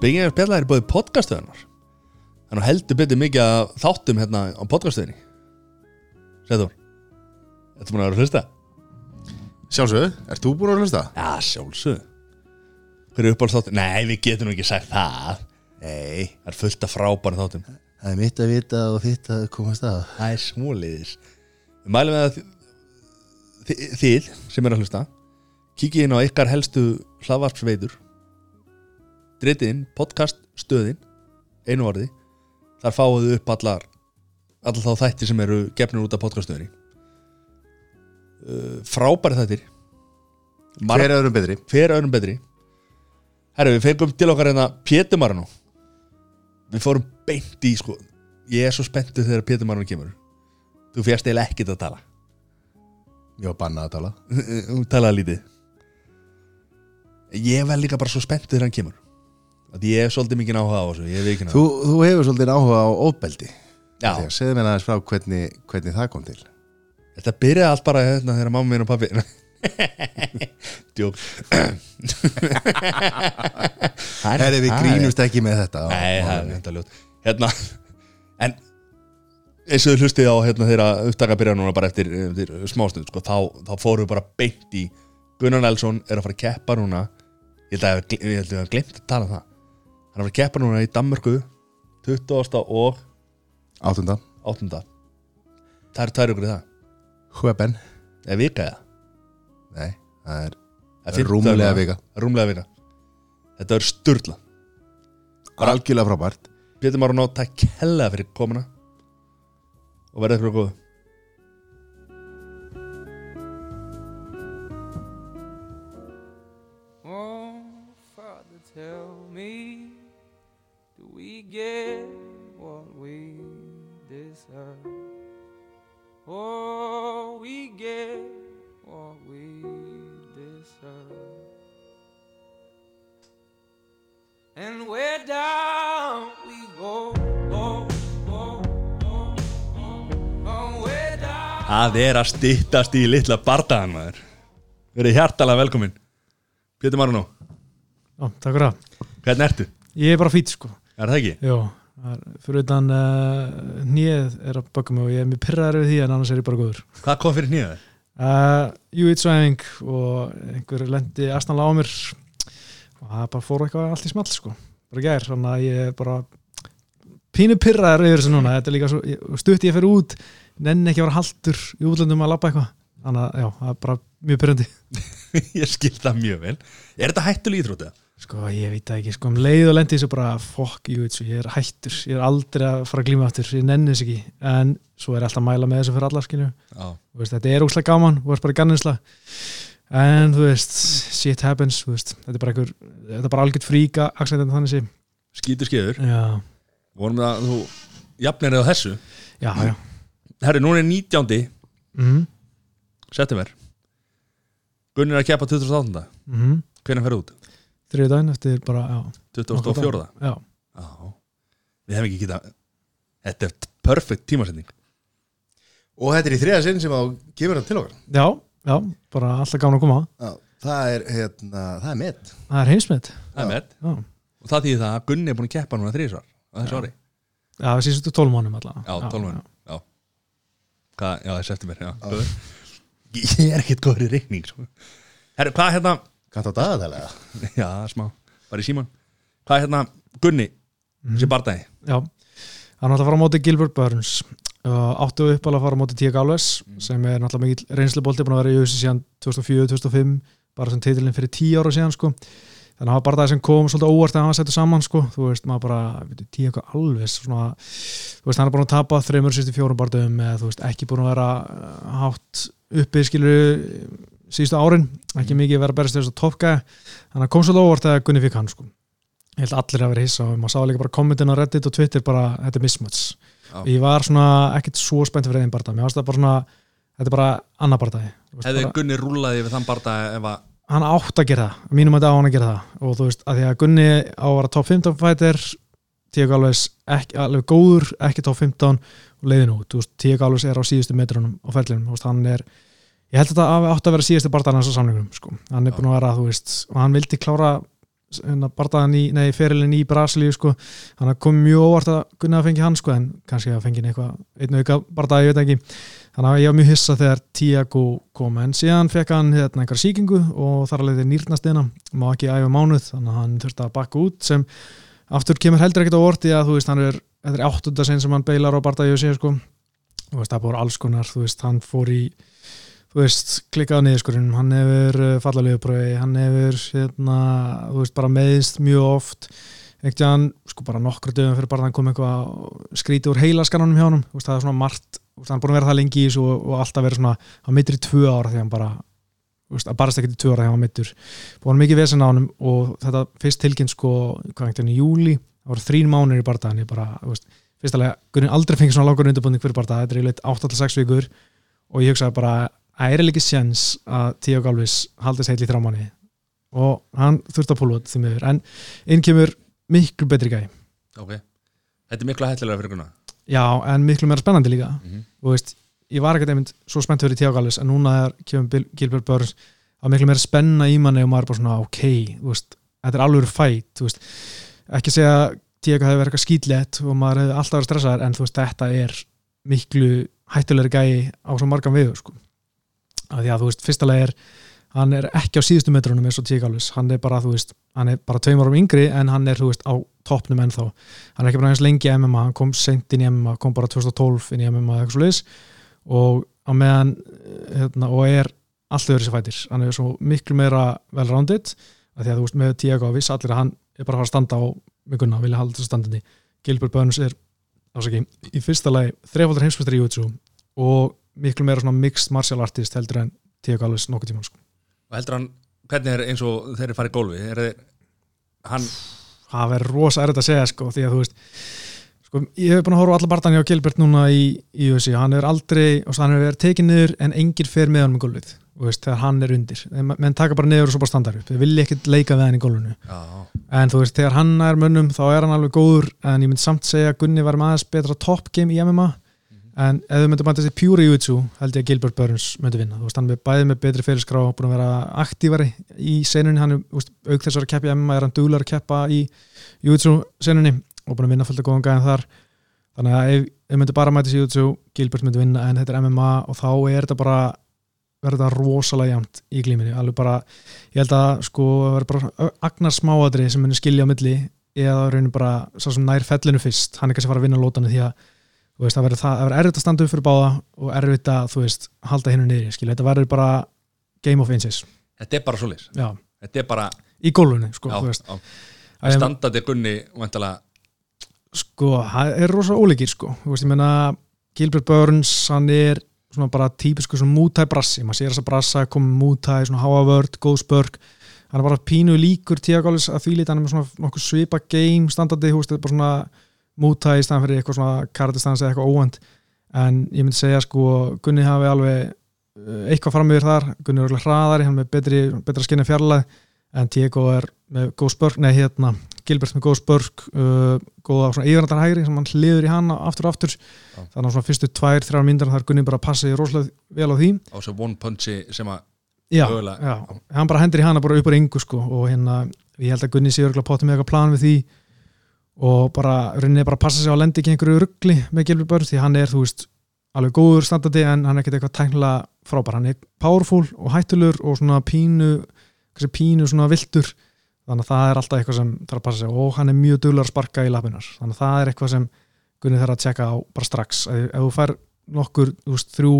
Bygging er spjallar er búið podcastuðanar Þannig heldur betur mikið að þáttum hérna á podcastuðinni Sæður Þetta búin að vera að hlusta? Sjálfsög, ert þú búin að hlusta? Já, sjálfsög Hver er uppáhalds þáttum? Nei, við getum ekki sagt það. Nei. Það er fullt af frábæra þáttum. Það er mitt að vita og þitt að komast að. Það er smóliðis Við mælum við að þið, þið sem er að hlusta Kikið inn á ykkar helstu hlaðvarpsveitur Dritið inn, podcast, stöðin Einu orði. Þar fáuðu upp allar Allar þá þættir sem eru gefnir út af podcaststöðinni. Uh, Frábæri þættir. Hver er öðrum betri? hver öðrum betri. Herru, við fengum til okkar hérna Pétur Marano Við fórum beint í sko Ég er svo spenntur þegar Pétur Marano kemur. Þú fjast eiginlega ekkert að tala. Ég var bannað að tala. Þú talaði lítið. Ég er vel líka bara svo spenntur þegar hann kemur ég hef svolítið mikið áhuga á þessu Þú, þú hefur svolítið áhuga á óbeldi segðu mér aðeins frá hvernig, hvernig það kom til. Þetta byrjaði allt bara hérna þegar mamma mín og pappi Djók. Herri, við grínumst ekki með þetta. Nei, það er þetta ljótt. Hérna, en eins og þau hlustið á hérna þeirra upptaka byrja núna bara eftir, eftir smástund sko, þá, þá fórum við bara beint í Gunnar Nelson er að fara að keppa núna. Ég held að ég, ég held að ég hef glemt að tala um það hann er að keppa núna í Danmörku 20. og Áttunda. 8. Það eru tvær ykkur í það. Hweben eða vika eða? Nei, það er Það er fimmta Rúmlega vika. Rúmlega vika. Þetta er sturla. Bara algjörlega frábært. Pétur Marun á takk hella fyrir komuna og verða ykkur góð get what we deserve? Oh, we get what we deserve. And where down we go, go, go, go, go, where down. Það er að styttast í litla bardaðan maður Verið hjartalega velkomin Pétur Marun Já, takk fyrir það. Hvernig ertu? Ég er bara fýt sko. Er það ekki? Jó, fyrir utan uh, nýið er að baka mig og ég er mjög pyrraður við því en annars er ég bara góður. Hvað kom fyrir nýjaði? Uh, Júitsvæðing og einhver lendi astanlega á mér og það bara fór eitthvað allt í small sko. Bara gær, þannig að ég er bara pínu pyrraður yfir þessu núna. Þetta er líka svo, stutt ég fyrir út, nenni ekki að vera haldur í útlöndum að labba eitthvað. Þannig að já, það er bara mjög pyrrandi. Ég skil það mjög vel Er þetta hættuleg íþrótt eða? Sko, ég veit það ekki, sko, um leið og lendi þessu bara you, ég er hættur, ég er aldrei að fara að glíma aftur, ég nenni þess ekki. En svo er alltaf að mæla með þessu fyrir alla skilju Þú veist, þetta er óslega gaman, þú veist bara ganninsla en þú veist shit happens, veist, þetta er bara einhver þetta er bara algjört fríka, accident þannig sé. Skítur skeiður Já, Vorum það að þú jafnir á þessu. Já, já. Herri, núna er 19. mm september. Gunni er að keppa 28. -hmm. Hvernig fer út? Þriði daginn eftir bara, já. 24. Já, Já. Við hefum ekki geta Þetta er perfect tímasending. Og þetta er í þriða sinn sem á kemur hann til okkar. Já, já, bara alltaf gaman að koma. Já, það er, hérna, það er met. Það er heimsmynd Það er með Og það þýðir það að Gunni er búin að keppa núna þrísvar á þessu ári. Já það síðustu tólmánum allavega Já, 12 mánuðum. Já. Hvað, já, það er september. Ég er ekkert góður í reikning sko. Herri, hvað er hérna Kannt á dagaðalega Já, smá, bara í síman Hvað er hérna Gunni, þessi bardagi? Já, hann átti að fara á móti Gilbert Burns. Uh, áttu upp alveg að fara á móti Tíak Alves sem er náttúrulega mikill reynslubolti búin að vera í USA síðan 2004-2005 bara sem titilinn fyrir 10 ára síðan sko. þannig að það var bara það sem kom svolítið óvart að hann var settur saman sko. þú veist, maður bara, Tíak Alves svona, þú veist, hann er búin að tapa þreymur sýstu fjórum bardum eða þú veist, ekki búin að vera hátt uppi skilur síðustu árin, ekki mikið vera berist þess að topka, þannig að kom svolítið óvart að Gunni fikk hann sko. Ég held að allir að vera hissa og maður sá líka bara kommentin á Reddit og Twitter bara, þetta er mismuts Já. ég var svona ekkert svo spennt fyrir einn barða mér varst það bara svona, þetta er bara annar barðaði Hefði Gunni rúlaði við þann bardagi ef að hann átt að gera það, að mínum að þetta á hann að gera það. Og þú veist, að því að Gunni á að vera top 15 fighter Tíak Alves ekki, alveg góður, ekki top 15 og leiðin út, Tíak Alves er á síðustu metrunum þú veist, hann er ég held að þetta hafi átt að vera síðustu barðan hans á samlingum, sko, hann er búin að vera, þú veist og hann vildi klára hérna, bardaðan í, nei, ferilin í Brasilíu sko, hann kom mjög óvart að Gunni að fengi hann sko, en kannski að fengi eitthvað einn auka bardaði, ég veit ekki. Þannig að ég var mjög hissa þegar Tiago kom en síðan fekk hann hérna, einhver síkingu og þar alveg þeir nýrnastina má ekki æfa mánuð, þannig að hann þurfti að bakka út sem aftur kemur heldur ekkert á orti þú veist, sinn sem hann bardaði konar, þú veist, hann í hefur hefur, hérna, þú veist, bara meðist mjög oft. Ekkert hann, sko bara nokkru dögum fyrir bara hann kom eitthvað skríti úr heilaskanunum hjá hann, það er svona margt veist, hann er búin að vera það lengi í þessu og, og alltaf verið svona, hann mittur í tvö ára þegar hann bara veist, að barast ekkert í tvö ára þegar hann mittur búin mikið vesen á hann og þetta fyrst tilkynnt sko, hvað ekkert hann í júli það voru þrín mánir í bardaðan, ég bara, þú veist fyrstulega, Gunni aldrei fengið svona langur undirbúning fyrir bardaða, þetta er yfirleitt 8-6 vikur og ég hugsaði bara það er ekki séns að Tío Galvis haldist heil í þrámanni og hann þurfti að púla út því miður. En inn kemur miklu betri gæ ok. Þetta er miklu hættilega fyrir Gunna já, en miklu meira spennandi líka. Mhm. og veist, ég var ekkert einmitt svo spennt fyrir Tío Galvis en núna er kemur Gilbert Burns að miklu meira spenna í manni og maður er bara svona ok, veist, þetta er alveg fætt, ekki segja að Tío hefði verið eitthvað skýtlegt og maður hefði alltaf verið stressaður en veist, þetta er miklu hættulegri gæi á svo margan við sko. Að því að þú veist, fyrstulega er hann er ekki á síðustu metrunum eins og Tío Galvis hann er bara, þú veist, hann er bara tveim árum yngri en hann er, þú veist, á toppnum ennþá. Hann er ekki bara eins lengi í MMA, hann kom sent inn í MMA, kom bara 2012 inn í MMA eða eitthvað svo liðs og á meðan hérna, og er alltaf verið sér fætir, hann er svo miklu meira vel rounded, að því að þú veist með viss allir að hann er bara að fara að standa á með gunna, vilja halda þessu standandi. Gilbert Burns er, ásaki, í fyrsta lagi þrefaldur heimsmestari í miklu meira svona mixed martial artist heldur en Tiago Alves nokkuð tíma sko. Og heldur hann, hvernig er eins og þeir eru farið gólfi Er þeir, hann það verður rosa erfitt að segja sko, því að þú veist sko, ég hef búin að horfa á alla barðan hjá Gilbert núna í, í UFC, hann er aldrei og hann er verið tekið niður en enginn fer með hann með gólfið, veist, þegar hann er undir. Menn taka bara niður og svo bara standar upp. Þeir vilja ekkert leika við hann í gólfinu. Já, en þú veist, þegar hann er mönnum þá er hann alveg góður, en ég myndi samt segja að Gunni var aðeins betra top game í MMA en ef þau myndu bæta þessi pjúri júitsu held ég að Gilbert Burns myndi vinna. Þú veist, hann er bæði með betri fyrirskrá búin að vera aktívari í senunni. Hann er, þú veist, auk þess að keppa í MMA er hann duglar að keppa í júitsu senunni og búin að vinna fullt að góðan gæðan þar. Þannig að ef þau myndu bara mæta þessi júitsu Gilbert myndi vinna en þetta er MMA og þá er þetta bara verður þetta rosalega jæmt í glíminni alveg bara, ég held að sko verður bara agnar smáadri sem munir skilja á milli eða rauninu bara svo sem nær fellinu fyrst, hann er kannski að fara að vinna lótanu því að þú veist, það verður það, það erfitt að standa upp fyrir báða og erfitt að, þú veist, halda hinnu niður skilja, þetta verður bara game of inches. Þetta er bara svoleiðis. Já, Þetta er bara, í gólfunni, sko, já, þú veist. já. Að ég- Standandi Gunni, væntalega sko, það er rosa óleikir, sko. Þú veist, ég meina, Gilbert Burns hann er svona bara típisku svona mútæ brassi, maður sér þess að brassa komið mútæ, svona háavörd, góð spörk hann er bara pínu líkur tíagális að því lít hann er með svona nokkuð svipa game standandi, þú veist, þetta er bara svona múta í staðan fyrir eitthvað svona karatistans eða eitthvað óvænt. En ég myndi segja sko Gunni hafi alveg uh, eitthvað fram yfir þar, Gunni er alveg hraðari hann er með betri, betra skinni fjarlæð en Diego er með góð spörk nei hérna, Gilbert með góð spörk uh, góða svona yfirnættar hægri sem hann hliður í hana aftur og aftur. Þannig að svona fyrstu tvær, þrjár myndar þar Gunni bara passi rosalega vel á því. Á þessu one punchi sem að já, já, hann bara hendur í hana bara upp á yngu sko og hérna, ég held að Gunni sé örgulega potið með eitthvað plan við því og bara, rauninni bara passa sig á að lendi ekki einhverju ruggli með Gilbert Burns því hann er, þú veist, alveg góður standandi en hann er ekkert eitthvað tæknilega frábær. Hann er powerful og hættulur og svona pínu, þessi pínu svona viltur, þannig að það er alltaf eitthvað sem þarf að passa sig og hann er mjög duglar að sparka í lapinar, þannig að það er eitthvað sem Gunni þarf að tjekka á bara strax. Ef, ef þú fær nokkur, þú veist, þrjú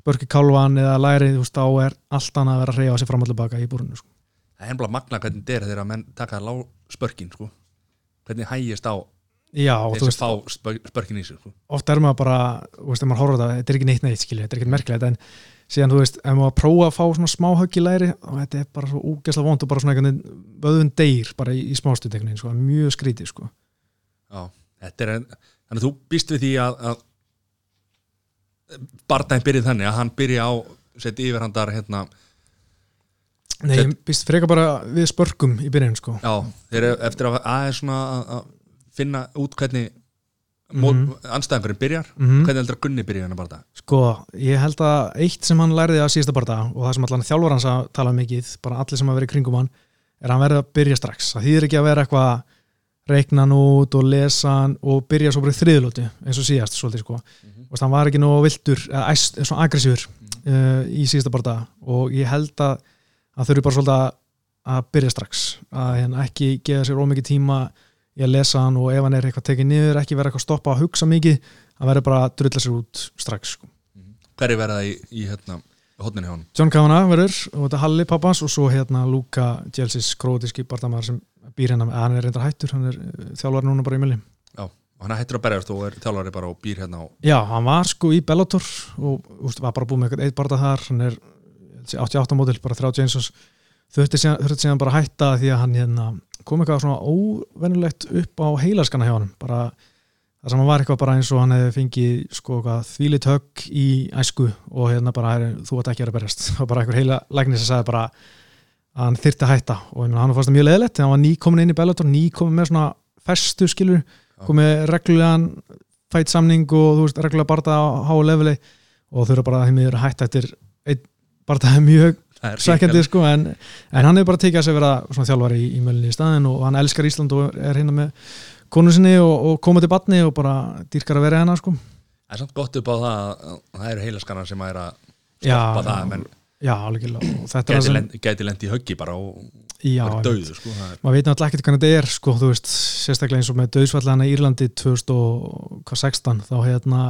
spörki kálvan eða læri, þú veist, þá er allt annað að vera að reyja sig fram og tilbaka í búrunu sko. það er hvernig hægist á Já, sem veist, fá spör- spörkin í sig sko. oft er maður bara þú veist, ef maður horfður það, þetta er ekki neitt neitt skilja, þetta er ekki merkilegt, en síðan, þú veist ef maður prófa að fá svona smá högg í læri þetta er bara svo úgesla vond og bara svona einhvern veginn vöðun deyr bara í, í smástuteknin, sko, mjög skrítið, sko Já, þetta er þannig að þú býst við því að, að Bardæn byrjið þannig að hann byrja á seti yfirhandar hérna, Nei, ég býst freka bara við spörkum í byrjun, sko já, þeir eru eftir að aðeins svona að, að finna út hvernig mm Mhm. anstæðingurinn byrjar, Mhm. hvernig heldur að Gunni byrja hann að barða Sko, ég held að eitt sem hann lærði að síðasta barða og það sem allan þjálfur hans að tala um mikið, bara allir sem hafa verið í kringum hann er að hann verði að byrja strax það þýðir ekki að vera eitthvað að reikna hann út og lesa hann og byrja svo bara í þriðlóti eins og síðast svolítið sko Mhm. og hann var ekki nú vildur eða æst, svona aggressífur uh, í síðasta barða og ég held að að þurfi bara svolítið að, að byrja strax að hérna ekki gefa sér ómikið tíma í að lesa hann og ef hann er eitthvað tekið niður ekki vera eitthvað að stoppa að hugsa mikið hann verður bara að drulla sér út strax sko. Hverju verða í, í hérna hodninu hjá hann? John Kavanagh verður og þetta Halli pappans og svo hérna Luka Jelsis krótíski barndamæður sem býr með, hann er reyndar hættur hann er uh, þjálfari núna bara í milli Já, og hann hættir að berjast og er þjálfari bara og býr hérna á Já, hann var sko í Bellator og úst, var bara búið með eitthvað eitt barða þar hann er 88 mótil, bara 30 eins og þurfti síðan, bara að hætta því að hann hérna, kom eitthvað svona óvennulegt upp á heilaskana hjá hann bara það sem hann var eitthvað bara eins og hann hefði fengið sko þvílit högg í æsku og hérna bara þú ætti ekki að vera að berjast. Var bara einhver heila læknir sem sagði bara að hann þyrfti að hætta. Og hann var fannst það mjög leðilegt þegar hann var nýkomin inn í Bellator nýkomin með svona festu skilur komið reglulegan fætt samning og þú veist reglulega barða á háu leveli og þurfa bara að þeim að hætta eftir einn mjög Það er sækjandi sko en, en hann hefur bara tekið að sig vera svona þjálfari í, í mölinni í staðin og hann elskar Ísland og er hérna með konu sinni og, og komið til batni og bara dýrkar að vera hérna sko. Það er samt gott upp á það að að það eru heilaskannar sem að er að Já, stoppa það menn já, alveg gæti, lendi í höggi bara og já, verið döðu sko, er, maður veit náttúrulega ekkert hvernig þetta er sko, þú veist, sérstaklega eins og með döðsvallana í Írlandi 2016 þá hérna,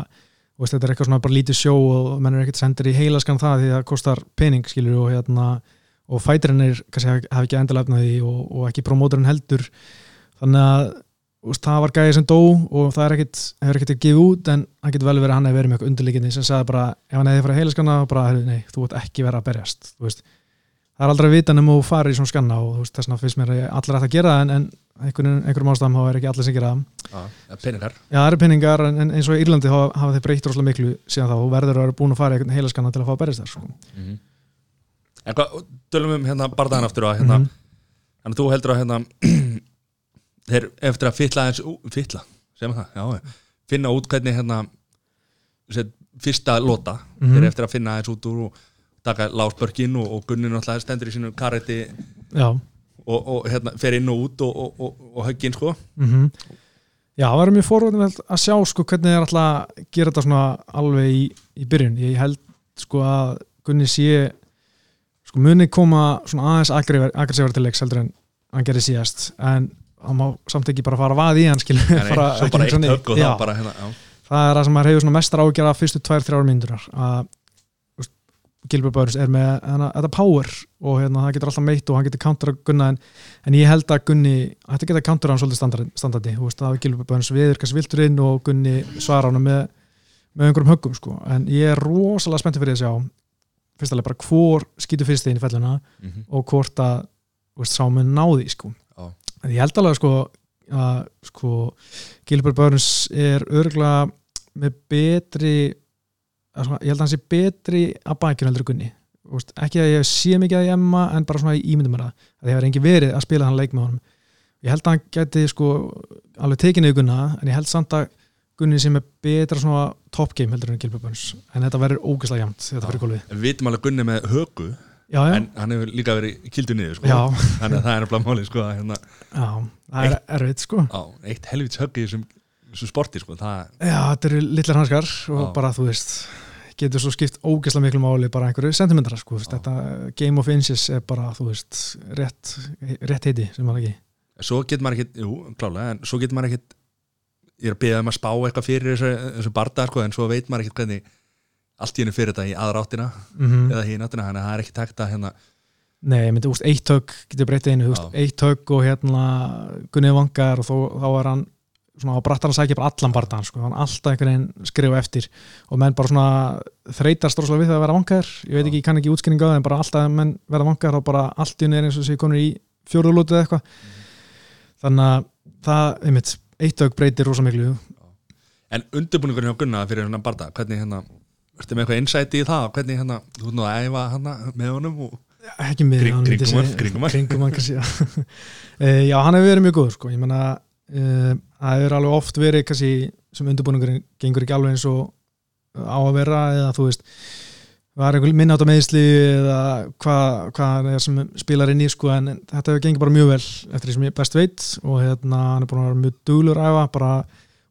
veist, þetta er eitthvað svona bara lítið sjó og menn er ekkert sendir í heilaskan það því það kostar pening, skilur og hérna, og fætirinn er kannski hafi hafi ekki endilega efnaði og, og ekki promóturinn heldur. Þannig að veist, það var gæði sem dó og það ekkit, hefur ekkert að gefa út en hann getur vel verið að hann hefur verið með eitthvað undirleikinni sem sagði bara, ef hann hefði farið heilaskanna bara, nei, þú ert ekki verið að berjast þú veist, það er aldrei að vita nema þú farir í svona skanna og þú veist, þess vegna finnst mér að allir að gera það en, en einhverjum, einhverjum ástæðum þá er ekki allir sem gera það já, peningar Já, það eru pinningar en, en eins og í Írlandi hafa, hafa þeir breytt rosalega miklu síðan þá og verður að vera búin að fara í einhvern heilaskanna til að fá að berjast þar sko. En hvað, tölum um hérna bardaðan aftur og hérna, Mhm. þannig að þú heldur að hérna þeir eftir að fytla eins fytla, segjum það, já finna út hvernig hérna set, fyrsta lota, Mhm. þeir eftir að finna eins út úr og taka lásbörkin og, og Gunni náttúrulega stendur í sínu kareti Já, og, og hérna fer inn og út og, og, og, og höggin sko. Mm Já, það verður mjög forvöldin að sjá sko hvernig þeir ætla að gera þetta svona alveg í, í byrjun. Ég held sko að Gunni sé sko muni koma svona aðeins aggressívar til leiks heldur en hann gerir síðast. En hann má samt ekki bara fara að vaði í hann nei, svo bara eitt högg og þá bara hérna já. það er það sem maður hefur svona mestar ágjara fyrstu tvær, þrjár myndunar að Gilbert Börns er með hana, þetta power og hérna, það getur alltaf meitt og hann getur counter að Gunna en, en ég held að Gunni, þetta getur counter hann svolítið standardi, standardi þú veist, það er Gilbert Börns viður kannski viltur inn og Gunni svara hann með, með einhverjum höggum sko. en ég er rosalega spenntið fyrir að sjá fyrst alveg bara hvor skýtu fyrst inn í felluna Mhm. og hvort að veist, sá með náði sko. Já. en ég held alveg sko að sko Gilbert Burns er örgulega með betri að svona, ég held að hann sé betri að bakinu heldur Gunni. Veist, ekki að ég sé mikið að ég emma en bara svona í ímyndum mér að það hefur engin verið að spila hann leik með honum. Ég held að hann geti sko alveg tekinu í Gunna en ég held samt að Gunni sé með betra svona top game heldur en Gilbert Burns. En þetta verður ógeðslega jæmt þetta fyrir gólfið. En við vitum alveg Gunni með högu já, já, en hann hefur líka verið kildur niður sko. þannig að það er nefnilega máli sko, hérna, já, það er erfitt sko. Á, eitt helvits högg í þessum, þessum sporti sko. það, Já, þetta eru litlar hanskar og bara, þú veist, getur svo skipt ógeðslega miklu máli bara einhverju sentimentar sko, veist, þetta Game of Inches er bara, þú veist, rétt, rétt heiti sem maður ekki? Svo getur maður ekkit jú, klálega, en svo getur maður ekkit ég er að beða um að spá eitthvað fyrir þessu, þessu barda sko, en svo veit maður ekkit hvernig allt í hennu fyrir þetta í aðra áttina mm eða hín áttina, þannig að það er ekki takt að hérna, Nei, ég myndi, þú veist, eitt högg getur breytið einu, þú veist, eitt högg og hérna Gunnið vangar og þó, þá er hann svona á brattar að sækja bara allan bardaðan sko, hann alltaf einhvern veginn skrifa eftir og menn bara svona þreytast rosalega við það að vera vangar ég veit Já. ekki, ég kann ekki útskynninga en bara alltaf menn verða vangar og bara allt í henni er eins og sé konur í fjóruðlótu eða eitthvað þannig að það, einmitt, eitt högg breytir rosa miklu en undirbúningurinn hjá Gunna fyrir svona barda, hvernig hérna ertu með eitthvað insight í það, hvernig hérna þú nú að æfa hérna með honum og ekki með Kring- hann, kringum hann, hann. hann já. Eh, já, hann hefur verið mjög góður sko. ég menna uh, það hefur alveg oft verið kannski, sem undirbúningurinn gengur ekki alveg eins og á að vera eða þú veist var einhver á meðisli eða hvað hva er sem spilar inn í sko en þetta gengið bara mjög vel eftir því sem ég best veit og hérna hann er búin að vera mjög duglur að æfa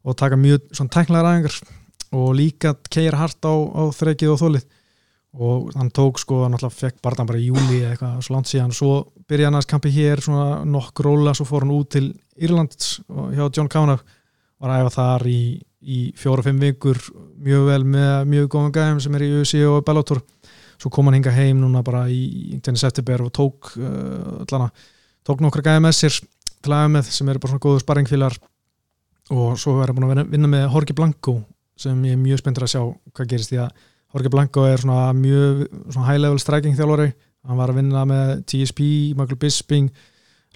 og taka mjög svona tæknilega ræðingar og líka keira hart á, á þrekið og þólið og hann tók sko, hann alltaf fekk barðan bara í júli eitthvað svo langt síðan og svo byrjaði hann að kampi hér svona nokk róla, svo fór hann út til Írland og hjá John Kavanagh. Var að æfa þar í, í fjóra-fimm vikur mjög vel með mjög góðan gæðum sem er í UFC og Bellator. Svo kom hann hinga heim núna bara í september og tók uh, allana, tók nokkra gæði með sér til aðeins sem eru bara svona góðu sparringfílar og svo er hann búin að vinna- vinna með Jorge Blanco sem ég er mjög spenntur að sjá hvað gerist því að Jorge Blanco er svona mjög high level striking þjálfari hann var að vinna með TSP, Michael Bisping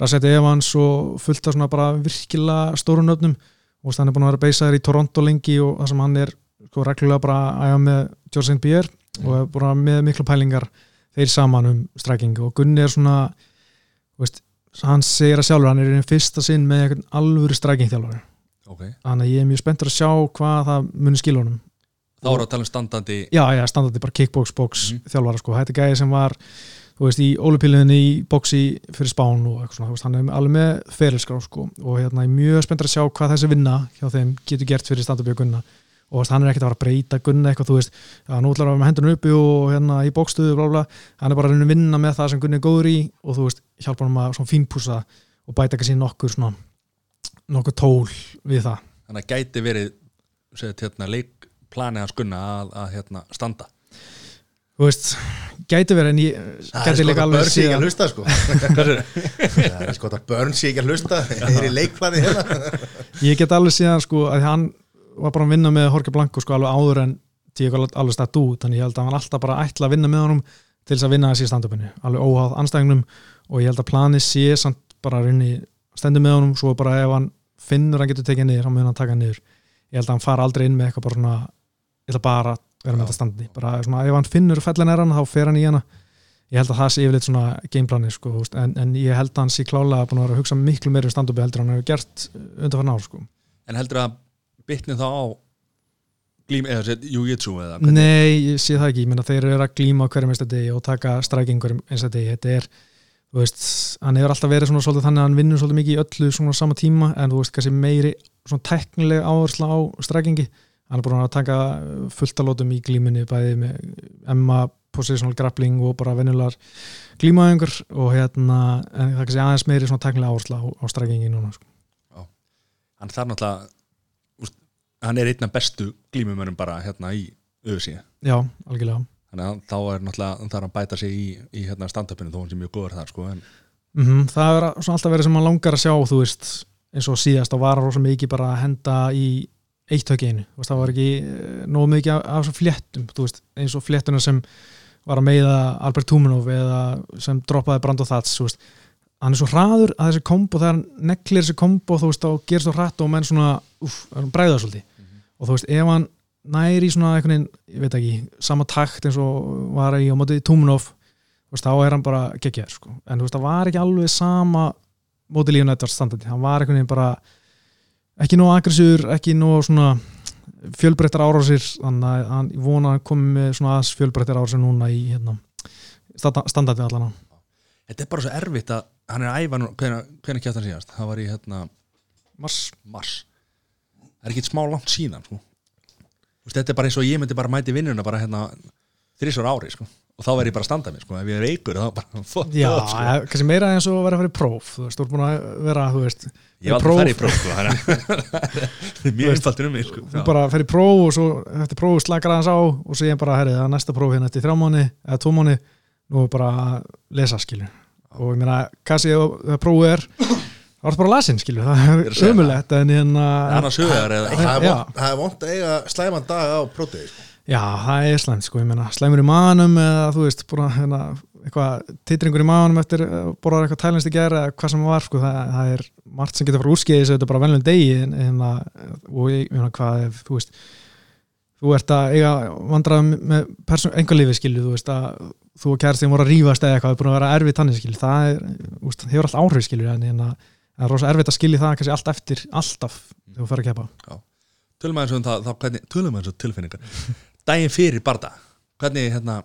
Rasset Evans og fullt af svona bara virkilega stórun öfnum og hann er búin að vera beisaður í Toronto lengi og það sem hann er sko reglulega bara að æfa með George St. Pierre og er búin að með mikla pælingar þeir saman um striking og Gunni er svona veist, hann segir að sjálfur hann er í einn fyrsta sinn með alvöru striking þjálfari. Ok. Þannig að ég er mjög spenntur að sjá hvað það muni skil honum þá er að tala um standandi já, já, standandi bara kickbox box Mhm. þjálfara sko, þetta er gæði sem var þú veist, í ólupíluðinni í boxi fyrir spán og eitthvað svona, þú veist, hann er alveg með ferilskrá sko, og hérna ég er mjög spenntur að sjá hvað þessi vinna hjá þeim getur gert fyrir standupið Gunna. Og veist, hann er ekkert að fara að breyta Gunna eitthvað, þú veist, já, nú ætlar að vera með hendunum uppi og hérna í bókstöðu, blá, blá, hann er bara að vinna með það sem Gunni er góður í og þú veist, hjálpa hann að svona fínpúsa og bæta ekki sín nokkur svona nokkur tól við það. Þannig að gæti verið segið, hérna, leikplanið hans gunna að, að hérna, standa? Þú veist, gæti verið en ég Það er gæti sko líka að alveg börn sé ekki að hlusta sko. Það er sko að börn sé ekki að hlusta. Það er í leikplani hérna. Ég get alveg síðan sko að hann var bara að vinna með Jorge Blanco sko alveg áður en Diego alveg stætt út þannig ég held að hann alltaf bara ætla að vinna með honum til þess að vinna þessi standupinu alveg óháð anstæðingnum. Og ég held að planið sé samt bara rinni stendur með honum svo bara ef hann finnur að hann getur tekið niður hann taka hann niður ég ætla bara að vera með þetta standi. Bara svona ef hann finnur fellin er hann þá fer hann í hana. Ég held að það sé yfirleitt svona gameplani sko, en, en ég held að hann sé klálega búin að vera að hugsa miklu meira um standupi heldur hann hefur gert undanfarn ár sko. en heldur að bitni þá á glím, eða jujitsu eða hvernig? Nei, ég sé það ekki, ég meina þeir eru að glíma á hverjum einsta degi og taka strækingur einsta degi, þetta er þú veist, hann hefur alltaf verið svona svolítið þannig að hann vinnur svolítið mikið í öllu svona sama tíma en þú veist, kannski meiri svona teknileg áhersla á strækingi hann er búin að taka fulltalótum í glíminni bæði með Emma positional grappling og bara venjulegar glímaðingur og hérna en það kannski aðeins meiri svona teknileg áhersla á, á strækingi núna sko. hann þarf náttúrulega hann er einn af bestu glímumönum bara hérna í öðursíð Já, algjörlega. Þannig að þá er náttúrulega hann þarf að bæta sig í, í hérna stand-upinu þó hann sé mjög góður þar sko en mm það er svona alltaf verið sem maður langar að sjá þú veist, eins og síðast og var rosa mikið bara að henda í eitt högg einu, þú veist, það var ekki eh, nógu mikið af, af svo fléttum, þú veist eins og fléttuna sem var að meiða Albert Tumanov eða sem droppaði Brando Thats, þú veist. Hann er svo hraður að þessi kombo, þegar hann neklir þessi kombo, þú veist, og gerst svo hratt og menn svona, uff, bræða svolítið. Og þú veist, ef hann næri í svona einhvern veginn, ég veit ekki, sama takt eins og var í á móti Tumanov þú veist, þá er hann bara geggjær sko. en þú veist, það var ekki alveg sama móti Líon Edwards standandi, hann var einhvern veginn bara ekki nóg aggressur, ekki nóg svona fjölbreyttar árásir þannig að hann ég vona að komi með svona aðs fjölbreyttar árásir núna í hérna, standa- standandi allan þetta er bara svo erfitt að hann er að æfa nú, hvernig, kjátt hann síðast það var í hérna Mars, mars það er ekki smá langt síðan sko. Þetta er bara eins og ég myndi bara mæti vinnuna bara hérna þrísvar ári sko. Og þá verð ég bara að standa mig sko. ef ég er veikur þá bara fuck já, off, sko. eh, kannski meira eins og að vera að fara í próf þú veist, þú ert búin að vera, þú veist ég var aldrei að fara í próf sko. það er mjög einfaldur um mig sko. þú bara fer í próf og svo eftir próf slakar aðeins á og svo ég bara, herri, það er næsta próf hérna eftir þrjá mánu eða mánu, nú er bara lesa skilju og ég meina, kannski ef það prófið er þá er bara lasin skilju, það er ömulegt en hérna Það er það vont að eiga slæman dag á prótið sko. Já, það er slæmt sko, ég meina slæmur í manum eða þú veist, bara hérna eitthvað titringur í manum eftir að borða eitthvað tælænst í gera eða hvað sem var sko, það, það er margt sem getur fara úrskeiðis er bara venlega degi en, en, og ég meina hvað ef, þú veist þú ert að eiga vandrað með lifi skilju, þú veist að þú og kærastinn voru að rífast eða eitthvað, það er búin að vera erfitt þannig skilju, það er, veist, hefur allt áhrif skilju en, að, það er rosa erfitt að skilja það kannski allt eftir, alltaf þegar þú fer að kepa um tölum aðeins um tilfinningar daginn fyrir barða hvernig hérna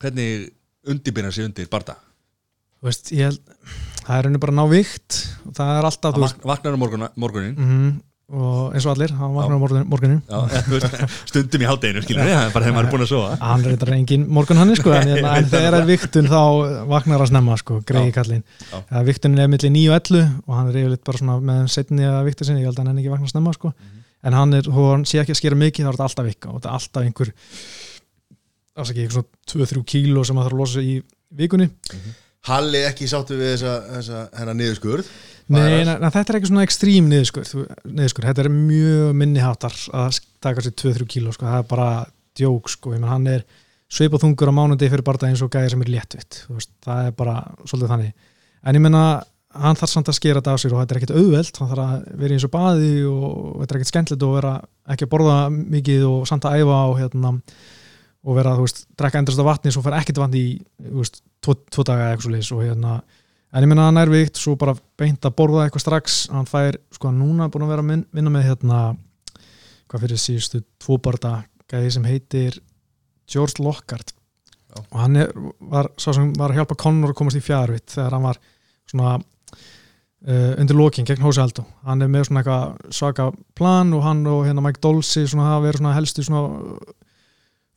hvernig undirbyrja sig undir barda? Veist, ég held það er henni bara að ná vikt. Og það er alltaf, Hann vak- vaknar á morgun, morgunin mm og eins og allir, hann vaknar á morgun- morgunin Já, veist, stundum í er bara þegar maður er búin að sofa. Hann er þetta engin morgun hann sko, en, en þegar er viktun þá vaknar að snemma sko, greiði ja, viktunin er milli 9 og 11 og hann er yfirleitt bara svona með setni að vikta sinni, ég held að hann er ekki vakna snemma sko. Mhm. En hann er, hann sé ekki að skera mikið þá er þetta alltaf vika og þetta er alltaf einhver afsaki, eitthvað svona 2-3 kíló sem það þarf að losa í vikunni. Halli ekki sáttu við þessa, þessa hennar niðurskurð. Nei, na, na, þetta er ekki svona ekstrím niðurskur, niðurskur þetta er mjög minniháttar að taka sér 2-3 kíló, sko. það er bara djók, sko, ég menn hann er svipað þungur á mánundi fyrir bara eins og gæði sem er léttvitt, það er bara svolítið þannig, en ég menna hann þarf samt að skera þetta á sér og þetta er ekkert auðvelt hann þarf að vera eins og baði og þetta er ekkert skemmtilegt og vera ekki að borða mikið og samt að æfa og hérna og vera, veist, drekka endast af vatni svo fer ekkert vatni í, veist, tvo, tvo daga eða eitthvað svo leis og hérna en ég menna hann er vikt, svo bara beint að borða eitthvað strax, hann fær, sko núna búin að vera að minn- vinna með hérna hvað fyrir síðustu tvo barða gæði sem heitir George Lockhart Já. og hann er, var sá sem var að hjálpa Connor að komast í fjárvitt þegar hann var svona uh, undir lokin gegn Hósi Aldó hann er með svona eitthvað svaka plan og hann og hérna Mike svona hafa verið svona helstu svona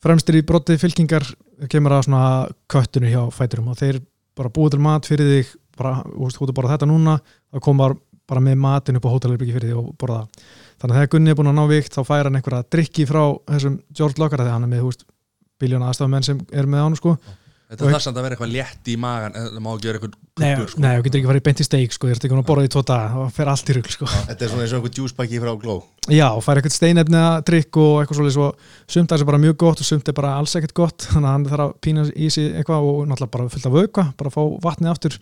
fremstir í brotti fylkingar. Kemur að svona köttinu hjá fæturum og þeir bara búið til mat fyrir þig bara, þú ert bara þetta núna þá kom bara, bara með matin upp á hótelherbyggi fyrir þig og borða það. þannig að þegar Gunni er búin að ná vikt þá fær hann einhverja drikki frá þessum George Lockhart þegar hann er með, þú veist, biljón aðstafamenn sem er með hann sko Þetta þarf samt að vera eitthvað létt í magan en það má ekki vera eitthvað Nei, kubbur sko. nei, þú getur ekki farið beint í steik sko, ég ert ekki að borða í daga, það fer allt í rugl sko. Þetta er svona eins og einhver djúspakki frá Gló Já, og fær eitthvað steinefni að drikk og eitthvað svolítið svo, sumt er bara mjög gott og sumt er bara alls ekkert gott, þannig að hann þarf að pína í sig eitthvað og náttúrulega bara fullt af vöka bara fá vatnið aftur.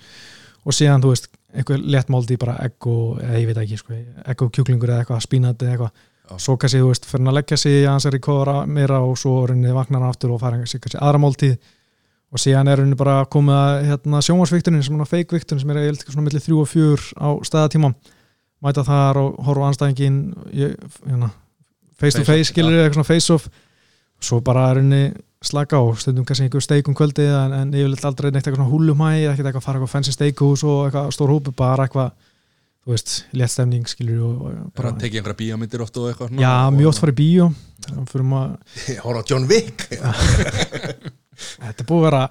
Og síðan, þú veist, eitthvað léttmáldi bara egg og, eða ég veit ekki, sko, egg og kjúklingur eða eitthvað, spínat eða eitthvað. Svo kannski, þú veist, fyrir að leggja sig hans er í kóra meira og svo rauninni vaknar hann aftur og hann kannski aðra máltíð og síðan er rauninni bara komið að hérna, sjónvarsviktunin sem er feikviktunin sem er eiginlega svona millir þrjú og fjör á staðatíma mæta þar og horfa anstæðingin hérna, face to Face skilur eitthvað svona face off svo bara er henni slaka á stundum kannski einhver steik um kvöldi en, en ég vil aldrei neitt eitthvað svona húlumæ ekkert eitthvað fara eitthvað fancy steakhús og eitthvað stór hópu bara eitthvað þú veist, létt stemning skilur og og Bara tekið einhverja bíómyndir oft og eitthvað já, mjög oft farið bíó. Á John Wick þetta búið að vera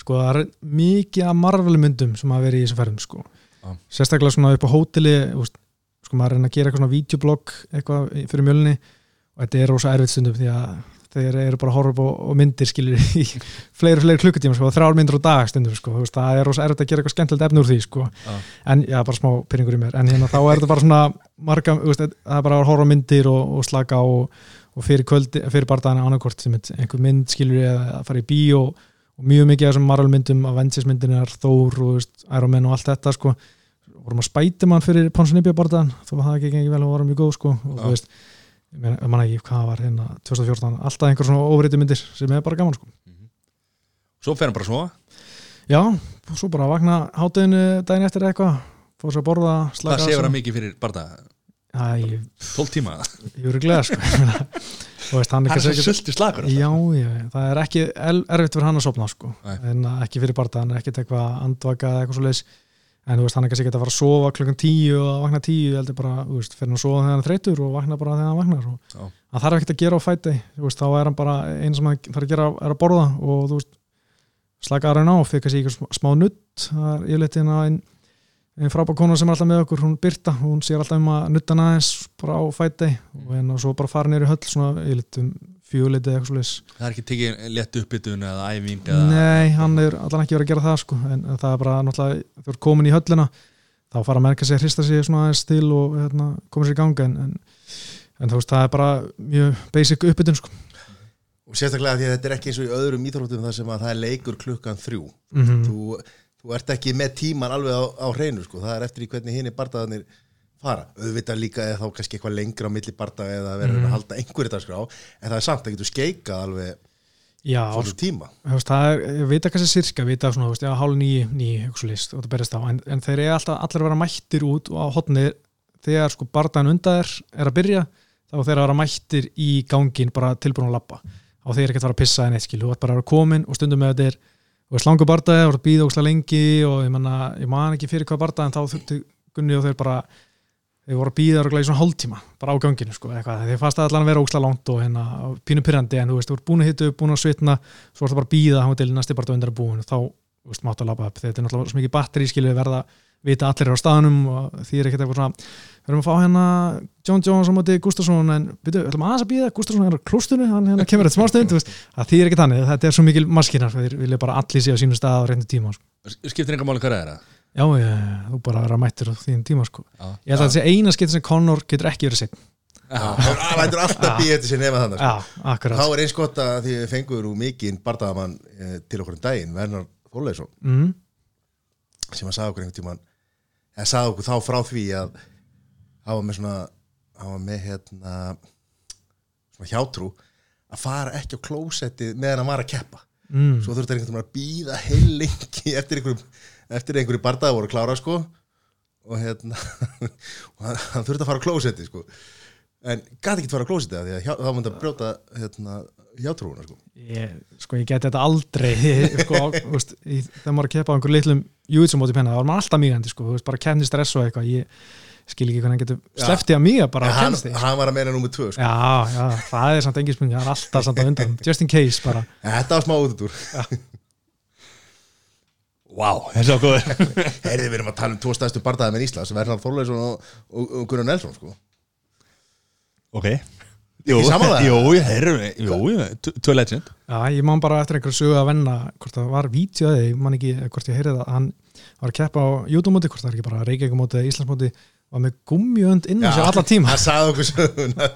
sko, það er mikið af marvelmyndum sem að vera í þessum ferðum sko. Já. sérstaklega svona upp á hóteli sko maður að reyna að gera eitthvað svona videoblog eitthvað fyrir mjölni og þetta er rosa erfitt stundum því að þeir eru bara að horfa upp á, á myndir skilur í fleiri og fleiri klukkutíma sko, þrjár myndir á dag stundum sko, það er rosa erfitt að gera eitthvað skemmtilegt efni úr því sko. Já. en já, bara smá pyrringur í mér en hérna þá er þetta bara svona marga, það er bara að horfa myndir og, og slaka og, og fyrir kvöldi, fyrir barðana annarkort sem er einhver mynd skilur eða að fara í bíó og mjög mikið af þessum Marvel myndum Avengers myndinar, Thor og þú veist, Iron Man og allt þetta sko vorum að spæti mann fyrir Ponsunibja barðan þó að það ekki gengið vel og varum mjög góð sko og Já. þú veist, ég ég man ekki hvað var hérna 2014, alltaf einhver svona ofriði myndir sem er bara gaman sko Svo fer hann bara svo já, og svo bara að vakna hátæðinu daginn eftir eitthvað fór svo að borða, sefur svona. hann mikið fyrir barða? Æ, ég, 12 tíma. ég gleða sko. Ég veist, hann er Hann kannski svo sulti slagur Já, já, það er ekki erfitt fyrir hann að sopna sko. En ekki fyrir barða, hann er ekkit eitthvað andvaka eða eitthvað svo leis en veist, hann er ekki að fara að sofa klukkan tíu og vakna tíu, heldur bara, veist, fyrir hann að sofa þegar hann þreytur og vakna bara þegar hann vaknar og hann þarf ekkit að gera á fæti. Þá er hann bara, einn sem hann þarf að gera er að borða og slaka aðra ná, fyrir kannski eitthvað smá, nutt það er yfirleitt einn einn ein frábær kona sem er alltaf með okkur, hún Birta hún sér alltaf um að nutta hann aðeins bara á fæti og hérna svo bara fara nýri höll svona yfirleitt um fjöguleiti eða eitthvað leis Það er ekki tekið létt uppbytun eða æfing eða Nei, hann er allan ekki verið að gera það sko. en það er bara náttúrulega, þú ert komin í höllina þá fara að merka sig að hrista sig svona aðeins til og hérna, koma sér í ganga en, en, en þú veist, það er bara mjög basic uppbytun sko. og sérstaklega því að þetta er ekki eins og í öðrum íþróttum þar sem að það er leikur klukkan þrjú mm þú, þú ert ekki með tíman alveg á, á hreinu sko. það er eftir í hvernig hinn bardaðanir fara, auðvitað líka eða þá kannski eitthvað lengra á milli bardaga eða að vera Mhm. að halda einhverju dagskrá en það er samt að getur skeikað alveg Já, svolítið tíma. veist, það er, ég veit ekki þessi sirka, veit að svona, já, hálf nýju, nýju, eitthvað list og það berist á, en, en þeir eru alltaf allir að vera mættir út og á hotni þegar sko bardaðan undar er að byrja þá þeir eru að vera mættir í gangin bara tilbúin að labba. Á því er ekki að fara að pissa en eitt skil, þú ert bara að vera komin og stundum með þetta er og er slangu bardaði og býða óksla lengi og ég, manna, ég man ekki fyrir hvað bardaði en þá þurfti Gunni og þeir bara þeir voru að býða örugglega í svona hálftíma bara á ganginu sko, eitthvað, þeir fannst að allan að vera óksla langt og hérna, og pínu pyrrandi en þú veist, þú ert búin að hitta búin að svitna svo ertu bara að býða hann til næsti bardaði undir að búin þá, þú veist, máttu að labba upp. Þetta er náttúrulega svo mikið batteri skilur verða vita allir er á staðnum og því er ekkert eitthvað svona við erum að fá hérna John Jones á móti Gustafsson en við ætlum aðeins að býða Gustafsson er á klústunni, hann hérna kemur þetta smástund þú veist, að því er ekki þannig, þetta er svo mikil maskinar þeir vilja bara allir sé á sínu stað á reyndu tíma sko. skiptir enga máli hvað það er það já, ég, þú bara er að mættir á þín tíma sko. Já. ég held að þetta sé eina skipt sem Conor getur ekki verið sitt Það lætur alltaf býja eftir sér nema þannig sko. Þá er eins gott að því við fengur úr mikinn bardaðamann eh, til okkur að að var með svona var með hérna svona hjátrú að fara ekki á klósettið meðan hann var að keppa. Mm, svo þurfti einhvern tímann að býða heil lengi eftir einhverjum eftir einhverju bardaði voru klára sko. Og hérna og hann, hann þurfti að fara á klósettið sko. En gæti ekki að fara á klósettið af því að hjá, þá myndi að brjóta hérna hjátrúuna sko. Ég, sko ég geti þetta aldrei sko, veist, í, þegar maður að keppa á einhver litlum júitsumóti penna, þá er maður alltaf mýgandi sko, bara kenni stress og eitthvað. Ég skil ekki hvernig hann getur sleftið að mýga bara hann, hann var að meina númer tvö sko. Já, já, það er samt engin spurning, það er alltaf samt að undan, just in case bara. Þetta var smá út úr Vá, þessi á góður. Herði, við erum að tala um tvo stærstu bardaði með Íslands Vernar Þorleifsson og, og, og Gunnar Nelson sko. Ok. Jú, jú, þeir eru Jú, jú, t- tvö legend Já, ég man bara eftir einhverju sögu að venna hvort það var vítjóði, ég man ekki hvort ég heyrði það, hann var að keppa á jútumóti, hvort það er ekki bara Íslandsmóti, var með gummiönd inn á sér allan tíma. Hann sagði okkur söguna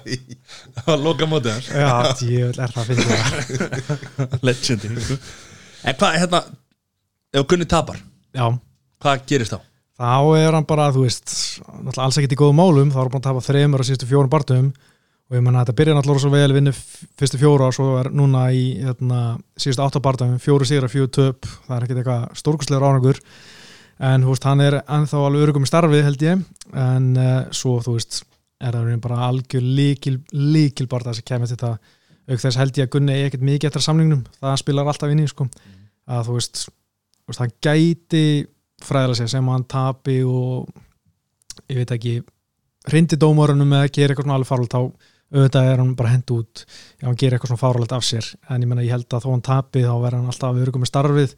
Það var loka mótið hans. Já, djöfull er það að finna það. Legendi. En hvað, hérna Ef Gunni tapar, Já, hvað gerist þá? þá er hann bara, þú veist, náttúrulega alls ekkert í góðum málum, þá er hann búin að tapa þreymur á síðustu fjórum barndum og ég menna að þetta byrja náttúrulega svo vel vinnu fyrstu fjóra og svo er núna í hérna, síðustu áttabarndum, fjóru sigra, fjóru töp, það er ekkert eitthvað stórkustlegur árangur en veist, hann er ennþá alveg örugum í starfi held ég. En uh, svo þú veist er það bara algjör líkil líkil barða sem kemur til þetta. Auk þess held ég að Gunni ekkert mikið eftir samningnum. Það spilar alltaf inn í sko. Að þú veist, þú veist hann gæti fræðilega sér sem hann tapi og ég veit ekki hrindi dómarunum með að gera eitthvað svona alveg farlegt þá auðvitað er hann bara hend út. Ef hann gerir eitthvað svona farlegt af sér. En ég menna ég held að þó hann tapi þá verður hann alltaf örugum með starfið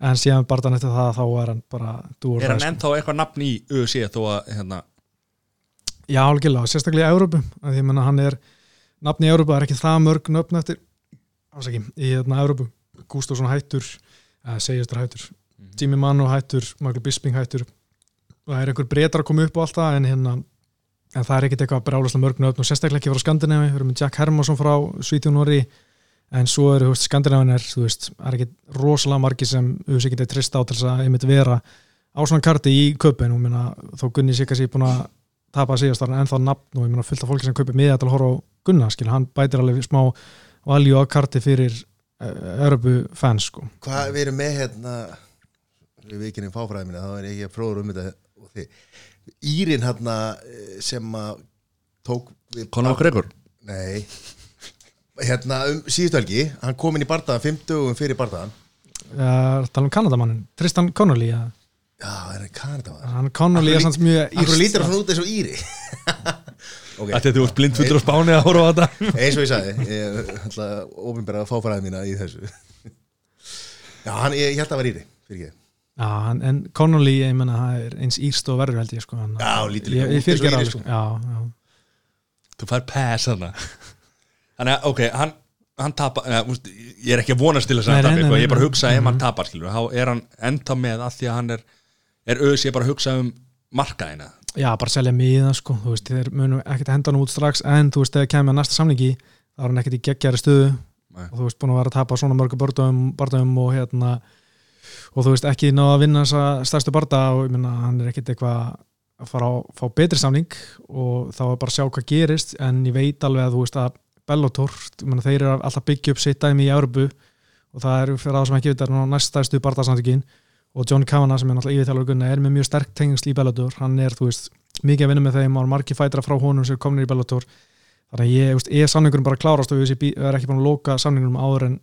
en síðan bara eftir það þá er hann bara Er hann ennþá eitthvað nafn í UFC þó að hérna? Já, algjörlega, sérstaklega í Európu að ég menna hann er, nafni í Európu er ekki það mörg nöfn eftir ásaki, í hérna Európu, Gustafsson hættur eða segjastur hættur Jimmy Manu hættur, Michael Bisping hættur. Og það er einhver breytar að koma upp og allt það en hérna en það er ekkit eitthvað brjálaslega mörg nöfn og sérstaklega ekki frá Skandinavi, við erum með Jack Hermansson frá Svítjónori en svo eru, þú veist, Skandinavin er, ekki rosalega margi sem veist, ekki trist á til þess að einmitt vera á svona karti í köpun og minna, þó Gunni sé kannski búin að tapa síðast var hann ennþá nafn og ég meina fullt af fólki sem kaupir miða til að horfa á Gunna skil, hann bætir alveg smá valjú á karti fyrir Örbu fans sko. Hvað við erum með hérna við vikinni fáfræði minna, þá er ég ekki að fróður um þetta Írin hérna eh, sem að tók Conor McGregor Nei Hérna um síðustu helgi, hann kom inn í bardaðan 50 um fyrir bardaðan uh, tala um Kanadamannin, Tristan Connolly ja. Já, er hann Kanada hann Connolly er samt mjög Akkur lítur írskt- hann út eins og Íri? Ok, Þetta þú ert blindfullur á Spáni að horfa á þetta. Eins og ég sagði ég ætla að óbyrnbæra fáfræði mína í þessu. Já, hann, ég, ég held að það var Íri fyrir ekki. Já, hann, en Connolly, ég menna það er eins írst og verður held ég sko, hann, Já, lítur líka út eins og Íri, sko. já, já. Þú fær pass þarna Þannig að, ok, hann, hann tapar Ég er ekki að vonast til þess að hann tapar Ég er bara að hugsa ef hann Mhm. tapar skilur, þá er hann enda með að því að hann er er auðvitað bara að hugsa um markaðina já, bara selja miða sko, þú veist, þeir munu ekkert að henda hann út strax en þú veist, þegar kemur að næsta samningi þá er hann ekkert í geggjari stöðu Nei. og þú veist, búin að vera að tapa svona mörgu börnum og hérna og þú veist, ekki náða að vinna þessa stærstu barda og ég minna, hann er ekkert eitthvað að fara að fá betri samning og þá er bara að sjá hvað gerist en ég veit alveg að þú veist að Bellator, ég meina, þeir eru alltaf byggja upp sitt dæmi í Európu og það er fyrir það sem ekki veit að næst stærstu bardasamtökin og John Kavanagh sem er náttúrulega yfirþjálfur er með mjög sterk tengsl í Bellator. Hann er, veist, mikið að vinna með þeim og margir fætra frá honum sem komnir í Bellator. Þannig að ég, veist, ef samningurum bara klárast og ég er ekki búin að loka samningurum áður en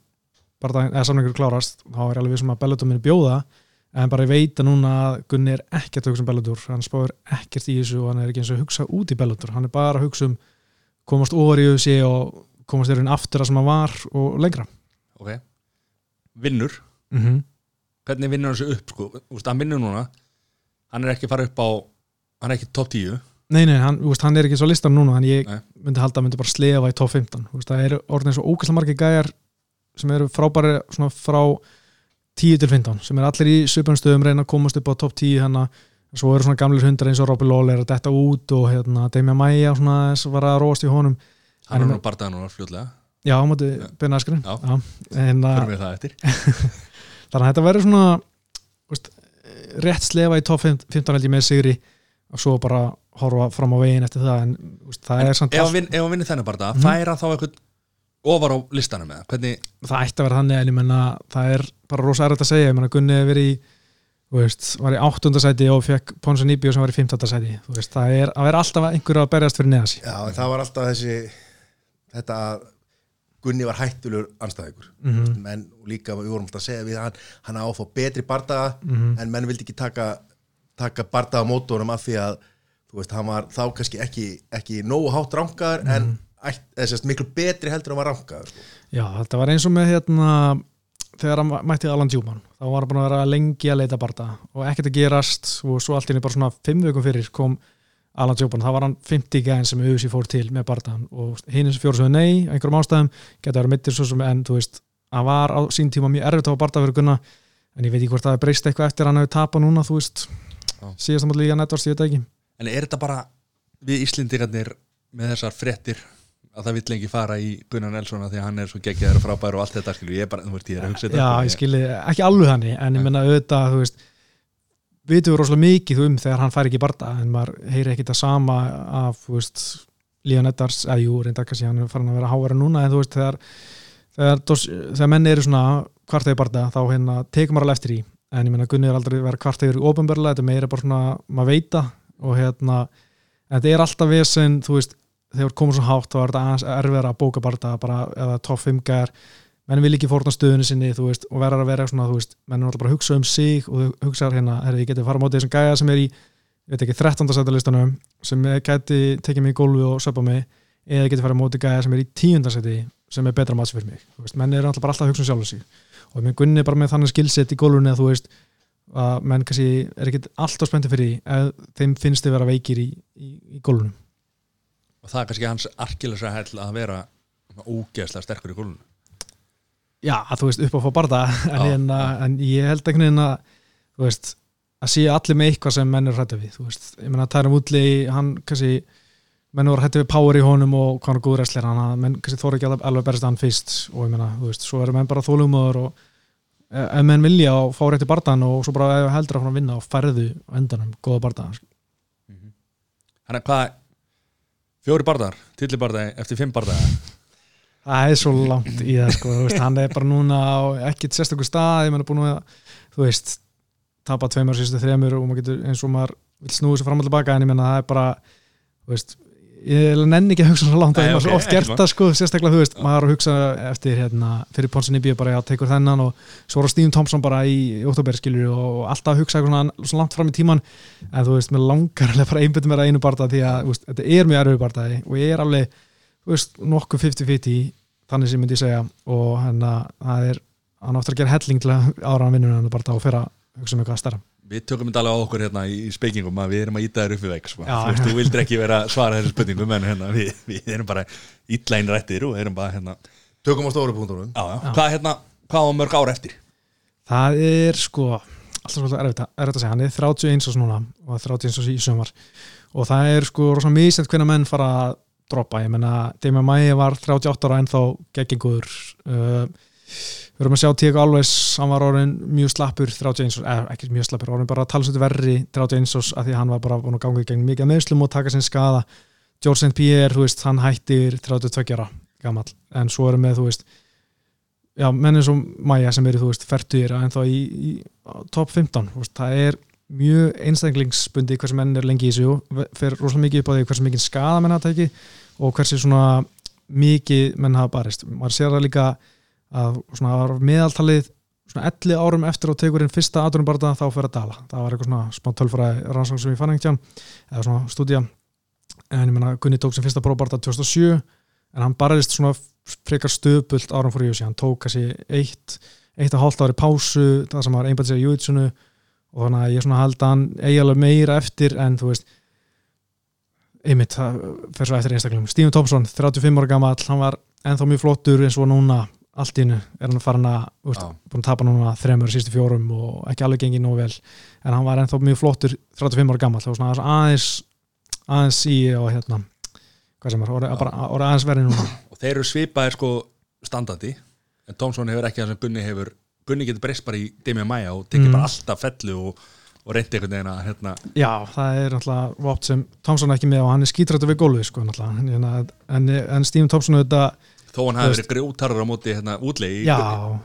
bara eða samningur klárast þá er ég alveg vissum að Bellator minni bjóða en bara ég veit að núna Gunni er ekkert að hugsa um Bellator, hann spáir ekkert í þessu og hann er ekki eins og hugsa út í Bellator. Hann er bara að hugsa um komast ofar í UFC og komast raun aftur að sem hann var og lengra. Ok. Vinnur, mm -hmm. hvernig vinnur hann sig upp sko, veist, hann vinnur núna. Hann er ekki að fara upp á hann er ekki top 10 Nei, nei, hann, veist, hann er ekki svo listan núna en ég Nei. myndi halda að hann myndi bara slefa í top 15 Þú veist, það eru orðin svo ógæslega margir gæjar sem eru frábæri svona frá 10 til 15 sem er allir í svipum stöðum reyna að komast upp á top 10 hann svo eru svona gamlir hundar eins og Robby Lawler að detta út og hérna Damian Maia var að róast í honum. Hann En- er nú bardaði núna fljótlega. Já, á móti Já. Ben Askren. Já. en að förum við það eftir. Þannig að þetta verður svona veist, rétt slefa í top 15 held ég með sigri og svo bara horfa fram á veginn eftir það. En veist, það er samt ef hann vin- ef hann vinnur þennan bardaða, Mhm. færa þá eitthvað ofar á listanum eða? Hvernig, það ætti að vera þannig en ég menna það er bara rosa erfitt að segja. Ég menna Gunni hefur verið í veist, var í áttundasæti og fekk Ponsa Nibio sem var í veist, það er að vera alltaf einhver að berjast fyrir neðas Já, það var alltaf þessi þetta að Gunni var hættulur anstæðingur mm -hmm. menn líka við vorum alltaf að segja við hann hann á að fá betri bardaga Mhm. en menn vildi ekki taka, taka bardaga mótorum af því að þú veist, hann var þá kannski ekki, ekki nógu hátt rankaður en ætt, eða, sérst, miklu betri heldur en hann var rankaður sko. Já, þetta var eins og með hérna þegar hann mætti Alan Djúman þá var hann búin að vera lengi að leita barða og ekkert að gerast og svo allt í henni bara svona fimm vökum fyrir kom Alan Djúman, þá var hann 50 gæðin sem auðvitað fór til með barðan og hinn sem fjóru svo nei, einhverjum ástæðum getur verið mittir svo sem en þú veist hann var á sín tíma mjög erfitt að fá barða fyrir gunna en ég veit ekki hvort það er breyst eitthvað eftir að hann hefur tapað núna, þú veist. Síðast að líka netvarst, ég veit það ekki. En er þetta bara við Íslendingarnir með þessar fréttir að það vill lengi fara í Gunnar Nelson af því að hann er svo geggjaður og frábær og allt þetta skilur, ég bara, þú veist, ég er að hugsa þetta Já, sko, ég skilji, ekki alveg þannig en ég menna auðvitað, þú veist vitum við rosalega mikið um þegar hann fær ekki í barda en maður heyri ekki það sama af, þú veist, Líðan Eddars eða jú, reynda kannski hann er farin að vera háara núna en þú veist, þegar þegar, þegar menn eru svona kvartaði barda þá hérna tekur maður alveg eftir í en ég menna Gunni er aldrei verið kvartaði yfir ofinberlega, þetta meira bara svona maður veita og hérna þetta er alltaf vesen, þú veist þegar komur svo hátt þá er þetta erfiðar að bóka bara eða top 5 gæðar menn vil ekki fórna stöðunni sinni veist, og verður að vera svona, veist, menn er alltaf bara að hugsa um sig og hugsa hérna, herri, ég geti fara á móti þessum gæja sem er í, ég veit ekki, 13. sætalistanum sem gæti tekið mig í gólfi og söpa mig, eða ég geti fara á móti gæja sem er í 10. sæti sem er betra match fyrir mig, veist, menn er alltaf bara alltaf að hugsa um sjálf sig og mér gunni bara með þannig skilsett í gólfunni að þú veist að menn kannski er ekki alltaf spenntið fyrir því ef þeim finnst þið vera veikir í, í, í gólfunum og það er kannski hans arkilesra hell að vera ógeðslega sterkur í gólunum Já, þú veist, upp að fá barða en, en, en ég held ekki neina þú veist, að sé allir með eitthvað sem menn er hrættu við, þú veist. Ég meina Tærum Woodley, hann kannski menn voru hrættu við power í honum og hvað hann er góður wrestler, hann að menn kannski þóra ekki alveg, berist hann fyrst. Og ég meina, þú veist, svo eru menn bara þólumöður og eh, ef menn vilja og fá rétti barðan og svo bara heldur að að vinna og færðu á endanum góða barða hann er hvað fjóri barðar, tilli barðar eftir fimm barðar það er svo langt í það sko, veist, hann er bara núna á ekkit sérstökur stað, ég meina búin að þú veist, tapa tveimur síðustu þremur og maður getur eins og maður vil snúi sér fram og tilbaka en ég meina það er bara þú veist, ég nenni ekki að hugsa svo langt að Nei, ég maður ok, svo oft gert það sko, sérstaklega þú veist, maður er að hugsa eftir hérna, fyrir Ponsin Ibí bara já, tekur þennan og svo var Stephen Thompson bara í, oktober skilur og alltaf að hugsa eitthvað svona, svona langt fram í tíman en þú veist, mér langar alveg bara einbyttum mér að einu barða því að veist, þetta er mjög erfið barðaði og ég er alveg þú veist, nokkuð 50-50 þannig sem myndi ég segja. Og hérna, það er hann áttur að gera helling til að ára hann vinnur hann bara og fyrir að hugsa um eitthvað stærra við tökum þetta alveg á okkur hérna í spekingum að við erum að íta þér upp við veik sko. Þú, veist, þú vildir ekki vera að svara þessu spurningum en hérna, við, við erum bara illa einrættir og erum bara hérna, tökum á stóru punktunum. Hvað, hérna hvað á mörg ár eftir? Það er sko alltaf svolítið erfitt, að- erfitt að segja, hann er 31 ás núna og 31 ás í sömar og það er sko rosa mísett hvernig menn fara að droppa, ég menna Demi Mæi var 38 ára en þá geggingur uh, við erum að sjá Tíko Alves, hann var orðin mjög slappur 31 ás, eða ekki mjög slappur orðin bara talsvöldu verri 31 ás að því hann var bara búin að ganga í gegn mikið meðslum og taka sinn skada George St. Pierre, þú veist, hann hættir 32 ára gamall, en svo erum við, þú veist já, menn eins og Maja sem eru, þú veist, færtugir en þá í, í top 15, þú veist, það er mjög einstaklingsbundi hversu menn er lengi í sig og fer rosalega mikið upp á því hversu mikið skada menn hafa tekið og hversu svona mikið menn hafa barist maður sér það líka að svona meðaltalið svona 11 árum eftir á tegurinn fyrsta aðrunbarða þá fer að dala. Það var eitthvað svona smá tölfræði rannsókn sem ég fann einhvern eða svona stúdía. En ég menna Gunni tók sem fyrsta próbarða 2007 en hann barist svona frekar stöðbult árum fór í hann tók kannski eitt, eitt og hálft ári pásu það sem var einbætt sér í júitsunu og þannig að ég svona held að hann eigi alveg meira eftir en þú veist einmitt, það fer svo eftir einstaklingum Stephen Thompson, 35 ára gammal, hann var ennþá mjög flottur eins og núna allt í innu er hann farin að, veist, búin að tapa núna þremur sístu fjórum og ekki alveg gengið nóg vel. En hann var ennþá mjög flottur 35 ára gammal, það var svona aðeins aðeins í og hérna hvað sem er, orðið orðið aðeins verið núna. Og þeir eru svipaðir sko standandi. En Thompson hefur ekki það sem Gunni hefur. Gunni getur breyst bara í Demi Maja og tekið Mm. bara alltaf fellu og, og reyndi einhvern veginn að hérna, Já, það er náttúrulega vopn sem Thompson er ekki með og hann er skítrættu við gólfið sko náttúrulega. En, en, en Stephen Thompson auðvitað þó hann hafi verið grjótarur á móti hérna, útlegi Já,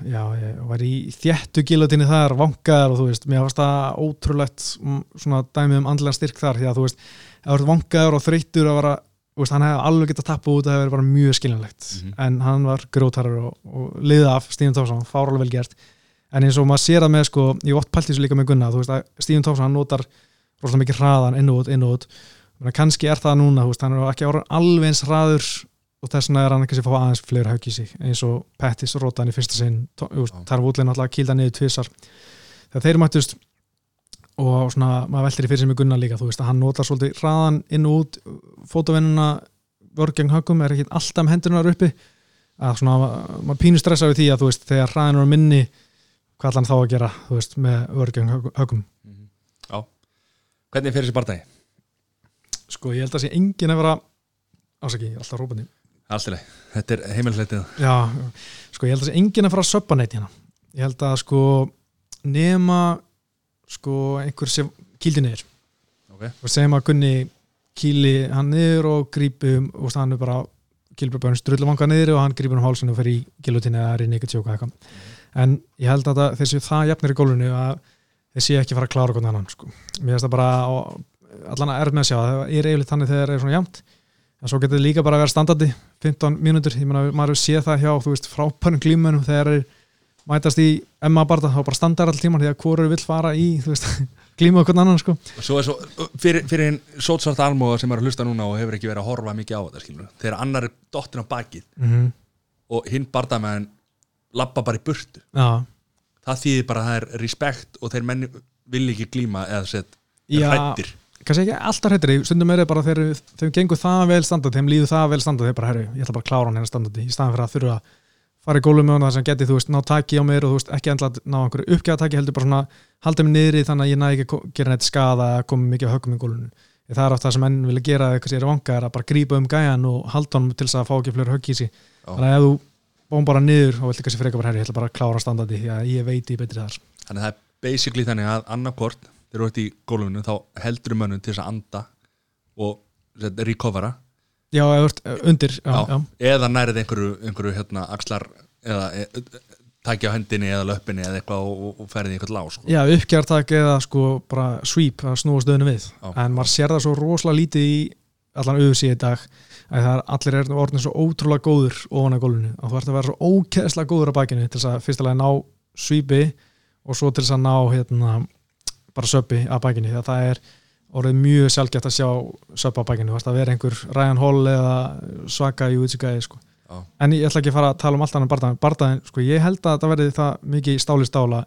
já, ég var í þéttu gilotinni þar, vangaðar og þú veist, mér varst það ótrúlegt mm, svona dæmið um andlega styrk þar því að þú veist, þú ert vangaður og þreyttur að vera, veist, hann hefði alveg getað tappa út það hefði verið mjög skiljanlegt. Mhm. en hann var grótarar og, og liðið af Stíðan Tófsson, fáralega vel gert. En eins og maður sér það með, sko, ég ótt pælt þessu líka með Gunna, þú veist, að Stíðan Tófsson kannski er það núna, veist, hann er ekki alveg eins hraður og þess vegna er hann ekki að fá aðeins fleiri högg í sig eins og Pettis rótaðan í fyrsta sinn. Þar útlegin alltaf að kýlda niður tvisar þegar þeir mættust og svona, maður veltir í fyrir sem í Gunnar líka þú veist að hann notar svolítið hraðan inn og út fótavennuna vörg gegn höggum er ekki alltaf með hendunar uppi. Að svona, maður pínu stressa við því að þú veist, þegar hraðin er minni hvað ætla hann þá að gera, þú veist, með vörg gegn höggum- höggum Já. hvernig fyrir þessi bardagi? sko, ég held að sé engin að vera ásaki, er alltaf rópandi Alltileg, þetta er heimilsleitið Já, sko ég held að sé enginn að fara að söppa neitt hérna. Ég held að sko nema sko einhver sem kýldi niður. Ok. og segjum að Gunni kýli hann niður og grípi um og hann er bara Gilbert Burns drullu vanga niður og hann grípur um hálsinu og fer í gilutinni eða rinni ekki tjóka eitthvað. En ég held að það, þessi það jafnir í gólfinu að þessi ekki fara að klára hvernig annan sko. mér finnst það bara allan að erð með að sjá það er eiginlega þannig þegar það er svona jafnt en svo getur það líka bara að vera standandi 15 mínútur, ég meina maður sé það hjá þú veist frábærum glímunum þegar þeir mætast í Emma Barda þá bara standar all tíman því að hvorur vill fara í veist, glímu okkur annan sko. Og svo er svo, fyrir, fyrir hinn sótsvart almóða sem er að hlusta núna og hefur ekki verið að horfa mikið á þetta skilur, þegar annar er dottin á bakið mm -hmm. og hinn bardamæðin labba bara í burtu. Já, það þýðir bara að það er respekt og þeir menni vil ekki glíma eða sett er hrættir kannski ekki alltaf hrættir stundum er það bara þegar þeim gengur það vel standandi þeim líður það vel standandi, þeir bara herru, ég ætla bara að klára hann hérna standandi í staðan fyrir að þurfa að fara í gólum með hann þar sem geti, þú veist, ná taki á mér og þú veist, ekki endla að ná einhverju uppgæðataki heldur bara svona, halda mig niðri þannig að ég næ ekki að gera neitt skada að koma mikið að höggum í gólunum það er oft það sem menn vilja gera eða kannski er vanga er að bara grípa um gæjan og halda honum til þess að fá ekki fleiri högg í sig. Þannig að ef þú bóm bara niður og vill kannski freka bara herri, ég ætla bara að klára standandi því að ég veit ég betri þar. Þannig að það er basically þannig að annarkort þegar þú ert í gólfinu þá heldur mönnum til þess að anda og recovera já, ert eh, undir, já, Já. eða nærið einhverju, einhverju hérna, axlar eða e, e, taki á hendinni eða löppinni eða eitthvað og, og, ferði í eitthvað lág sko. Já, uppgjartak eða sko bara sweep að snúa stöðinu við Já. en maður sér það svo rosalega lítið í allan í dag að er allir er orðin svo ótrúlega góður ofan að gólfinu og þú ert að vera svo ókeðslega góður á bakinu til þess að fyrstulega ná sweepi og svo til þess að ná hérna, bara söppi að bakinu því að það er orðið mjög sjálfgætt að sjá söppi á bakinu, þú veist að vera einhver Ryan Hall eða svaka í útsikæði sko. En ég ætla ekki að fara að tala um allt annan bardaðin, bardaðin sko, ég held að það verði það mikið stáli stála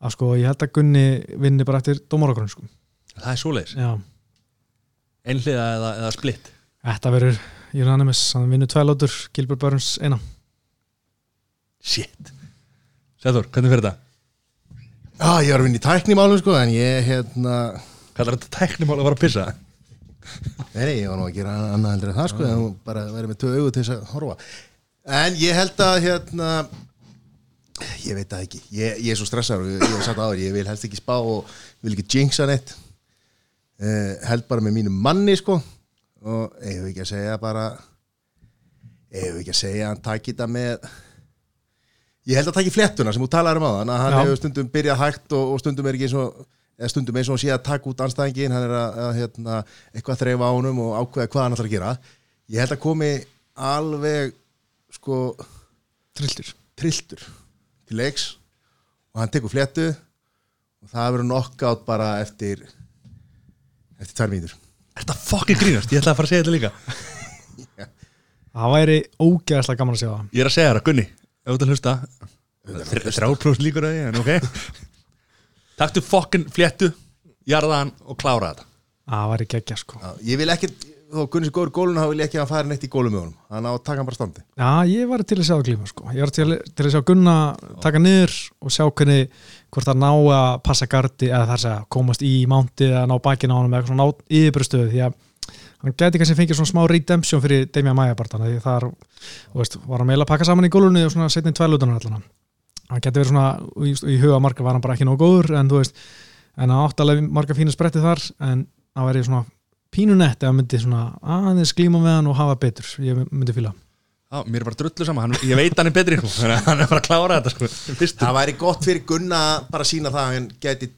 að sko ég held að Gunni vinni bara eftir dómaragrunn sko. það er svoleiðis, Já, einhliða eða, eða splitt þetta verður Unanimous, hann vinnur tvælótur Gilbert Burns eina. Shit. Sæður, hvernig fyrir þetta? Já, ég var að vinna í tæknimálum sko En ég, hérna Kallar þetta tæknimál að fara að pissa? Nei, ég var nú að gera annað heldur en það sko En bara verið með tvö augu til þess að horfa. En ég held að, hérna Ég veit það ekki. Ég, ég er svo stressaður og ég, ég hef sagt áður Ég vil helst ekki spá og vil ekki jinxa neitt. Uh, Held bara með mínum manni sko Og ég hef ekki að segja bara Ég hef ekki að segja að hann taki þetta með Ég held að taki fléttuna sem þú talar um á þann að hann Já. hefur stundum byrjað hægt og, og stundum er ekki eins og eða stundum eins og hann sé að taka út anstæðingin hann er að, að hérna, eitthvað að þreifa á honum og ákveða hvað hann ætlar að gera. Ég held að komi alveg sko trilltur trilltur til leiks og hann tekur fléttu og það verður knockout bara eftir eftir tvær mínútur. Er þetta fucking grínast? Ég ætla að fara að segja þetta líka. Það væri ógeðslega gaman að sjá það. Ég er að segja það, Gunni Ef þú ert að hlusta Þrjárprós líkur að því, en ok. Taktu fucking fléttu Jarðaðan og klára þetta. Það væri geggja sko. Já, ég vil ekki, þó Gunni sé góður gólun þá vil ég ekki að hann fara neitt í gólu með honum. Hann á að taka hann bara standi. Já, ég var til að sjá glíma sko. Ég var til, til að sjá Gunna taka niður og sjá hvernig hvort það ná að passa gardi eða það er að segja, komast í mándi eða ná bakinn á honum eða eitthvað svona yfirbrustuðu því að hann gæti kannski fengið svona smá redemption fyrir Damian Maia barndana því þú veist, var hann meila að pakka saman í gólunni og svona setni tvælutanar allan. Hann gæti verið svona, í, í huga marga var hann bara ekki nóg góður en þú veist, en hann átti alveg marga fínu spretti þar en það væri svona pínunett eða myndi svona aðeins glíma með hann og hafa betur, ég myndi fíla. Já, mér er bara drullu sama, hann, ég veit hann er betri að hann er bara að klára þetta sko, það væri gott fyrir Gunna bara að sína það að hann geti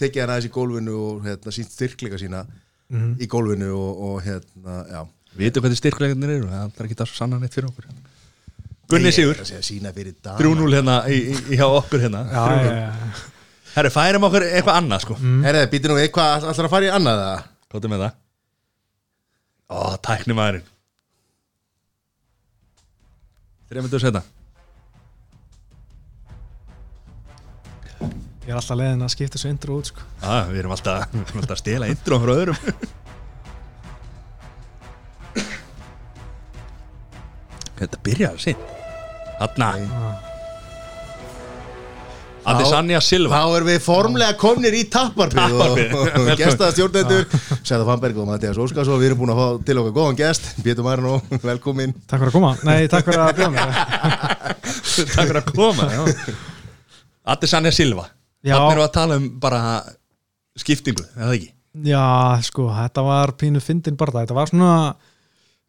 tekið hann aðeins í gólfinu og hérna, sínt styrkleika sína í gólfinu og, og hérna, já. Við veitum hvað þið styrklegarnir eru, það er ekki það sanna neitt fyrir okkur. Gunni Sigur, Ég er að segja sína fyrir dag 3-0 hérna í, í, í hjá okkur hérna. Já, já, já. Herru, færum okkur eitthvað annað sko. Herðu, býtir nú eitthvað allar að fara í annað það Kóttu með það? Ó, tækni maðurinn Þrjá myndu að Ég er alltaf leiðin að skipta þessu intro út sko. Já, við erum alltaf, við erum alltaf að stela intro frá öðrum. Þetta byrjaði sín Þarna. Adesanya Silva. Þá erum við formlega komnir í tapparpið Tapparpið. og, og gestaða stjórnendur Sæða Fannberg og Mattias Óskarsson Við erum búin að fá til okkar góðan gest. Pétur Marino, velkomin Takk fyrir að koma. Nei, takk fyrir að bjóða mér Takk fyrir að koma já. Adesanya Silva. Já. Þannig við að tala um bara skiptingu, eða ekki? Já, sko, þetta var pínu fyndin bara Þetta var svona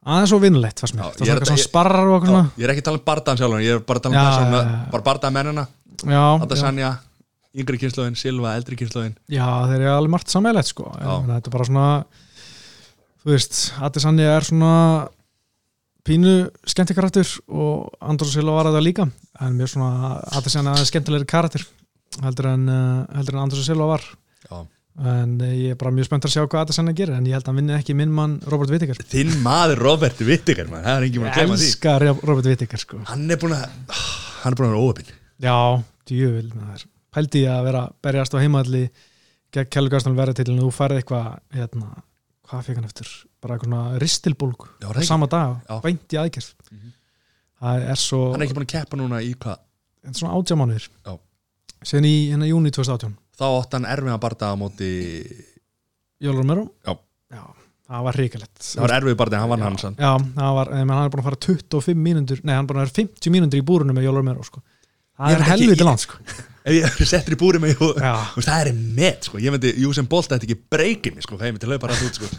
aðeins og vinnulegt fannst mér. Það var eitthvað þetta- svona sparrar og eitthvað svona Ég er ekki að tala um bardaðan sjálfur Ég er bara að tala um Já, persónuna, já, já. bara bardaða mennina. Já, já, Adesanya, yngri kynnslóðin, Silva, eldri kynnslóðin já, þeir eru alveg margt sammeilegt sko. En Þetta er bara svona þú veist, Adesanya er svona pínu skemmtikarættur og Andrós Silva var það líka. En mér svona Adesanya er skemmtilegri karættur heldur en, uh, heldur en Andrós Silva var Já. en uh, ég er bara mjög spennt að sjá hvað Adesanya gerir en ég held að hann vinni ekki minn mann Robert Whittaker Þinn maður Robert Whittaker man. Það er engin búin að Ég glema því elska Robert Whittaker sko. Hann er búin að Hann er búin að vera óöpinn Já, maður. Pældi ég að vera berjast á heimaðli gegn Kjellur Gaston verðartillinu og þú færði eitthvað hérna, hvað fekk hann eftir bara eitthvað ekki. sama dag, Já. beint í aðgerð það er svo Hann er ekki búin að keppa núna í hvað er Já. síðan í hérna júni 2018 Þá átt hann erfið að bardaða á móti Jólur Mero Já. það var hrikalett Það var erfið bardaði, hann vann hans Já, það var, en hann er búin að fara 25 mínútur nei, hann er búin að vera 50 mínútur í búrunum með Jólur Mero sko. það er helviti land sko. Ef ég settur í mig og, Já. og það er met sko. Ég myndi, Júsem Bolt ætti ekki breykið mig sko. Það ég myndi hlaupa rætt út sko.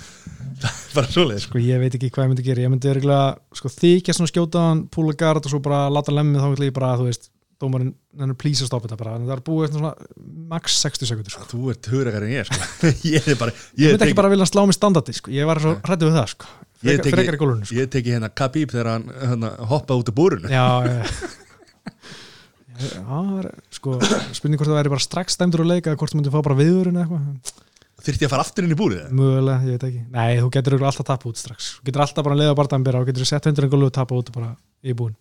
Er bara svoleið sko. sko ég veit ekki hvað ég myndi gera ég myndi örgulega sko, þykja svona skjóta hann púla gard og svo bara láta lemmið þá vil ég bara þú veist, dómarinn hann er please að stoppa þetta bara en það er búið svona max 60 sekundur sko. Þú ert hugrekar en ég sko. Ég bara ég Ég myndi ekki bara vilja slá mig standardi sko. ég var svo hrættu við það sko. Ég frekar, teki- gólunum sko. Ég teki hérna Khabib þegar hann hérna, hoppaði út úr búrunu já, já. Það er, sko, spurning hvort það væri bara strax stæmdur að leika eða hvort þú myndi fá bara viðurinn eitthvað Þyrfti ég að fara aftur inn í búrið mögulega, ég veit ekki nei, þú getur alltaf tappa út strax þú getur alltaf bara að leiða bara dæmbira og getur sett hundurinn gólu og tappa út og bara í búin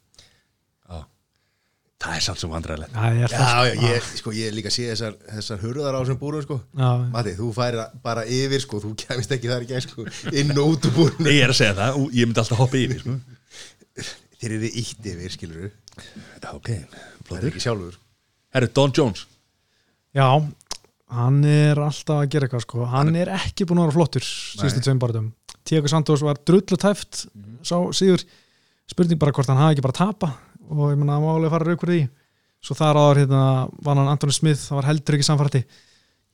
Það er samt sem vandræðilegt. Er það Já, sko. já, ég, sko, ég líka sé þessar, þessar hurðar á þessum búrum sko. Já, Matti, þú færi bara yfir sko, þú kemist ekki þar ekki sko, inn og út úr búrunu Ég er að segja það, og ég myndi alltaf hoppa yfir sko. Þeir eru ítt yfir, skilur Já, ok. Það er ekki sjálfur. Herru, Don Jones. Já, hann er alltaf að gera eitthvað sko. hann er ekki búin að vera flottur síðustu tveim barðum Tiago Santos var drullu tæft sá síður spurning bara hvort hann hafi ekki bara tapa og ég menna að málega fara raukur í. Svo þar áður hérna var hann Antoni Smith það var heldur ekki samfætti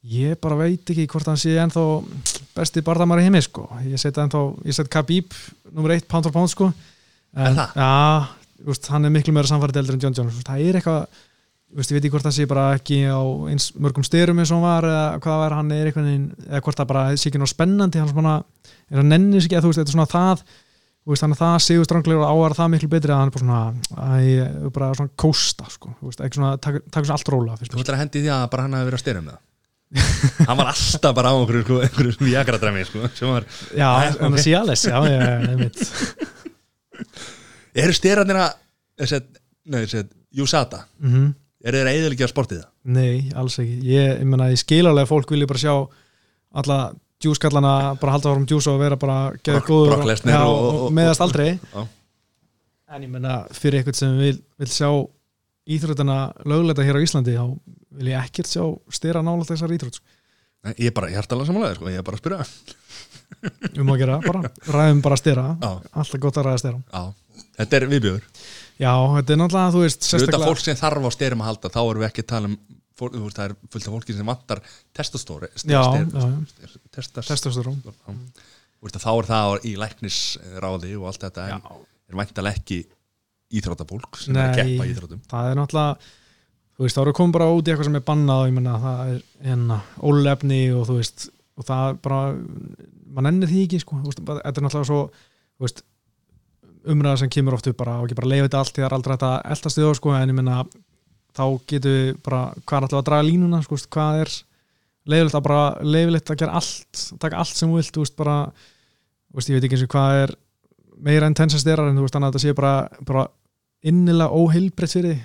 ég bara veit ekki hvort hann sé ennþá besti barðamari heimi sko. Ég set ennþá, ég set Khabib nummer eitt pound for pound sko. Er það? Já, úst, hann er miklu meira samfætti eldur en John Jones. Úst, það er eitthvað veist, ég veit ekki hvort það sé bara ekki á eins mörgum styrum eins og hann var eða hvað var, hann er veginn eða hvort það bara sé ekki ná spennandi hann svona, er að nenni sig ekki að þú veist, þetta er svona það veist, þannig að það séu stranglegur og ávar það miklu betri að hann er bara svona æ, bara svona kósta, sko, veist, ekki svona taka svona allt róla, Þú ætlar að hendi því að bara hann hafi verið að styrum með það. Hann var alltaf bara á einhverju sko, einhverju jakradræmi sko, sem var Já, ok. sé alveg, já, já, já, einmitt. Eru styrarnir að nei, þessi, Júsata mm eru þeir eðilegja sportið? Það? Nei, alls ekki. Ég, ég ég skil alveg að fólk vilja bara sjá alla djúskallana bara halda árum djús og vera bara geða góður og- meðast aldrei. En ég menna, fyrir eitthvað sem vil, vil sjá íþróttina lögleita hér á Íslandi þá vil ég ekkert sjá styrra nálægt þessar íþrótt sko. Nei, Ég er bara hjartalega samanlega sko, ég er bara að spyrja. Um að gera, bara, ræðum bara styrra alltaf gott að ræða styrra Þetta er viðbjöður já, þetta er náttúrulega, þú veist, Þetta fólk sem þarf á styrum að halda þá erum við ekki að tala um fólk, þú veist, það er fullt af fólki sem vantar testastóri já, já, já, testas testosterón þá er það í læknisráði og allt þetta en er væntalega ekki íþróttafólk sem er að Nei. keppa í íþróttum. það er náttúrulega þú veist, þá eru komið bara út í eitthvað sem er bannað og ég menna það er hérna ólefni og þú veist, og það er bara mann ennir því ekki, sko veist, þetta er náttúrulega svo, þú veist umræða sem kemur oft upp bara og ekki bara leiða þetta allt því það er aldrei þetta eldast við sko, en ég menna þá getum við bara, hvað er alltaf að draga línuna sko, hvað er leifilegt að bara leifilegt að gera allt, taka allt sem þú vilt, veist, bara veist, ég veit ekki eins og hvað er meira en tensastyrar en þú veist, þannig að þetta sé bara, bara innilega óheilbreytt fyrir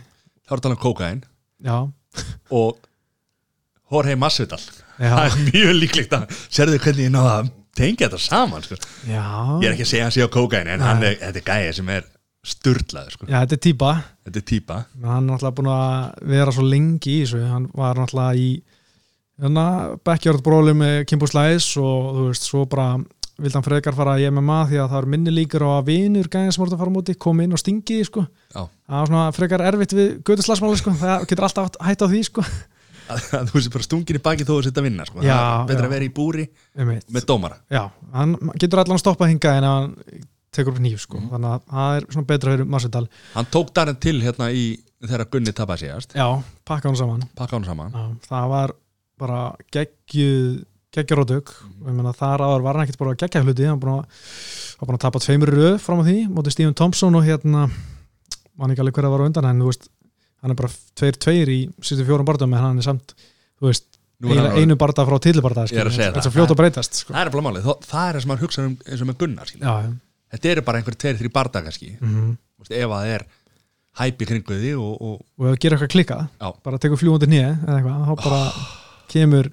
þá er að tala um kókain Já, og Jorge Masvidal. Það er mjög líklegt að sérðu hvernig ég náða að tengja þetta saman sko. ég er ekki að segja að hann sé á kókain en er, þetta er gæði sem er sturlaður sko. Já, þetta er típa þetta er menn hann er náttúrulega búin að vera svo lengi í þessu hann var náttúrulega í hérna, backyard bróli með Kimbo Slice og þú veist, svo bara vildi hann frekar fara í MMA því að það er minni líkur á að vinur gæðin sem voru að fara á móti kom inn og stingi því, sko. Já. það var svona frekar erfitt við göduslasmáli sko. það getur alltaf hætt á því sko. að, að þú veist bara stungin í baki þó að setja að vinna sko. Já, betra já. að vera í búri Einmitt. með dómara Já, hann getur allan stoppað hinga en hann tekur upp nýf sko. Mhm. þannig að það er svona betra fyrir Masvidal hann tók Darren til hérna í þegar Gunni tapaði síðast. Já, pakka hann saman. Pakka hann saman. Já, það var bara geggjarótök og meina þar áður var hann ekkert bara geggja hluti. Hann var búinn að, tapa tveimur röð fram á því, mótið Stephen Thompson og hérna mann ekki alveg hver að var á undan en þú veist, hann er bara tveir tveir í 74 barndum en hann er samt þú veist, hann einu, barnda frá segja þetta að breytast sko. það er Þó- það er það sem maður hugsa um eins og með Gunnar skilur. Þetta eru bara einhver tveir, þrjir barða kannski. Mm Þú veist, ef að það er hæpi kringu því og, og og ef það gerir eitthvað klikka Já. bara tekur fljúandi nýja þá bara kemur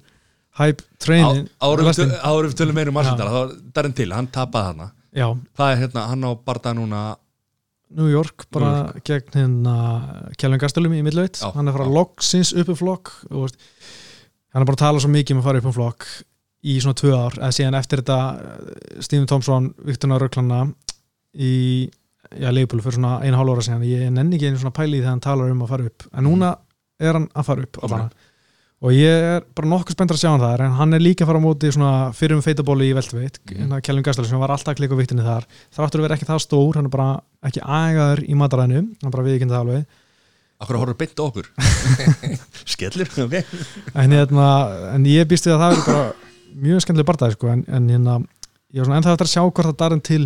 hype trainin árum tölum meira um Já. Arsenal þá Darren til, hann tapaði hana já, hvað er hérna, hann á barða núna New York bara gegn hérna Kjellin Gastelum í millveit hann er að fara já. loksins upp um flokk og hann er bara að tala svo mikið um að fara upp um flokk í svona tvö ár eða síðan eftir þetta eh, Stephen Thompson, Viktorna Röklana í já, leifbúlu fyrir svona einu hálf ára síðan ég nenni ekki einu svona pæli þegar hann talar um að fara upp en núna er hann að fara upp Ok. okay. og ég er bara nokkuð spenntur að sjá hann þar en hann er líka að fara á móti svona fyrir um feitabóli í veldveit Mhm. mm. Kjellin Gastelum sem var alltaf að klika á viktinni þar þráttur að vera ekki það stór, hann er bara ekki ægaður í mataræðinu, hann bara viðkynnt það alveg Akkur horfður beint á okkur Skellir, en, hérna, en ég býst við að það er bara mjög skemmtileg barndæði sko, en, en hérna, ég var svona ennþá eftir að sjá hvort að Darren til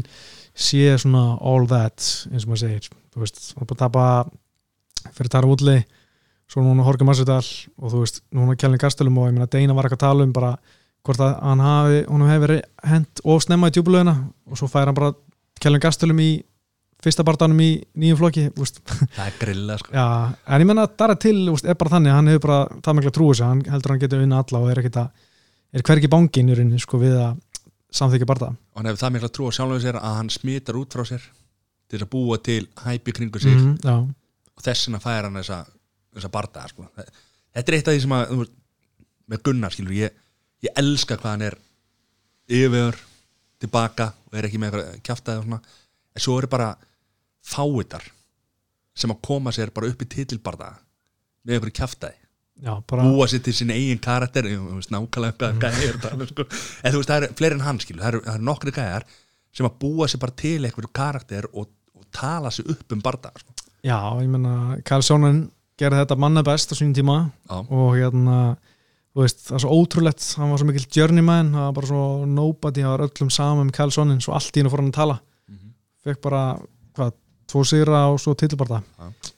sé svona all that eins og maður segir þú veist, hann bara að tapa fyrir Tara Woodley svo núna Horka Masvidal og þú veist, núna Kjellin Gastelum og ég meina Deina var eitthvað að tala um bara hvort að hann hafi, hún hefur verið hent og snemma í djúbulöðina og svo fær hann bara Kjellin Gastelum í fyrsta barndanum í nýjum flokki veist, Það er grilla sko. Já, en ég menna að Darra til úst, er bara þannig, hann hefur bara það mikla trúið sig, hann heldur hann getur unna alla og er ekkit að er í rauninni sko við að samþykja barða og hann hefur það mikla trú á sjálfum sér að hann smitar út frá sér til að búa til hæpi kringu sig. Mm, Já, og þess vegna fær hann þessa, þessa barða sko. þetta er eitt af því sem að með Gunnar skilur ég, ég elska hvað hann er yfir tilbaka og er ekki með svona. En svo eru bara fáitar sem að koma sér bara upp í titilbarða með einhverju kjaftaði já, bara búa sér til sín eigin karakter nákvæmlega hvað gæði er það sko. en þú veist það er fleiri en hann skilur það eru, eru nokkri gæjar sem að búa sér bara til einhverju karakter og, og tala sér upp um barða sko. Já, ég menna Kyle Sonnen gerði þetta manna best á sínum tíma Já. og hérna þú veist, það er svo ótrúlegt, hann var svo mikill journeyman, það var bara svo nobody það var öllum saman með Kælsonin, svo allt í hennu fór hann að tala Mhm. fekk bara, hvað, tvo sigra og svo titilbarta Þegar,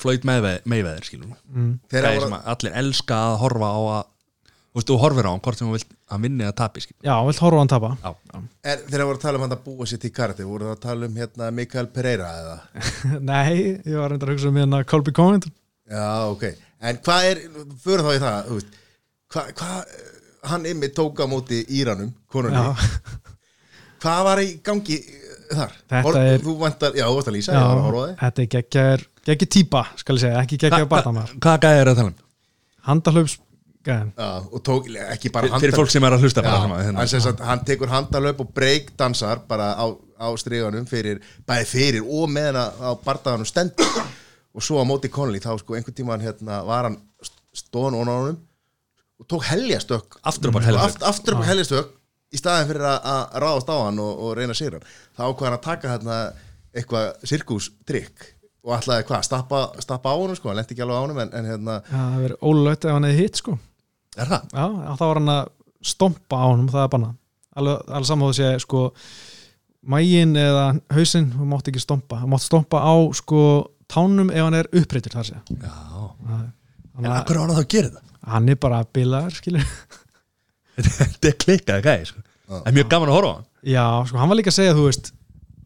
Floyd Mayweather skilur mm. Gæði voru, sem að allir elska að horfa á að Þú veist, þú horfir á hann hvort sem vilt að vinni að tapi skilur. Já, vilt horfa á hann tapa. Er, þegar voru að tala um hann að búa sér til karate voru það að tala um hérna Mikael Pereira eða? Nei, ég var reyndar að hugsa um hérna Colby Covington. Já, ok, en hvað er fyrir þá í það, þú veist hvað hva, hann ymmi tók á móti Íranum, konunni. Já, hvað var í gangi þar? Þetta er- Þú vantar, já, þú varst að lýsa, já ég var að horfa á þig þetta er geggjar geggi típa, skal ég segja, ekki geggjar barndamar Hvaða gæði er að tala um? handahlaups gæðin Já, og tók ekki bara Fyrir, fyrir fólk sem er að hlusta bara sama, hérna. hann, sem sagt, hann tekur handalöp og breakdansar bara á, á striganum fyrir, bæði fyrir og meðan að- á bardaganum stendur og svo á móti Conley þá sko einhvern tímann hérna var hann stóðan og honum og tók helgjastök Aftur á bak heljarstök. aft, aftur upp helgjastök í staðin fyrir að, ráðast á hann og, og reyna að sigra hann þá ákvað hann að taka hérna eitthvað sirkústrykk og ætlaði hvað, stappa, stappa á honum sko, hann lendi ekki alveg á honum en, en hérna, Já, það verið ólögt ef hann hefði hitt sko. Er það? Já, já, þá var hann að stompa á honum það er banna alveg, alveg þú sé sko mægin eða hausinn þú mátt ekki stompa, þú mátt stompa á sko tánum ef hann er uppreitur þar sé. Já. En Þannig að akkur var hann að gera það? hann er bara bilaður skilur Þetta er klikkaði gæði sko. Það er mjög gaman að horfa á hann. Já, sko, hann var líka að segja, þú veist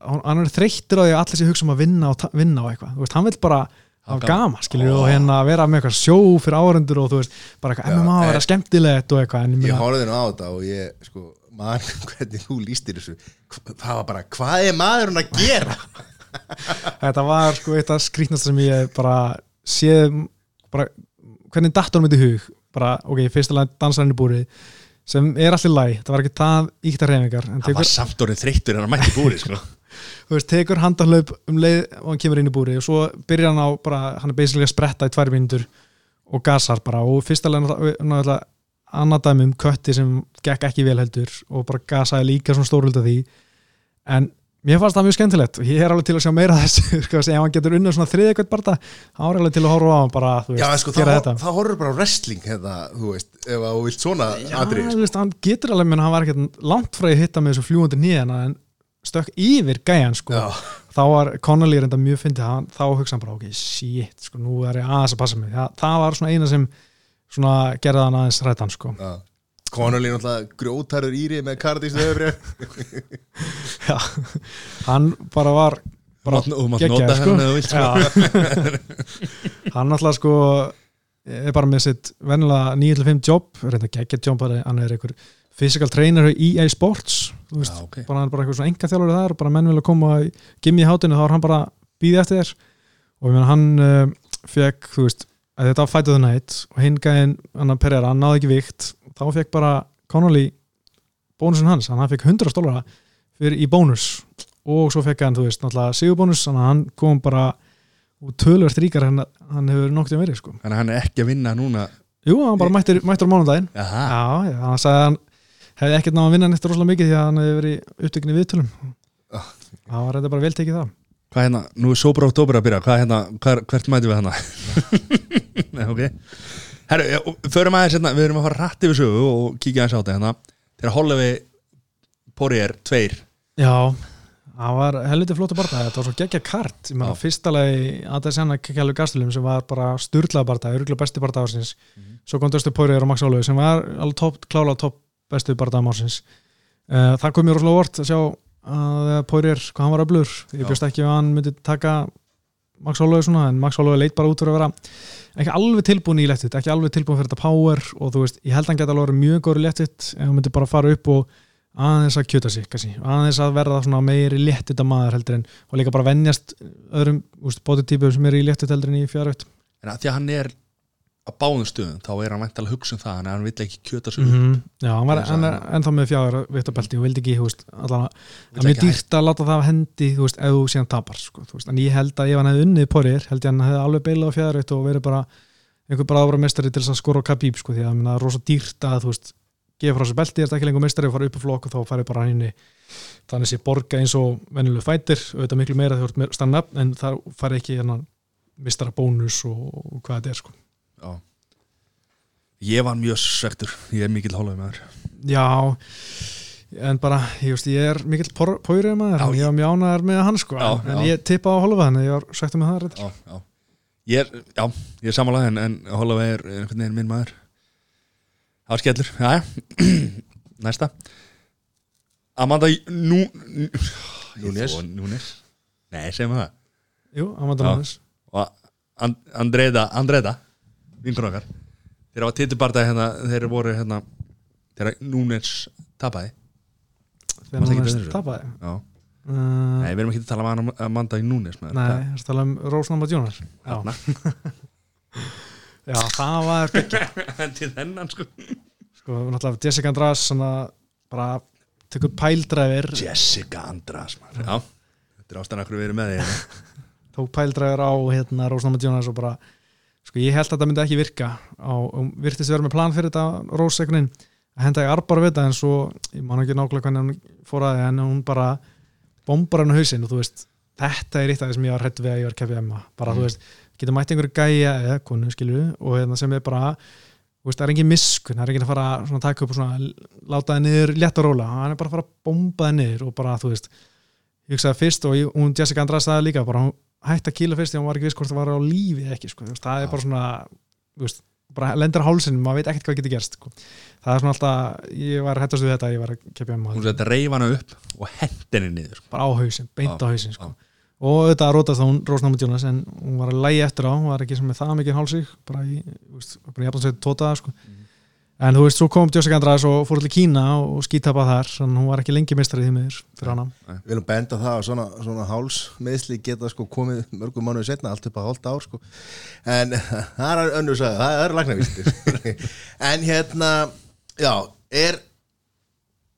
hann, er þreyttur á því að allir sé hugsa um að vinna og vinna á eitthvað, þú veist, hann vil bara hafa gaman. gama, skilur, og hérna vera með eitthvað sjó fyrir áhörundur og þú veist, bara eitthvað MMA að vera skemmtilegt og eitthvað, en ég horfði nú á þetta og ég sko, man, hvernig þú lístir þessu. Það var bara, hvað er maðurinn að gera? Þetta var sko eitt af skrýtnast sem ég bara séð bara, hvernig datt honum þetta í hug. Bara, ok, fyrsta lag dansar hann í búri sem er allir læg, það var ekki það íkta reyfingar, en Það var tekur, samt orðið þreyttur en hann mætti búri sko. þú veist, tekur handahlaup um leið og hann kemur inn í búri og svo byrjar hann á bara, hann er basically að spretta í tvær mínútur og gasar bara og fyrsta náttúrulega annað dæmi um kötti sem gekk ekki vel heldur og bara gasaði líka svona stórhuld af því en mér fannst það mjög skemmtilegt. Og ég er alveg til að sjá meira þessu sko, ef hann getur unnað svona þriðið eitthvað bara þá er alveg til að horfa á hann bara þú já, veist, sko, gera það, þetta. það horfður bara á wrestling hérna, þú veist, ef að þú vilt svona Já, atrið, þú veist, hann getur alveg, menn hann var ekkert langt frá að hitta með þessu fljúandi nýjana en stökk yfir gæjan sko. Já. þá var Connolly reynda mjög fyndið hann- þá hugsa hann bara, ok, shit sko, nú er ég aðeins að passa mig. Það, það Connolly náttúrulega grjótarur íri með kardísu öfri Já, hann bara var bara nota sko. sko. Hann náttúrulega sko er bara með sitt vennilega 9-5 jobb, reynda geggja jobb hann er einhver physical trainer í EA Sports veist, Já, ok. bara hann er bara eitthvað svona enga þjálfur þar bara menn vilja koma í gimmi í hátinu þá er hann bara býði eftir þér og ég meina hann uh, fekk, þú veist, að þetta var Fight of the Night og hinn gæðin, hann Pereira, hann náði ekki vikt þá fekk bara Connolly bónusin hans, hann fekk 100 stólara fyrir í bónus. Og svo fekk hann, þú veist, náttúrulega sigurbónus þannig að hann kom bara og tölvert ríkar en hann hefur noktið verið sko. Þannig að hann er ekki að vinna núna? Jú, hann bara mættir, mættir á mánudaginn. Jaha, Já, já, hann sagði að hann hefði ekkert náða að vinna neitt rosalega mikið því að hann hefði verið upptökin í viðtölum. Ah. Það var þetta bara vel tekið það hvað hérna, nú er Sober Oktober að byrja. Hvað hérna, hver, hvert mæti við hérna Nei, ok Herru, förum aðeins hérna, við erum að fara rætt yfir sögu og kíkja aðeins á þetta hérna. Þegar Hollevi Poirier, tveir. Já, það var helviti flóta barða þetta var svo geggja kart. Ég Já. fyrsta lagi Adesanya Kekjalu Gastelum sem var bara styrlaða barða, örgulega besti barða ársins. Svo kom Dustin Poirier og Max Holloway sem var alveg topp, klála topp bestu barða ársins. Uh, það kom mér rosalega vort að sjá að Poirier, hvað hann var öflur ég Já. bjóst ekki að hann myndi taka Max Holloway svona, en Max Holloway leit bara út fyrir að vera ekki alveg tilbúin í léttitt ekki alveg tilbúin fyrir þetta power og þú veist, ég held að hann geta alveg verið mjög góður í léttitt ef hann myndi bara fara upp og aðeins að kjöta sig, kannski, aðeins að verða svona meiri léttitt að maður heldur en og líka bara venjast öðrum bodytypum sem eru í léttitt heldur en í fjárhætt En að því að hann er á báðum stöðum þá er hann væntalega að hugsa um það en hann vill ekki kjöta sig mm. -hmm. Já, hann, var, að hann er hann- ennþá með fjárhætt vittabelti og vildi ekki, þú veist, allan að ekki dýrt að láta það af hendi, þú veist, ef þú síðan tapar sko, þú veist, en ég held að ef hann hefði unnið porir, held ég að hann hefði alveg beilað á fjárhætt og verið bara einhver bara áfram mestari til þess að skora á Khabib sko, því að það er rosa dýrt að, þú veist gefa frá sér belti, er þetta ekki lengur mestari og fara upp í flokk og þá farið bara hann inn í þannig sé borga eins og venjuleg fætir auðvitað miklu meira þegar þú ert stand-up en það farið ekki mistara bónus og, og hvað þetta er sko Já. Ég var mjög svektur, ég er mikill hálfum með þér Já, en bara, ég veist, ég er mikill pórið maður, Já, en ég var mjög ánæður með hann sko, Já, en já. ég tippa á hálfa þannig, ég var svektur með það. Já, já. Ég er, já, ég er samanlega en, en Holloway er einhvern veginn minn maður. Það var skellur, já, já. Næsta. Amanda Nú Núnes. Núnes. Nei, segjum við það. Jú, Amanda og And Andreida, Andreida vinkur okkar þeir hafa titubardaði hérna þeir voru hérna þegar Núnes tapaði Þegar tapaði. Já. Uh, Nei, við erum ekki að tala um Amanda Núnes maður. Nei, það er að tala um Rósnama Jonas. Já, já, það var til þennan sko sko, náttúrulega Jessica András, svona, bara, tekur pældræfir, Jessica maður. Já, þetta er ástæðan okkur við erum með því hérna. tók pældræfir á, hérna, Rósnama Jonas og bara, sko, ég held að þetta myndi ekki virka og virtist vera með plan fyrir þetta Rósegnin, að henda ekki arbar við þetta en svo, ég man ekki nákvæmlega hvernig hann fór að því, en hún bara bombar hann á hausinn og þú veist þetta er eitt af því sem ég var hrætt við að ég var keppið emma bara Mm. þú veist, getur mætt einhverju gæja eða konu skilju og hérna sem er bara þú veist, það er engin miskun, það er engin að fara að taka upp og svona, láta það niður létt og róla, hann er bara að fara að bomba það niður og bara, þú veist, ég hugsaði fyrst og ég, hún Jessica András sagði líka bara, hætti að kýla fyrst því hún var ekki viss hvort það var á lífi ekki, sko, veist, það er bara svona veist, bara lendir á hálsinn maður veit ekkert hvað getur gerst, sko. Það er svona alltaf, ég var hættast við þetta ég var að keppja um hún reyf hana upp og hendinni niður sko. bara á hausinn, beint á hausinn sko. og þetta rótast þá hún Rósnáma Jonas en hún var að lægi eftir á, hún var ekki með það mikið hálsík, bara í, þú veist, bara í en þú veist, svo kom Jessica András og fór til Kína og skítapa þar, þannig að hún var ekki lengi mistrið því miður fyrir hana. Við viljum benda það að svona, svona hálsmeðsli geta sko komið mörgum mánuði setna allt upp að hálft ár sko. En það er önnur sagði, það er lagnavístir en hérna já, er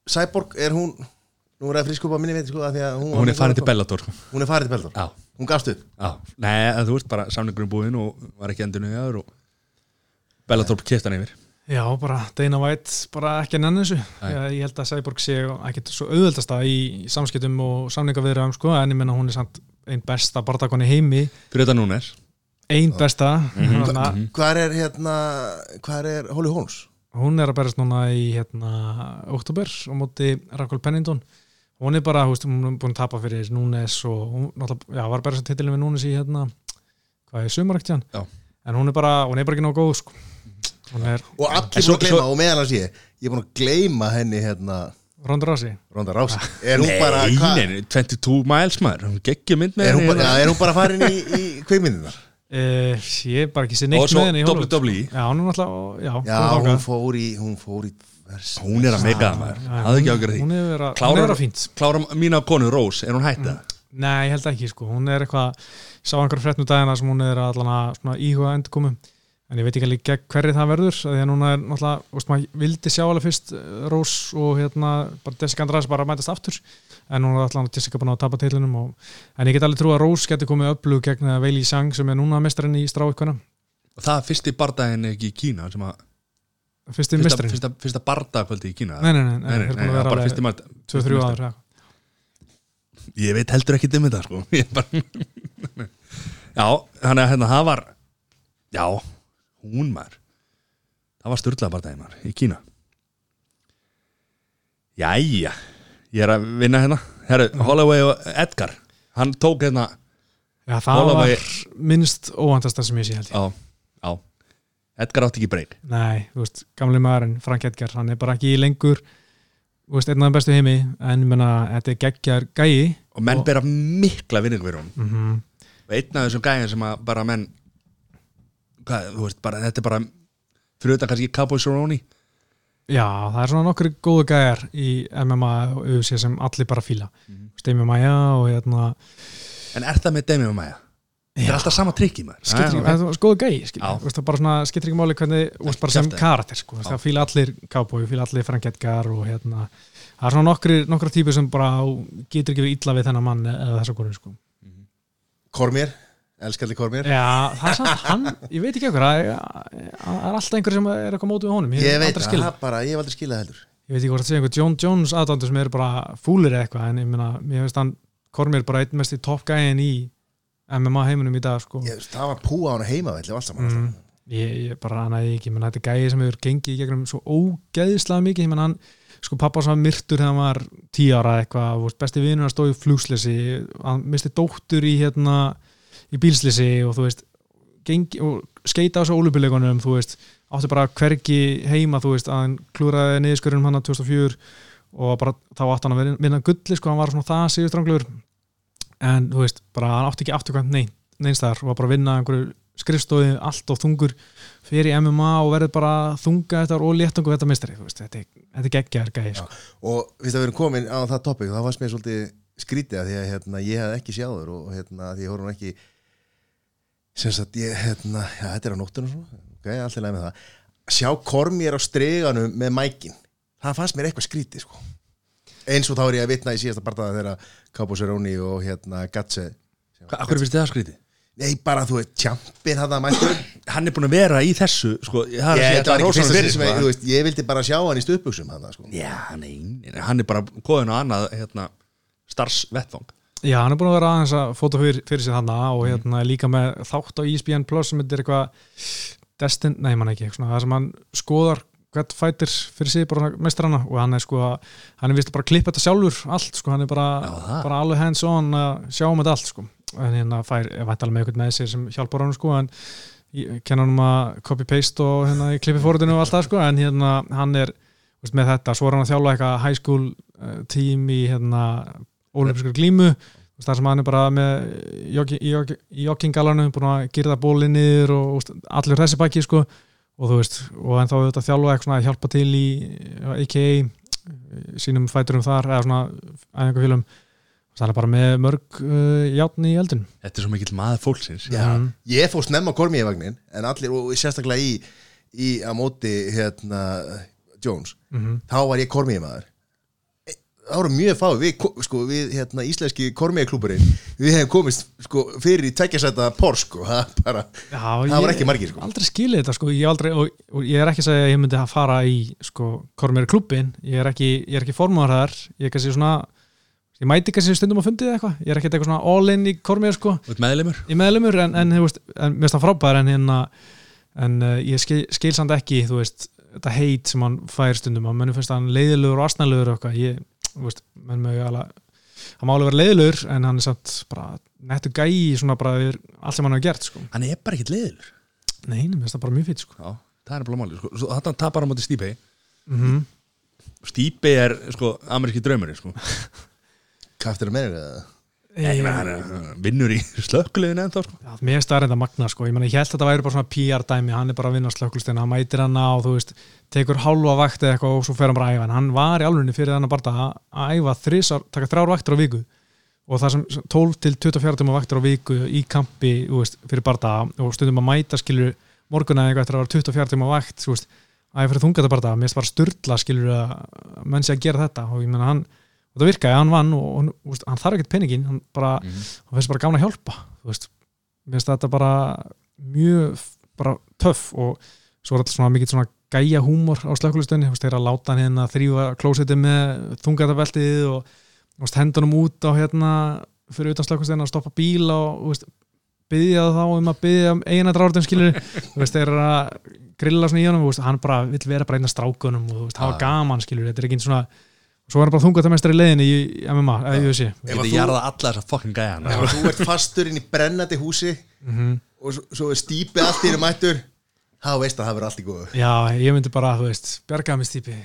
Cyborg, er hún nú er það frískupa minni veit sko að því að hún, hún er farin til Bellator. Sko. hún er farin til Bellator, já, hún gafst upp. Já, nei, þú veist bara samningurum búinn og var ekki endinu í öður og Bellator kipta hann yfir Já, bara Dana White, bara ekki að nenni þessu ég, ég held að Cyborg sé ekkert svo auðveldasta í, í samskiptum og samningaviðraðum sko, en ég menna hún er samt einn besta bardakonni heimi, fyrir þetta Núnes einn besta Mhm. þannig að Mhm. hvað er hérna, hvað er Holly Holmes hún er að berast núna í hérna, oktober á móti Raquel Pennington hún er bara, þú veist, hún er búin að tapa fyrir Núnes og hún náttúrulega, já, var að berast titilin við Núnes í hérna hvað er sumarakt hjá Já. en hún er bara, hún er bara ekki nóg góð sko. Er og allir svo- búin að gleyma svo- og meðan að sé ég er búin að gleyma henni hérna Ronda Rossi Ronda Rási, er hún bara nei, hvað- nei, nei, 22 miles maður. Hún geggjum mynd með er hún, henni bara, hérna. ja, er hún bara farin í, í kveikmyndinar Uh, ég er bara ekki sér neitt Og svo með henni í Hollywood. WWE. Já, hún er náttúrulega, já, já, hún, fór í hún fór í vers hún er að meika það maður. Hafði ekki ágjörð því. Hún er að- hún er að fínt. klára mína konu Rós, er hún hætta? Nei, ég held ekki, sko, hún er eitthvað sá einhver frétt nú dagina sem hún er allan að svona íhuga endurkomu en ég veit ekki alveg hverri það verður því að núna er náttúrulega, þú veist maður vildi sjá alveg fyrst eh, Rós og hérna bara Jessica András bara að mætast aftur. En hún er allan Jessica búin að tapa titlinum og, en ég get alveg trú að Rós geti komið öflug gegn Veili Sang sem er núna mestarinn í stráikona. Og það er fyrsti bardaginn ekki í Kína sem að fyrsti fyrsta, mestarinn fyrsta, fyrsta bardagkvöldi í Kína. Nei, nei, nei, nei, nei, nei, að bara fyrsti mard 2-3 áður ja. ég veit heldur ekki um þetta sko. Bara... já, þannig að hérna, það var já, hún maður. Það var styrlað bardaginn maður í Kína. Jæja ég er að vinna hérna. Herru, Holloway og Edgar hann tók hérna Já, það Holloway- var minnst óvandasta sem ég sé held ég. á, á Edgar átti ekki breyk. Nei, þú veist, gamli maðurinn Frank Edgar, hann er bara ekki lengur þú veist, einn af þeim bestu í heimi en menna, þetta er geggjar gæi og menn Og- bera mikla vinningu fyrir hún mm -hmm. og einn af þessum gæðin sem að bara menn hvað, þú veist, bara, þetta er bara fyrir þetta kannski Cowboy Cerrone Já, það er svona nokkri góðu gæjar í MMA og UFC sem allir bara fíla. Mhm. mm. Steimi Maja og hérna en er það með Demi og Maja? það er alltaf sama trikki maður. Skiptir Já, ekki, það er góðu gæi skiptir ekki máli hvernig sem karakter, sko, það fíla allir Cowboy, fíla allir Frank Edgar og hérna það er svona nokkri, nokkra típur sem bara getur ekki við illa við þennan mann eða þessa konu, sko. Kormér, elskalli Kormér Já, það er samt hann, ég veit ekki okkur það er alltaf einhver sem er eitthvað mótið við honum ég, ég veit það, það bara, ég hef aldrei skilað heldur. Ég veit ekki hvort það sé einhver John Jones aðdándur sem er bara fúlir eitthvað en ég meina, mér finnst hann Kormir bara einn mest í toppgæðin í MMA heiminum í dag sko. ég, það var púa á hana heimavelli og allt saman mm, ég, ég bara hanaði ekki menn þetta gæði sem hefur gengið í gegnum svo ógeðislega mikið menn hann, sko pappa sem var myrtur þegar hann var tíu ára eitthvað, veist, besti vinur hann stóð í flugslesi hann misti dóttur í hérna, í bílslesi og þú veist gengi, og skeita á þessu ólupileikunum þú veist, átti bara hvergi heima þú veist, að hann klúraði niðurskurinn hann 2004 og bara þá átti hann að vinna- gulli, sko, hann var svona það sigurstranglugur en þú veist, bara hann átti ekki afturkvæmt neinn neinstæðar og var bara að vinna einhverju skrifstofi allt og þungur fyrir MMA og verður bara þunga þetta og léttungu þetta mistari, þú veist, þetta er, þetta er geggjar gæði, sko. og fyrst að við erum komin á það topic þá fannst mér svolítið skrítið að því að hérna, ég hef ekki sjáður og hérna, því ég horfum ekki sem sagt ég hérna, já þetta er á nóttunum svona. Ok, allt í lagi með það. Sjá kormér á streganum með mækin. Það fannst mér eitthvað skrítið sko. Eins og þá er ég að vitna í síðasta bardaða þegar Cabo Cerrone og hérna Gatse Akkur finnst þið það skrítið? nei bara þú veit, tjampin hann að mættur Hann er búin að vera í þessu sko, það er ég, þetta var ekki fyrsta sem ég, sko. veist, ég vildi bara sjá hann í stuðbuxum hann sko. Já, nei, nei, hann er bara koðin á annað hérna, starfsvettfang Já, hann er búin að vera aðeins að fóta fyrir, fyrir sér þarna og hérna líka með þátt á ESPN Plus sem er eitthvað destin, nei mann ekki, svona, það sem hann skoðar hvert fætir fyrir sig bara mestrana og hann er sko að hann er vist bara að klippa þetta sjálfur allt sko, hann er bara, Já, bara alveg hands on að sjá um þetta allt sko. En hérna fær, ég veit alveg með eitthvað með sér sem hjálpar hann sko en ég kenna hann að copy-paste og hérna í klippi fórhundinu og allt það sko en hérna hann er veist, með þetta, svo er hann að þjálfa eitthvað high school uh, team í hérna ólefiskur glímu þar sem hann er bara með joggi- í joggi- í jogginggalanum búin að gyrða bólið niður og veist, allir þessi baki sko. Og þú veist, og en þá er þetta þjálfa eitthvað svona að hjálpa til í AKA sínum fæturum þar eða svona æfingafélum. Það er bara með mörg uh, játn í eldin Þetta er svo mikill maður fólksins. Já, Mhm. ég fór snemma kormi í vagnin en allir, og sérstaklega í, í að móti hérna Jones, mm þá var ég kormi maður E, það voru mjög fá við, ko- sko, við hérna, íslenski kormiðklúburinn við hefum komist sko, fyrir í tveggjasæta por sko, það, bara, Já, það var ekki margir sko. aldrei skilið þetta sko, ég, aldrei, og, og ég er ekki að segja að ég myndi að fara í sko, kormir klubbin, ég er ekki, ég er ekki formar þar, ég er kannski svona ég mæti kannski stundum að fundið eitthvað. Ég er ekki eitthvað svona all in í kormir sko. Meðlimur? Í meðlumur en, en, veist, en mér finnst það frábær en, hérna, en uh, ég skil, skil samt ekki þú veist, þetta heit sem hann fær stundum. Að mennum finnst hann leiðilegur og asnælugur og eitthvað, ég, veist, menn mög alveg hann má alveg vera leiðilegur en hann er samt bara nettu gæi svona bara yfir allt sem hann hefur gert sko. Hann er bara ekkert leiðilur nei, mér finnst það bara mjög fýtt sko. Já, það er bara máli sko. Svo Þetta tapar á móti Stípei mm Stípei er sko, ameríski draumurinn sko. Kaftir að meira það Er- vinnur í slökkulegin ennþá sko. Já, mér finnst það reynda magna sko, ég meina ég held að þetta væri bara svona PR dæmi, hann er bara að vinna slökkulistina, hann mætir hann á, þú veist, tekur hálfa vakt eða eitthvað og svo fer hann bara að æfa, hann var í alvegni fyrir hann bara að að æfa þrísar, taka þrjár vaktir á viku. Og það sem 12 til 24 tíma vaktir á viku í kampi, veist, fyrir barða og stundum að mæta skilur morgunna eitthvað eftir að vera 24 tíma vakt, þú veist, að ég fyrir þunga þetta barða, mér finnst bara styrla skilur að menn sé að gera þetta. Og ég meina hann, og það virkaði, hann vann og, og, og hann þarf ekkert peningin, hann bara hann finnst bara gána að hjálpa mér finnst þetta bara mjög bara töff og svo er þetta svona mikið svona gæja húmor á slökkulistunni, þeir eru að láta hann hérna þrýfa klósetti með þungatabeltið og veist, hendunum út á hérna fyrir utan slökkulistunni að stoppa bíl og byggja þá um að byggja um eina dráðum skilur, þeir eru að grilla svona í honum, hann bara vill vera bara einn af strákunum og hafa Ah. gaman skilur, þetta er ekki svona svo er hann bara þungatamestari í leiðinni í MMA, eða sé Ef Ég að geti jarða alla þessa fucking gæja Ef að þú ert fastur inn í brennandi húsi mm og svo, svo er stípi allt í einu mættur þá veist að það verður allt í góðu. Já, ég myndi bara, þú veist, bjargaði mig stípi.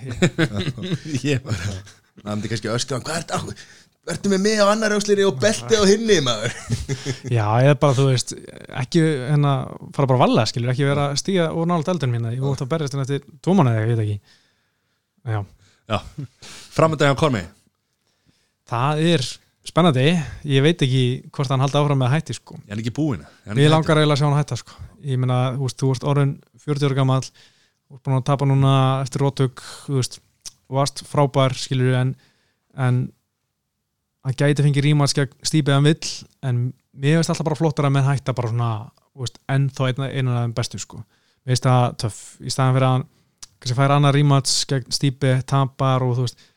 Ég það myndi kannski öskra hvað er þetta Vertu með mig á annar ösliri og belti á hinni maður? Já, ég er bara, þú veist, ekki hérna, fara bara valega, skilur, ekki vera að stíga úr nált eldun mín, ég vótt að berjast hérna eftir tvo mánuði, ég veit ekki. Já, framöndaði á kormi. Það er spennandi. Ég veit ekki hvort hann haldi áfram með að hætti, sko. Ég er ekki búinn. Ég langar eiginlega að sjá hann hætta, sko. Ég meina, þú veist, þú veist, orðin 40 ára gamall þú veist búin að tapa núna eftir rótök, þú veist varst frábær, skilur, en en hann gæti fengið rímats gegn stípið hann vill en mér veist alltaf bara flottar að menn hætta bara svona, þú veist, ennþá einan af þeim bestu, sko. Mér veist það töff, í staðan fyrir að hann kannski færa annar rímats gegn stípið, tapar og þú veist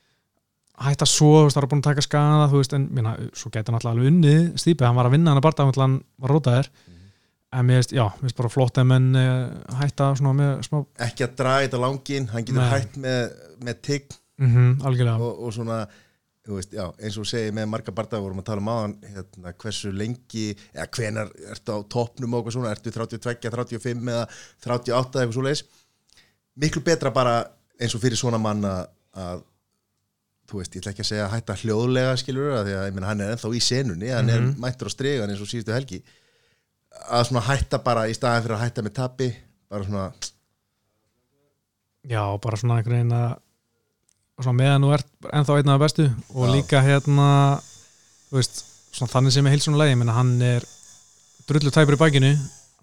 hætta svo, þú veist, það var búin að taka skada þú veist, en minna, svo hann alltaf alveg unnið stípi, hann var að vinna hann að barða hann var rótaðir en mér veist, já, mér veist bara flott ef menn uh, hætta svona með smá ekki að draga þetta langin, hann getur hætt með, með tigg mm algjörlega, og, og svona þú veist, já, eins og þú segir með marga barða vorum að tala um aðan hérna, hversu lengi eða hvenar ertu á toppnum og eitthvað svona, ertu 32, 35 eða 38 eitthvað svo leis miklu betra bara eins og fyrir svona mann að, að þú veist, ég ætla ekki að segja að hætta hljóðlega skilur að því að meina hann er ennþá í senunni hann er mættur á stregan eins og síðustu helgi að svona hætta bara í staðan fyrir að hætta með tappi bara svona, já, bara svona einhvern veginn að svona meðan þú ert ennþá einn af það bestu og Já. líka hérna þú veist, svona þannig sem er heilsunum leið, ég menna hann er drullu tæpur í bakinu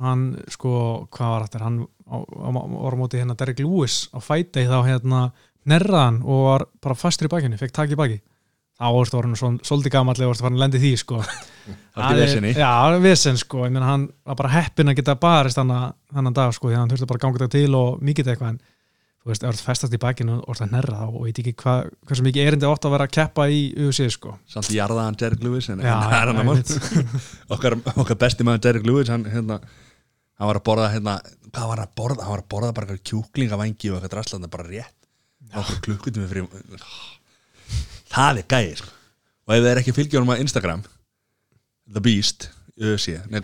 hann, sko, hvað var þetta hann var á móti hérna Derek Lewis á fæti þá hérna nerraðan og var bara fastur í bakinu, fekk tak í baki. Þá vorstu orðinu svona svolítið gamallega vorstu farin að lendi því sko. Það er vesenni. Já, vesen sko, ég meina hann var bara heppin að geta barist þannig þannig dag sko, því að hann þurfti bara að ganga til og mikið eitthvað en þú veist, þú ert festast í bakinu og ert að nerra þá og ég veit ekki hvað, hversu mikið erindi átt að vera að keppa í UFC sko. Samt jarðaðan Derek Lewis en Já, það er hann að mál okkar, okkar besti maður Derek Lewis hann, hérna, hann var að borða hérna, hvað var hann að borða, hann var að borða bara kjúklingavangi og eitthvað drastlanda bara rétt. Okkur klukkutum við fyrir það er gæði sko. og ef þið er ekki fylgjónum á Instagram The Beast UFC, nei,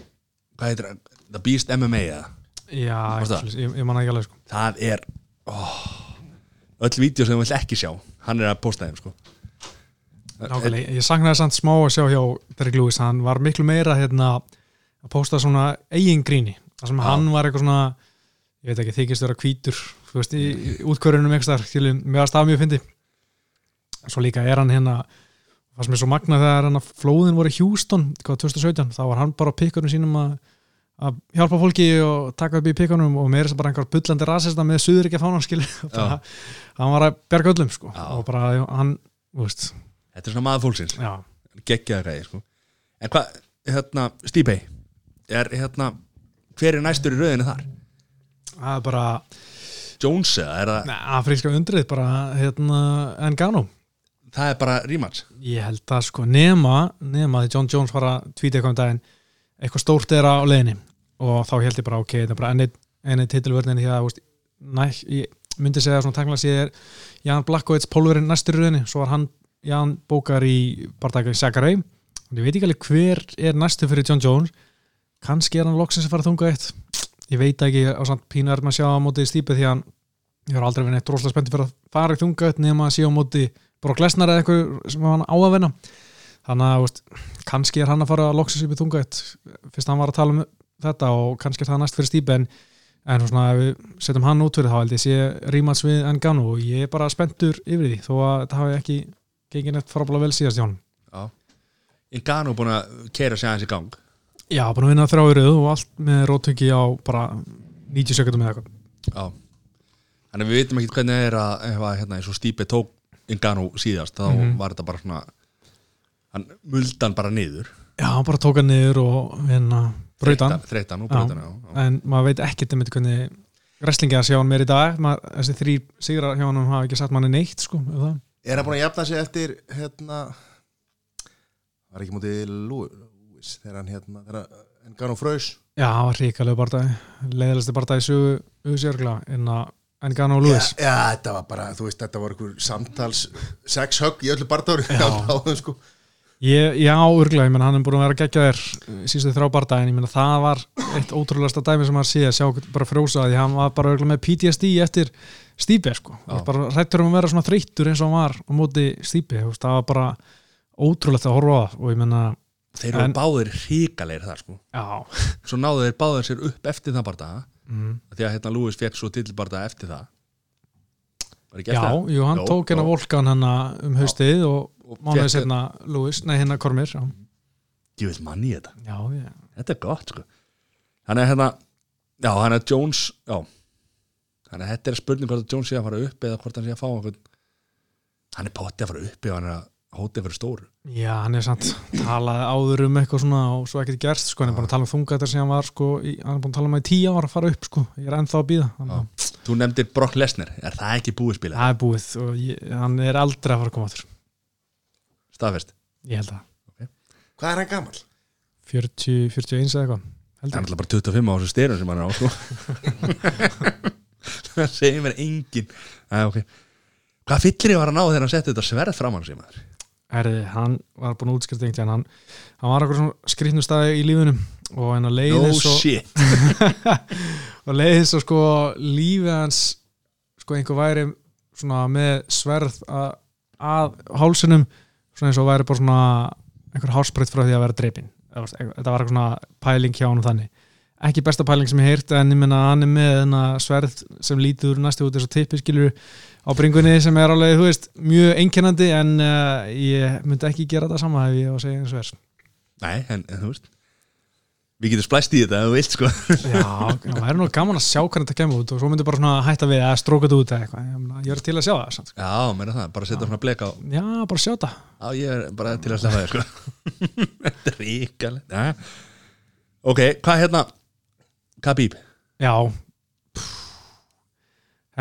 hvað heitir The Beast MMA eða? Já, svoleiðis, ég, ég manna ekki alveg sko. Það er oh, öll vídeo sem þú vill ekki sjá hann er að posta þeim sko. Nákvæmlega, ég saknaði samt smá að sjá hjá Derek Lewis, hann var miklu meira hérna, að posta svona eigin gríni, þar sem hann var eitthvað svona ég veit ekki, þykist vera hvítur þú veist, í, í útkörunum eitthvað þar með að staða mjög fyndi svo líka er hann hérna það sem er svo magnað þegar hann að flóðin voru í Houston, hvað 2017, þá var hann bara á pikkunum sínum að, að hjálpa fólki og taka upp í pikkunum og meira þess að bara einhver bullandi rasista með suður ekki að fána skil hann var að bjarga öllum sko Já. og bara hann, þú veist. Þetta er svona maður fólksins. Já, geggjaða gæði sko. en hvað, hérna, Stípei er hérna hver er næstur í rauðinu þar? það er bara Jones eða er það, Nei, afríska undrið bara hérna Engano það er bara rematch. Ég held að sko nema nema því John Jones var að tvíta eitthvað um daginn eitthvað stórt er á leiðinni. Og þá held ég bara ok, þetta er bara enni, enni titilvörninni því að næ, ég myndi segja svona tangla sér Jan Blackovits pólverinn næstur í rauninni, svo var hann Jan bókar í barndækja í Sakarei. Og ég veit ekki alveg hver er næstu fyrir John Jones kannski er hann loksins að fara að þunga eitt. Ég veit ekki á samt pínu er maður að sjá á móti stípið því að ég var aldrei verið neitt rosalega spenntið fyrir að fara í þunga eitt nema að sé á móti Brock Lesnar eða eitthvað sem hann á að vinna. Þannig að veist, kannski er hann að fara að loksins upp í þunga eitt. Fyrst hann var að tala um þetta og kannski er það næst fyrir stípið en, en svona, ef við setjum hann út fyrir þá held ég sé rímats við Engano og ég er bara spenntur yfir því þó að þetta hafi ekki gengið neitt frábæla Já. Að vinna þrjáiröð og allt með róttöki á bara 90 sekundum eða eitthvað Já. Þannig við veitum ekki hvernig er að ef að hérna, eins og Stípe tók Ingano síðast þá Mhm. var þetta bara svona hann muldan bara niður Já, hann bara tók hann niður og hérna brautan, þreytan og. Já. en maður veit ekkert um hvernig wrestlingi að sjá hann meir í dag maður, þessi þrý sigrar hjá hann hafa ekki satt manni neitt sko, er það? Er hann búin að jafna sig eftir hérna var ekki mútið Lewis þegar hann hérna þegar hann gaf nú frös Já, hann var ríkalegu barndagi leiðilegsti barndagi sögu auðsjörgla en að Engano og Lewis. Já, já, þetta var bara, þú veist, þetta var einhver samtals sex högg í öllu barndáru sko. Já, örgla, ég menn hann er búin að vera að gegja þér síðustu þrjá bardagin, ég menn það var eitt ótrúlegasta dæmi sem maður sé að sjá bara frjósa því hann var bara örgla með PTSD eftir Stípe sko, bara rættur um að vera svona þreyttur eins og hann var á móti veist, það var bara ótrúlegt að horfa á það og ég menna, Þeir eru báðir hrikalegir þar sko. Já. Svo náðu þeir báðir sér upp eftir það bara mm. því að hérna Lewis fekk svo tillbarða eftir það. Var ekki Já, eftir það? jú, hann Jó, tók hérna já. volkan hann um haustið og Og mánuðið fékk- setna Lewis, nei hérna Kormir já, Ég vil manni þetta. Já, já. Þetta er gott sko. Þannig að hérna Já, hann er Jones Já. Þannig að þetta er spurning hvort að Jones sé að fara upp eða hvort hann sé að fá einhvern Hann er potti að fara upp ef hann er að hóta fyrir stóru já, hann er samt talaði áður um eitthvað svona og svo ekkert gerst sko, hann er búin að tala um þunga þetta sem hann var sko, í, hann er búin að tala um að í tíu ára að fara upp sko, ég er ennþá að býða. Þú nefndir Brock Lesnar Er það ekki búið spila? það er búið og ég, hann er aldrei að fara að koma þurr staðfest ég held að Hvað er hann gamall? 40, 41 eða eitthvað Það er alltaf bara 25 á þessu styrum sem hann er á sko. Það segir mér engin Æ, okay. Hvað fyllir ég var að ná þegar hann setti þetta sverð fram hann sem maður? Herði, hann var búin að útskrift einhvern tíðan hann, hann var okkur svona skrýtnum staði í lífunum og hann að leiði No svo og leiði svo sko lífið hans sko einhver væri svona með sverð að, að hálsunum svona eins og væri bara svona einhver hálsbreytt frá því að vera dreipin þetta var eitthvað svona pæling hjá hann þannig. Ekki besta pæling sem ég heyrt en ég menna hann er með þenna sverð sem lítur næstu út eins og tippi skilur á bringunni sem er alveg, þú veist, mjög einkennandi en uh, ég myndi ekki gera þetta sama ef ég á að segja eins og vers Nei, en, en þú veist Við getum splæst í þetta ef þú vilt sko. Já, það væri nú gaman að sjá hvernig þetta kemur út og svo myndi bara svona hætta við að stróka þetta út eða eitthvað, ég, er til að sjá það sko. Já, meira það, bara setja svona blek á. Já, bara sjá þetta. Já, ég er bara til að slefa þér sko. Þetta er ríkalegt. Ja. Ok, hvað hérna? Khabib, Já. Pff.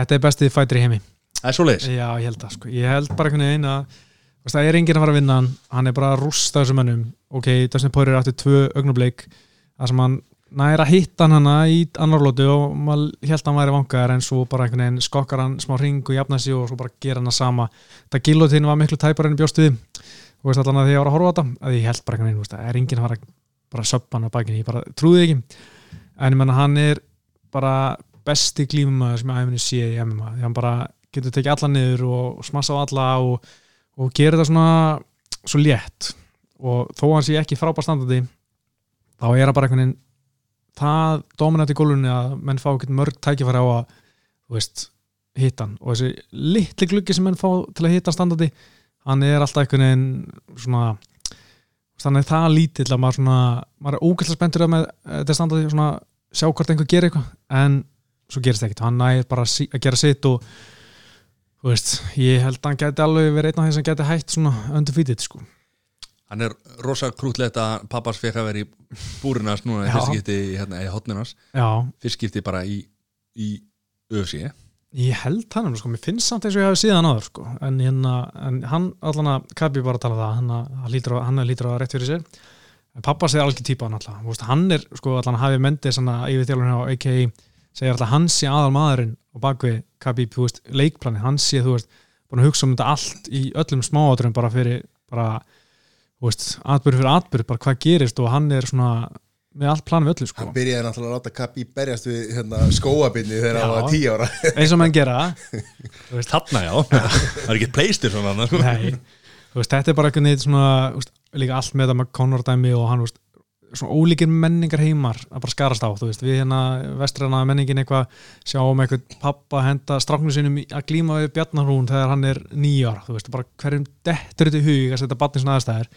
Þetta er bestið fætir í heimi það er svoleiðis. Já, ég held það, sko, ég held bara einhvern veginn að það er enginn að fara að vinna hann. Hann er bara að rústa þessum mönnum. Ok, Dustin Poirier átti tvö augnablik. Það sem hann næra að hitta hann hana í annar lótu og maður held að hann væri vangaðar en svo bara einhvern veginn skokkar hann smá ring og jafna sig og svo bara gera hann að sama. Það gillotin var miklu tæpar enn bjóst við. Og veist allan að því ég var að horfa á þetta að ég held bara einhvern veginn, það er enginn að fara að bara söppa hann á bakinu, ég bara trúði ekki. En ég menna hann er bara besti glímumæður sem ég æfini sé í MMA, því hann bara getur tekið alla niður og smassa á alla og, og gera þetta svona svo létt. Og þó hann sé ekki frábær standandi þá er það bara einhvern veginn það dominant í gólunni að menn fá ekki mörg tækifæri á að veist, hitta hann. Og þessi litli gluggi sem menn fá til að hann standandi hann er alltaf einhvern veginn svona þannig það lítill að maður svona maður er ógæslega spenntur að með þetta standandi svona sjá hvort einhver gerir eitthvað en svo gerist það ekkert, hann nægir bara að gera sitt og þú veist, ég held að hann gæti alveg verið einn af þeim sem gæti hætt svona undefeated sko. Hann er rosa krútlegt að pappas fekk að vera í búrinas núna í Já. fyrst skipti í, hérna, í hotninas Já, fyrst skipti bara í, í UFC ég held hann sko, mér finnst samt eins og ég hafi síðan áður sko. en, hérna, en hann allan að Kabi bara tala það, hann, að- hann lítur, á, lítur á rétt fyrir sér en pappa segir algjör típa hann alltaf, hann er sko allan að hafi mendið svona yfir þjálfurinn á AKI segir alltaf hann sé aðal maðurinn á bakvið Kabi, þú veist, leikplani hann sé, þú veist, búin að hugsa um þetta allt í öllum smáaturum bara fyrir bara, þú veist, atbyrð fyrir atbyrð bara hvað gerist og hann er svona með allt plan við öllu sko. Hann byrjaði náttúrulega að láta Kappi berjast við hérna, skóabinni þegar hann var tíu ára. Eins og menn gera. Það er ekki pleistir svona sko. Nei, þú veist, þetta er bara einhvern veginn svona, veist, líka allt með það með Conor dæmi og hann, þú veist, svona ólíkir menningar heimar að bara skarast á, þú veist, við hérna vestræna menningin eitthvað sjáum eitthvað pappa henda stráknu sinum að glíma við Bjarnarhún þegar hann er nýjar, þú veist, bara hverjum dettur þetta í hug að setja batni svona aðstæðir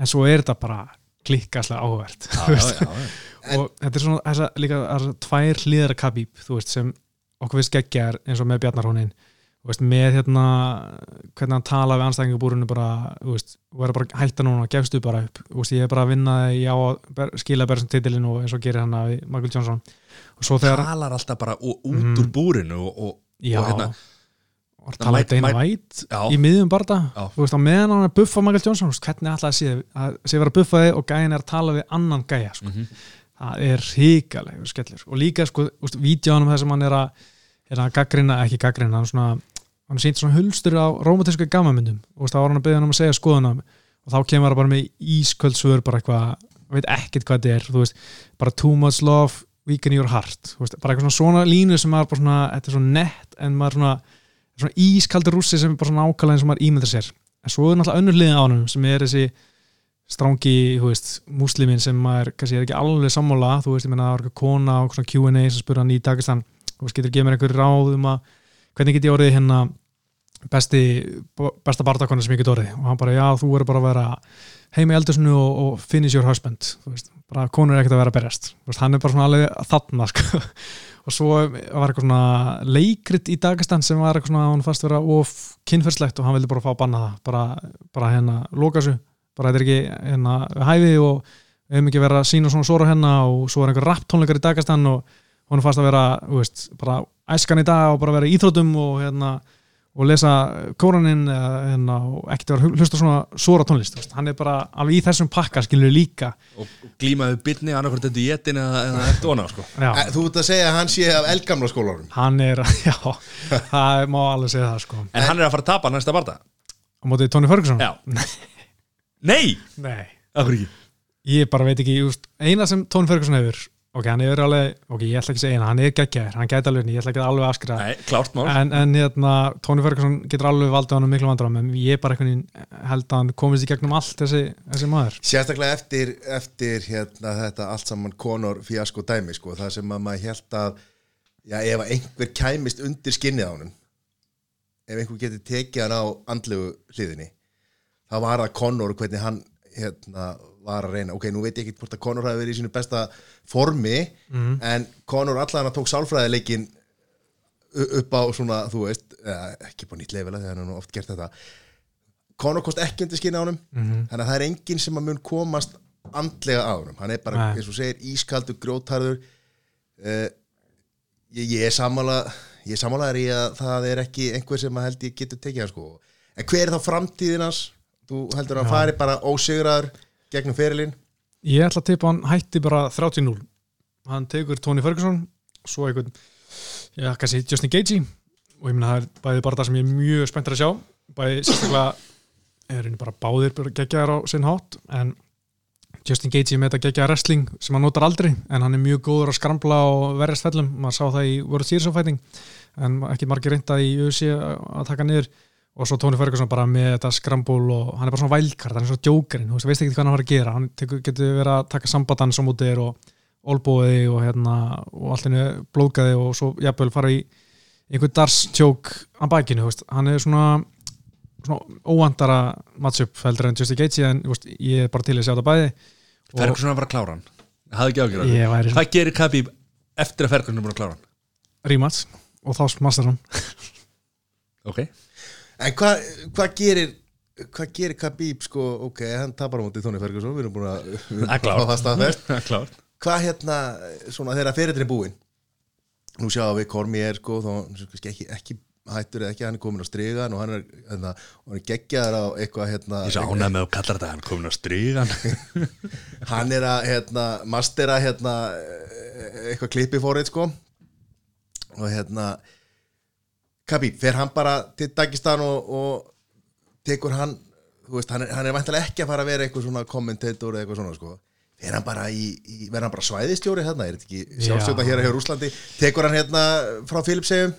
en svo er þetta bara klikkaslega áhvert og þetta er svona þessa, líka þessa tvær hlýðara kabíp, þú veist, sem okkur finnst geggjar eins og með Bjarnarhónin þú veist, með hérna hvernig hann tala við anstæðingabúrunu bara, þú veist, er bara að hætta núna og gefstu bara upp, þú veist, ég er bara að vinna ég á að skila berðsum titilin og eins og gerir hann að Michael Johnson. Og svo þegar, talar alltaf bara út Mhm. úr búrinu og, og, já. og hérna, og Dana Mike- White Já. í miðjum barða, þú veist, á meðan hann er að buffa Michael Johnson, þú veist, hvernig að sé að sé vera að buffa þig og gæðin er að tala við annan gæja, sko. Mhm. það er hrikaleg skellur. Og líka sko, vídjónum þar sem hann er að, er að gaggrina, ekki gaggrina hann, svona, hann sýnt svona hulstur á romantísku gammamyndum og þá var hann að beða hann um að segja skoðunum og þá kemur hann bara með ísköld svör bara eitthvað, veit ekkert hvað þetta er. Veist, bara too much love weaken your heart, veist, bara eitthvað svona, svona línu sem maður bara svona, þetta er svona nett en maður svona, svona ískaldur rússi sem er bara svona ákvæðlega eins og maður ímyndar sér. En svo er náttúrulega önnur liðin á hann sem er þessi strangi, þú veist, múslimin sem maður kannski er ekki alveg sammála. Þú veist, ég menna það var eitthvað kona og svona Q&A sem spurði hann í Dagestan, þú veist, getur gefið mér einhver ráð um að, hvernig get ég orðið hérna besti, besta bardakona sem ég get orðið? Og hann bara, já, þú verður bara að vera heima í eldursinu og, og finish your husband. Veist, bara konur er ekkert að vera berjast. Veist, hann er bara svona alveg þarna sko. og svo var eitthvað svona leikrit í Dagestan sem var eitthvað svona hann fast vera of kynferðslegt og hann vildi bara fá að banna það. Bara, bara hérna, loka þessu. Bara þetta er ekki hérna hæfi og við hefum ekki verið að sína svona sóra hennar og svo er einhver rap tónleikar í Dagestan og hún fast að vera, þú veist, bara æskan í dag og bara vera í íþrótum og hérna og lesa kóraninn eða en á ekkert að hlusta á svona svora tónlist, þú veist. hann er bara alveg í þessum pakka skilur líka. Og glímaðu bitni annarkvært þetta í jetin eða, eða eftir ona sko. já, Eh, Þú ert að segja að hann sé af eldgamla skólarum. Hann er, já, það má alveg segja það sko, en hann er að fara að tapa næsta barða á móti Tony Ferguson? Já. Nei, nei, ekki? Ég bara veit ekki just, eina sem Tony Ferguson hefur ok, hann er alveg, ok, ég ætla ekki að segja hann er geggjaður, hann gæti alveg, ég ætla ekki að alveg afskra nei, klárt mál. En, en hérna, Tony Ferguson getur alveg valdið hann miklu vandram en ég bara einhvern veginn held að hann komist í gegnum allt þessi, þessi maður. Sérstaklega eftir, eftir hérna, þetta allt saman konor fíasko dæmi sko, það sem að maður held að já, ef að einhver kæmist undir skinnið á honum ef einhver getur tekið hann á andlegu hliðinni þá var það konor hvernig hann hérna, var að reyna, ok, nú veit ég ekki hvort að konor hafi verið í sínu besta formi en konor allan að tók sálfræðileikin upp á svona, þú veist ekki på nýtt leifila þegar hann hefur nú oft gert þetta. Conor kost ekki undir skinni á honum þannig að það er enginn sem að mun komast andlega á honum, hann er bara, Nei. eins og segir ískaldur, grjótarður uh, ég, ég er sammála ég er sammálaður í að það er ekki einhver sem að held ég getur tekið hann sko. En hver er þá framtíðin hans? Þú heldur að hann fari bara ósigraður gegnum ferilinn. Ég ætla að tippa hann hætti bara 30-0 hann tekur Tony Ferguson svo einhvern, já, kannski Justin Gaethje. Og ég meina það er bæði bara það sem ég er mjög spenntur að sjá. Bæði sérstaklega er henni bara báðir bara geggjaðar á sinn hátt en Justin er með þetta geggjaða wrestling sem hann notar aldrei en hann er mjög góður að skrambla og verjast fellum maður sá það í World Series of Fighting en ekki margir reynda í UFC að taka niður og svo Tony Ferguson bara með þetta skrambúl og hann er bara svona vælkart, hann er svona djókarinn, þú veist, ekki hvað hann var að gera. Hann tekur, getur verið að taka sambandans á múti þér og olbóði og hérna og allt henni blóðgæði og svo jafnvel fara í einhvern darstjók á bakinu, þú veist, hann er svona svona óvandara matchup heldur en Justin Gaethje en veist, ég er bara til að sjá þetta bæði. Ferguson var að klára hann. Hafði ekki ágjör ég væri hvað gerir Khabib eftir að Ferguson er búin að klára hann? Rímats og þá smastar hann. Ok en hvað hva gerir hvað gerir Khabib sko, ok, hann tapar á móti Tony Ferguson, við erum búin að við Það er að klárt. hvað hérna, svona þegar fyrirtin er búinn? Nú sjáum við Kormi er sko, þá ekki, ekki hættur eða ekki, hann er komin á strigan og hann er, hérna, og hann er geggjaður á eitthvað hérna, ég sá ánægð með að kalla þetta hann komin á strígan hann er að hérna, mastera hérna, eitthvað klippi fórið sko. Og hérna Khabib, fer hann bara til Dagestan og, og tekur hann þú veist, hann er, hann er væntalega ekki að fara að vera eitthvað svona kommentator eða eitthvað svona sko. Fer hann bara í, í verður hann bara svæðistjóri hérna, er þetta ekki sjálfstjóta hér að hjá Rúslandi tekur hann hérna frá Filipshegjum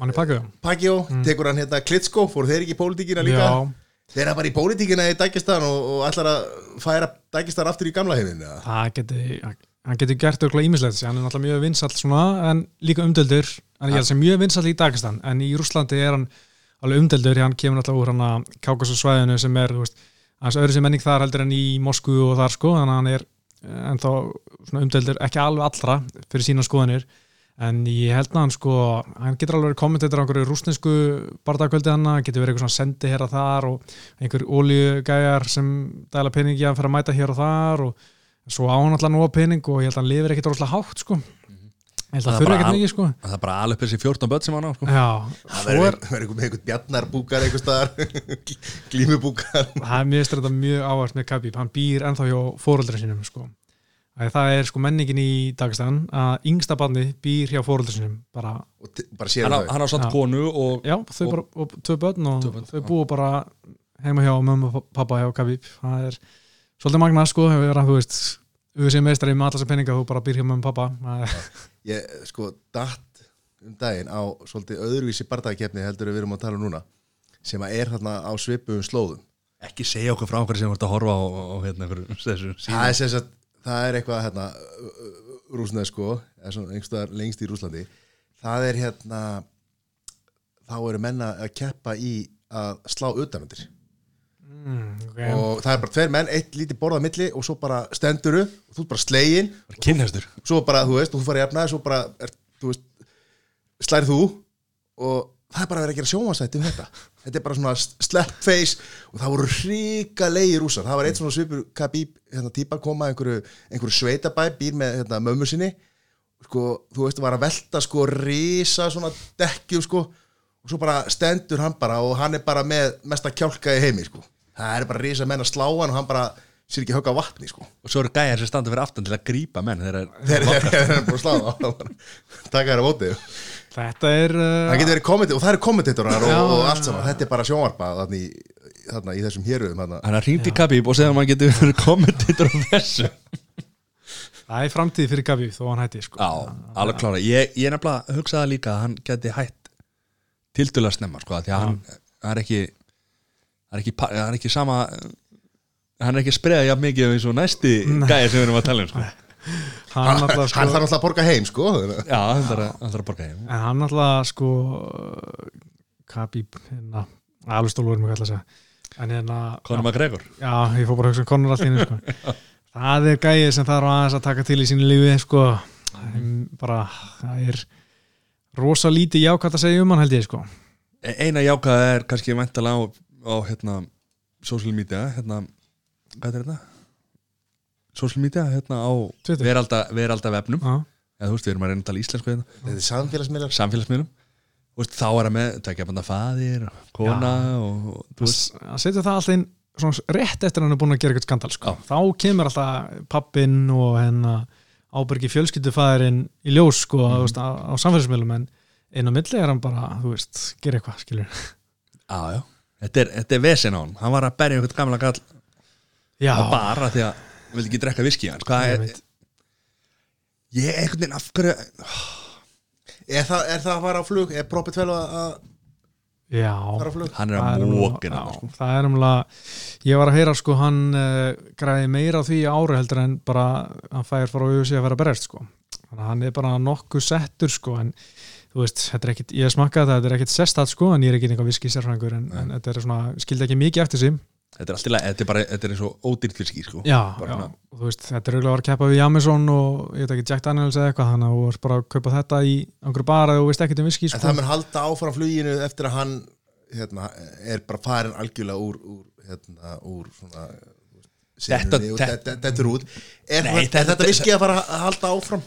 mann er pakkuð Pagio, tekur hann hérna Klitsko, fór þeir ekki í pólitíkina líka? Já, þeir hann bara í pólitíkina í Dagestan og, og ætlar að færa Dagestan aftur í gamla heiminn eða? það geti hann getur gert auðvitað ímislegt hann er náttúrulega mjög vinsall svona en líka umdeldur en ég held sem mjög vinsall í Dagestan en í Rúslandi er hann alveg umdeldur hann kemur náttúrulega úr hann að Kákasusvæðinu sem er, þú veist, hans öðru sem menning þar heldur en í Moskvu og þar sko. Þannig að hann er ennþá svona umdeldur ekki alveg allra fyrir sína skoðanir. En ég held að hann sko hann getur alveg kommentator á einhverju rúsnesku bardagkvöldi hann, getur verið eitthvað sendi hér og þar og einhver að að svo á hann alltaf nú á pening og ég held að hann lifir ekkit rosalega hátt sko. Ég held að Það þurfi al- mikið sko. Það er bara alveg þessi 14 börn sem hann á sko. já, það er verður einhver með einhvern bjarnarbúkar einhver staðar. Glímubúkar. Það er mjög þetta mjög ávart með Khabib. Hann býr ennþá hjá fóruldra sinum sko. Það er sko menningin í Dagestan að yngsta barni býr hjá fóruldra sinum bara, bara hann, á, hann á samt Já. konu og já, þau Og- bara og tvö börn og Tvö börn, þau búa bara heima hjá mömmu og pappa hjá Khabib. Það er svolítið magna sko hefur verið að þú veist við sem meistari með allar sem peninga þú bara býr hjá og pappa ég sko datt um daginn á svolítið öðruvísi bardagakefni heldur við erum að tala um núna sem að er þarna á svipuðum slóðum. Ekki segja okkur frá okkur sem vart að horfa á, á, á hérna það síðan er, sem sagt, það er eitthvað hérna, rúsneð sko eða svona einhverstaðar lengst í Rúslandi það er hérna þá eru menna að keppa í að slá utanundir mm, ok. og það er bara tveir menn, eitt lítið borðað milli og svo bara stenduru og þú ert bara slegin kynhestur svo bara, þú veist, og þú farið að jafna svo bara, er, þú veist slærið þú. Og það er bara verið að gera sjónvarsætti um þetta. Þetta er bara svona slap face og það voru hrika leigi rússar. Það var eitt svona svipur Khabib hérna, típa koma einhverju, einhverju sveitabæ býr með hérna, mömmu sinni. Sko, þú veist, var að velta sko risa svona dekkjum sko. Og svo bara stendur hann bara og hann er bara með mesta kjálka í heimi sko. Það er bara risa menn að slá hann og hann bara sér ekki högga á vatni sko. og svo eru gæjar sem standa fyrir aftan til að grípa menn þeir eru bara að slá það taka þér á móti. Þetta er það uh, getur verið kommenti og það eru kommentatorar og, og allt saman, þetta er bara sjónvarpa þarna í, þarna í þessum héruðum þarna. hann har ringt í Khabib og segja að maður getur verið kommentator á þessu. Það er framtíð fyrir Gabi þó hann hætti sko. Já, alveg klára Ég, ég nefnilega hugsaði líka að hann geti hætt tildulega snemma sko, því að hann, hann er ekki er ekki, hann er ekki sama hann er ekki að spreða jafn mikið eins og næsti gæði sem við erum að tala um sko. hann hann, alltaf hann sko, þarf alltaf að borga heim sko. Já, hann þarf að, borga heim en hann alltaf sko Gabi hérna, alveg stólur mig alltaf að segja en hérna Conor McGregor já, ég fór bara að hugsa um Conor allt í einu sko. það er gæið sem þarf aðeins að taka til í sínu lífi sko. mm. bara, það er rosa lítið jákvæmt að segja um hann held ég sko. E- Eina jákaða er kannski væntalega á, á hérna, social media hérna, hvað er þetta? Social media, hérna á Twitter. veralda, veralda vefnum Já. eða þú veist, við erum að reyna að tala íslensku hérna þetta er samfélagsmiðlar samfélagsmiðlum Þú veist, þá er það með, tekja banda faðir kona og, og þú veist, að setja það alltaf inn svona rétt eftir að hann er búin að gera eitthvað skandal sko. Þá kemur alltaf pappin og hennar ábyrgi fjölskyldufæðurinn í ljós sko, mm. veist, á, á samfélagsmiðlum en inn á milli er hann bara, þú veist, gera eitthvað skilur. Já, já, þetta er, þetta er vesen á hann. Hann var að berja einhvern gamla kall Já, á bara því að hann vildi ekki drekka viski hans. Hvað er, veit. ég er einhvern veginn af hverju er það, er það að fara á flug? Er proppið vel að að já. fara á flug? Hann er að nefnilega- mókin já, hann sko. það er umlega ég var að heyra sko hann uh, græði meira á því í ári heldur en bara hann fær fara á auðvitað að vera berest sko. Þannig að hann er bara nokkuð settur sko en þú veist, þetta er ekkit, ég smakkaði það þetta er ekkit sestat sko, en ég er ekki einhver viski sérfræðingur en, en þetta er svona, skildi ekki mikið eftir sig Þetta er allt í lagi, þetta er bara, þetta er eins og ódýrt viski sko. já, já, þú veist, þetta er auðvitað að vera að keppa við Jameson og ég veit ekki Jack Daniels eða eitthvað þannig að þú ert bara að kaupa þetta í einhverju bara og þú veist ekkit um viski en sko. það mun halda áfram fluginu eftir að hann hérna, er bara farin algjörlega úr, úr, hérna, úr svona Þetta- og þetta- þetta þetta er út. Er, Nei, er þetta- þetta viski að fara að halda áfram?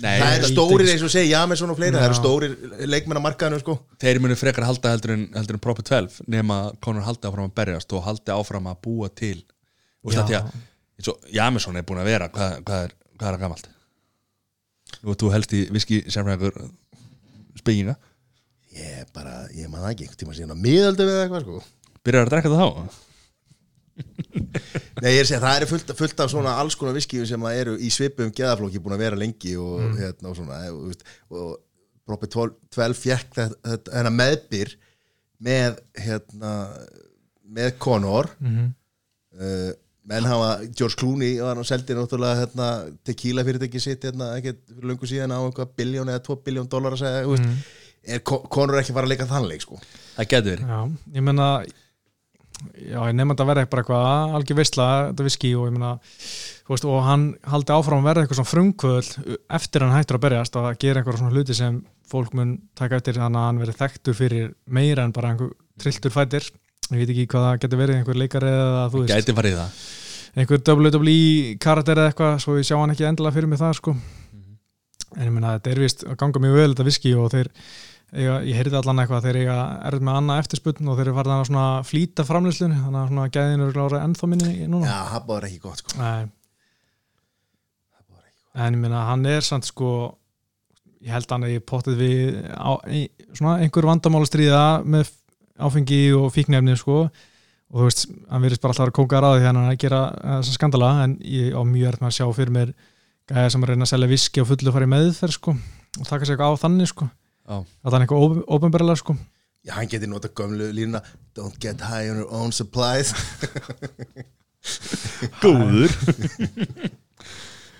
Nei, það eru stórir eins og segja Jameson og fleiri, það eru Já. stórir leikmenn að markaðinu sko. Þeir munu frekar halda heldur en, heldur en Proper 12 nema Conor haldi áfram að berjast og haldi áfram að búa til. Og Já. það því að eins og Jameson er búin að vera hvað, hvað, er, hvað er að gamalt? Og þú helst í viski sérfræðingur spegginga ég bara, ég það ekki einhvern tíma síðan að miðaldu við eitthvað sko. Byrjar að drekka það þá Nei, ég er að segja, það eru fullt, fullt af svona alls konar viskíum sem að eru í svipum geðaflokki búin að vera lengi og Mm. hérna og svona og, og Propi 12, 12 fjekk þetta meðbyr með hérna með Conor Mhm. uh, menn hafa, George Clooney var hann seldi náttúrulega hérna, tequila fyrirtæki sitt hérna, ekki fyrir löngu síðan á eitthvað biljón eða 2 biljón dólar að segja, mm. Veist, er Con- Conor ekki að fara að leika þannleik sko það getur verið Já, ég meina já, ég nefn að þetta verða bara eitthvað algjör veistla, þetta viski og ég meina þú veist, og hann haldi áfram að verða eitthvað svona frumkvöld eftir hann hættur að berjast og að gera eitthvað svona hluti sem fólk mun taka eftir þannig að hann verði þekktur fyrir meira en bara einhver trilltur fætir. Ég veit ekki hvað það getur verið, einhver leikari eða þú veist, gæti farið það. Einhver WWE karakter eða eitthvað, svo ég sjá hann ekki endilega fyrir mig það sko. En ég meina er eiga, ég heyrði allan eitthvað þeir eiga erð með annað eftirspunn og þeir eru farið að flýta framlýslunni þannig að svona gæðin eru klára ennþá minni núna. Já, það báður ekki gott sko. Nei. en ég meina hann er samt sko ég held hann að ég pottið við á, í, svona einhver vandamála stríða með áfengi og fíknefni sko. Og þú veist, hann verðist bara alltaf að kóka þegar hann er að gera eh, þessa skandala en ég á mjög erð með að sjá fyrir mér gæða sem að reyna að selja viski og fullu fara í meðferð sko og taka sér eitthvað á þannig sko Að það er eitthvað ópenbærilega sko. Já, hann geti nota gömlu línuna Don't get high on your own supplies. Góður.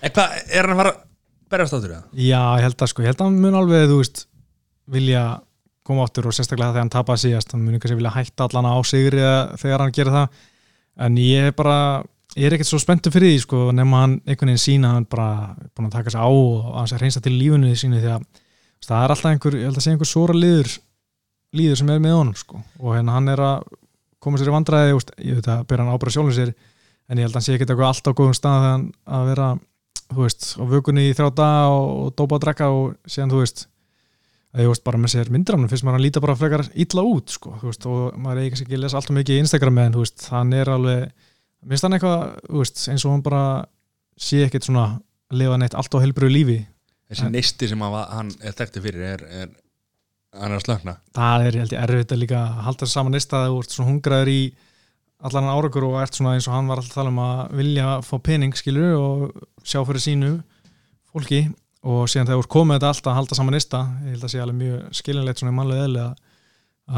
En hvað, er hann að fara að berjast áttur eða? Já, ég held að sko, ég held að hann mun alveg, þú veist, vilja koma áttur og sérstaklega þegar hann tapaði síðast, hann mun kannski vilja hætta allan á sigri eða þegar hann gerir það, en ég er bara, ég er ekkert svo spenntur fyrir því, sko, nema hann einhvern veginn sína, hann bara búin að taka sig á og hans að reynsa til lífunu því sínu því að það er alltaf einhver, ég held að segja einhver sóra líður, líður sem er með honum, sko, og hérna hann er að koma sér í vandræði, veist, ég veit að byrja hann ábæra sjálfum sér, en ég held að hann sé ekki eitthvað alltaf góðum stað þegar hann að vera þú veist, á vökunni í þrjá daga og, og dópa að drekka og síðan, þú veist að ég veist bara með sér myndramnum fyrst maður hann líta bara frekar illa út sko, þú veist, og maður kannski ekki að lesa alltaf mikið í Instagram hann, þú veist, hann er alveg minnst hann eitthvað, þú veist, eins og hann bara sé ekkert svona að lifa neitt allt á helbriðu lífi þessi neisti sem hann, hann er þekkti fyrir er, er hann er að slökna það er held ég erfitt að líka halda saman neista að þú ert svona hungraður í allan árakur og ert svona eins og hann var alltaf að tala um að vilja fá pening skilur og sjá fyrir sínu fólki. Og síðan þegar þú ert komið þetta alltaf að halda saman neista ég held að sé alveg mjög skilinlegt svona í mannlega eðli að,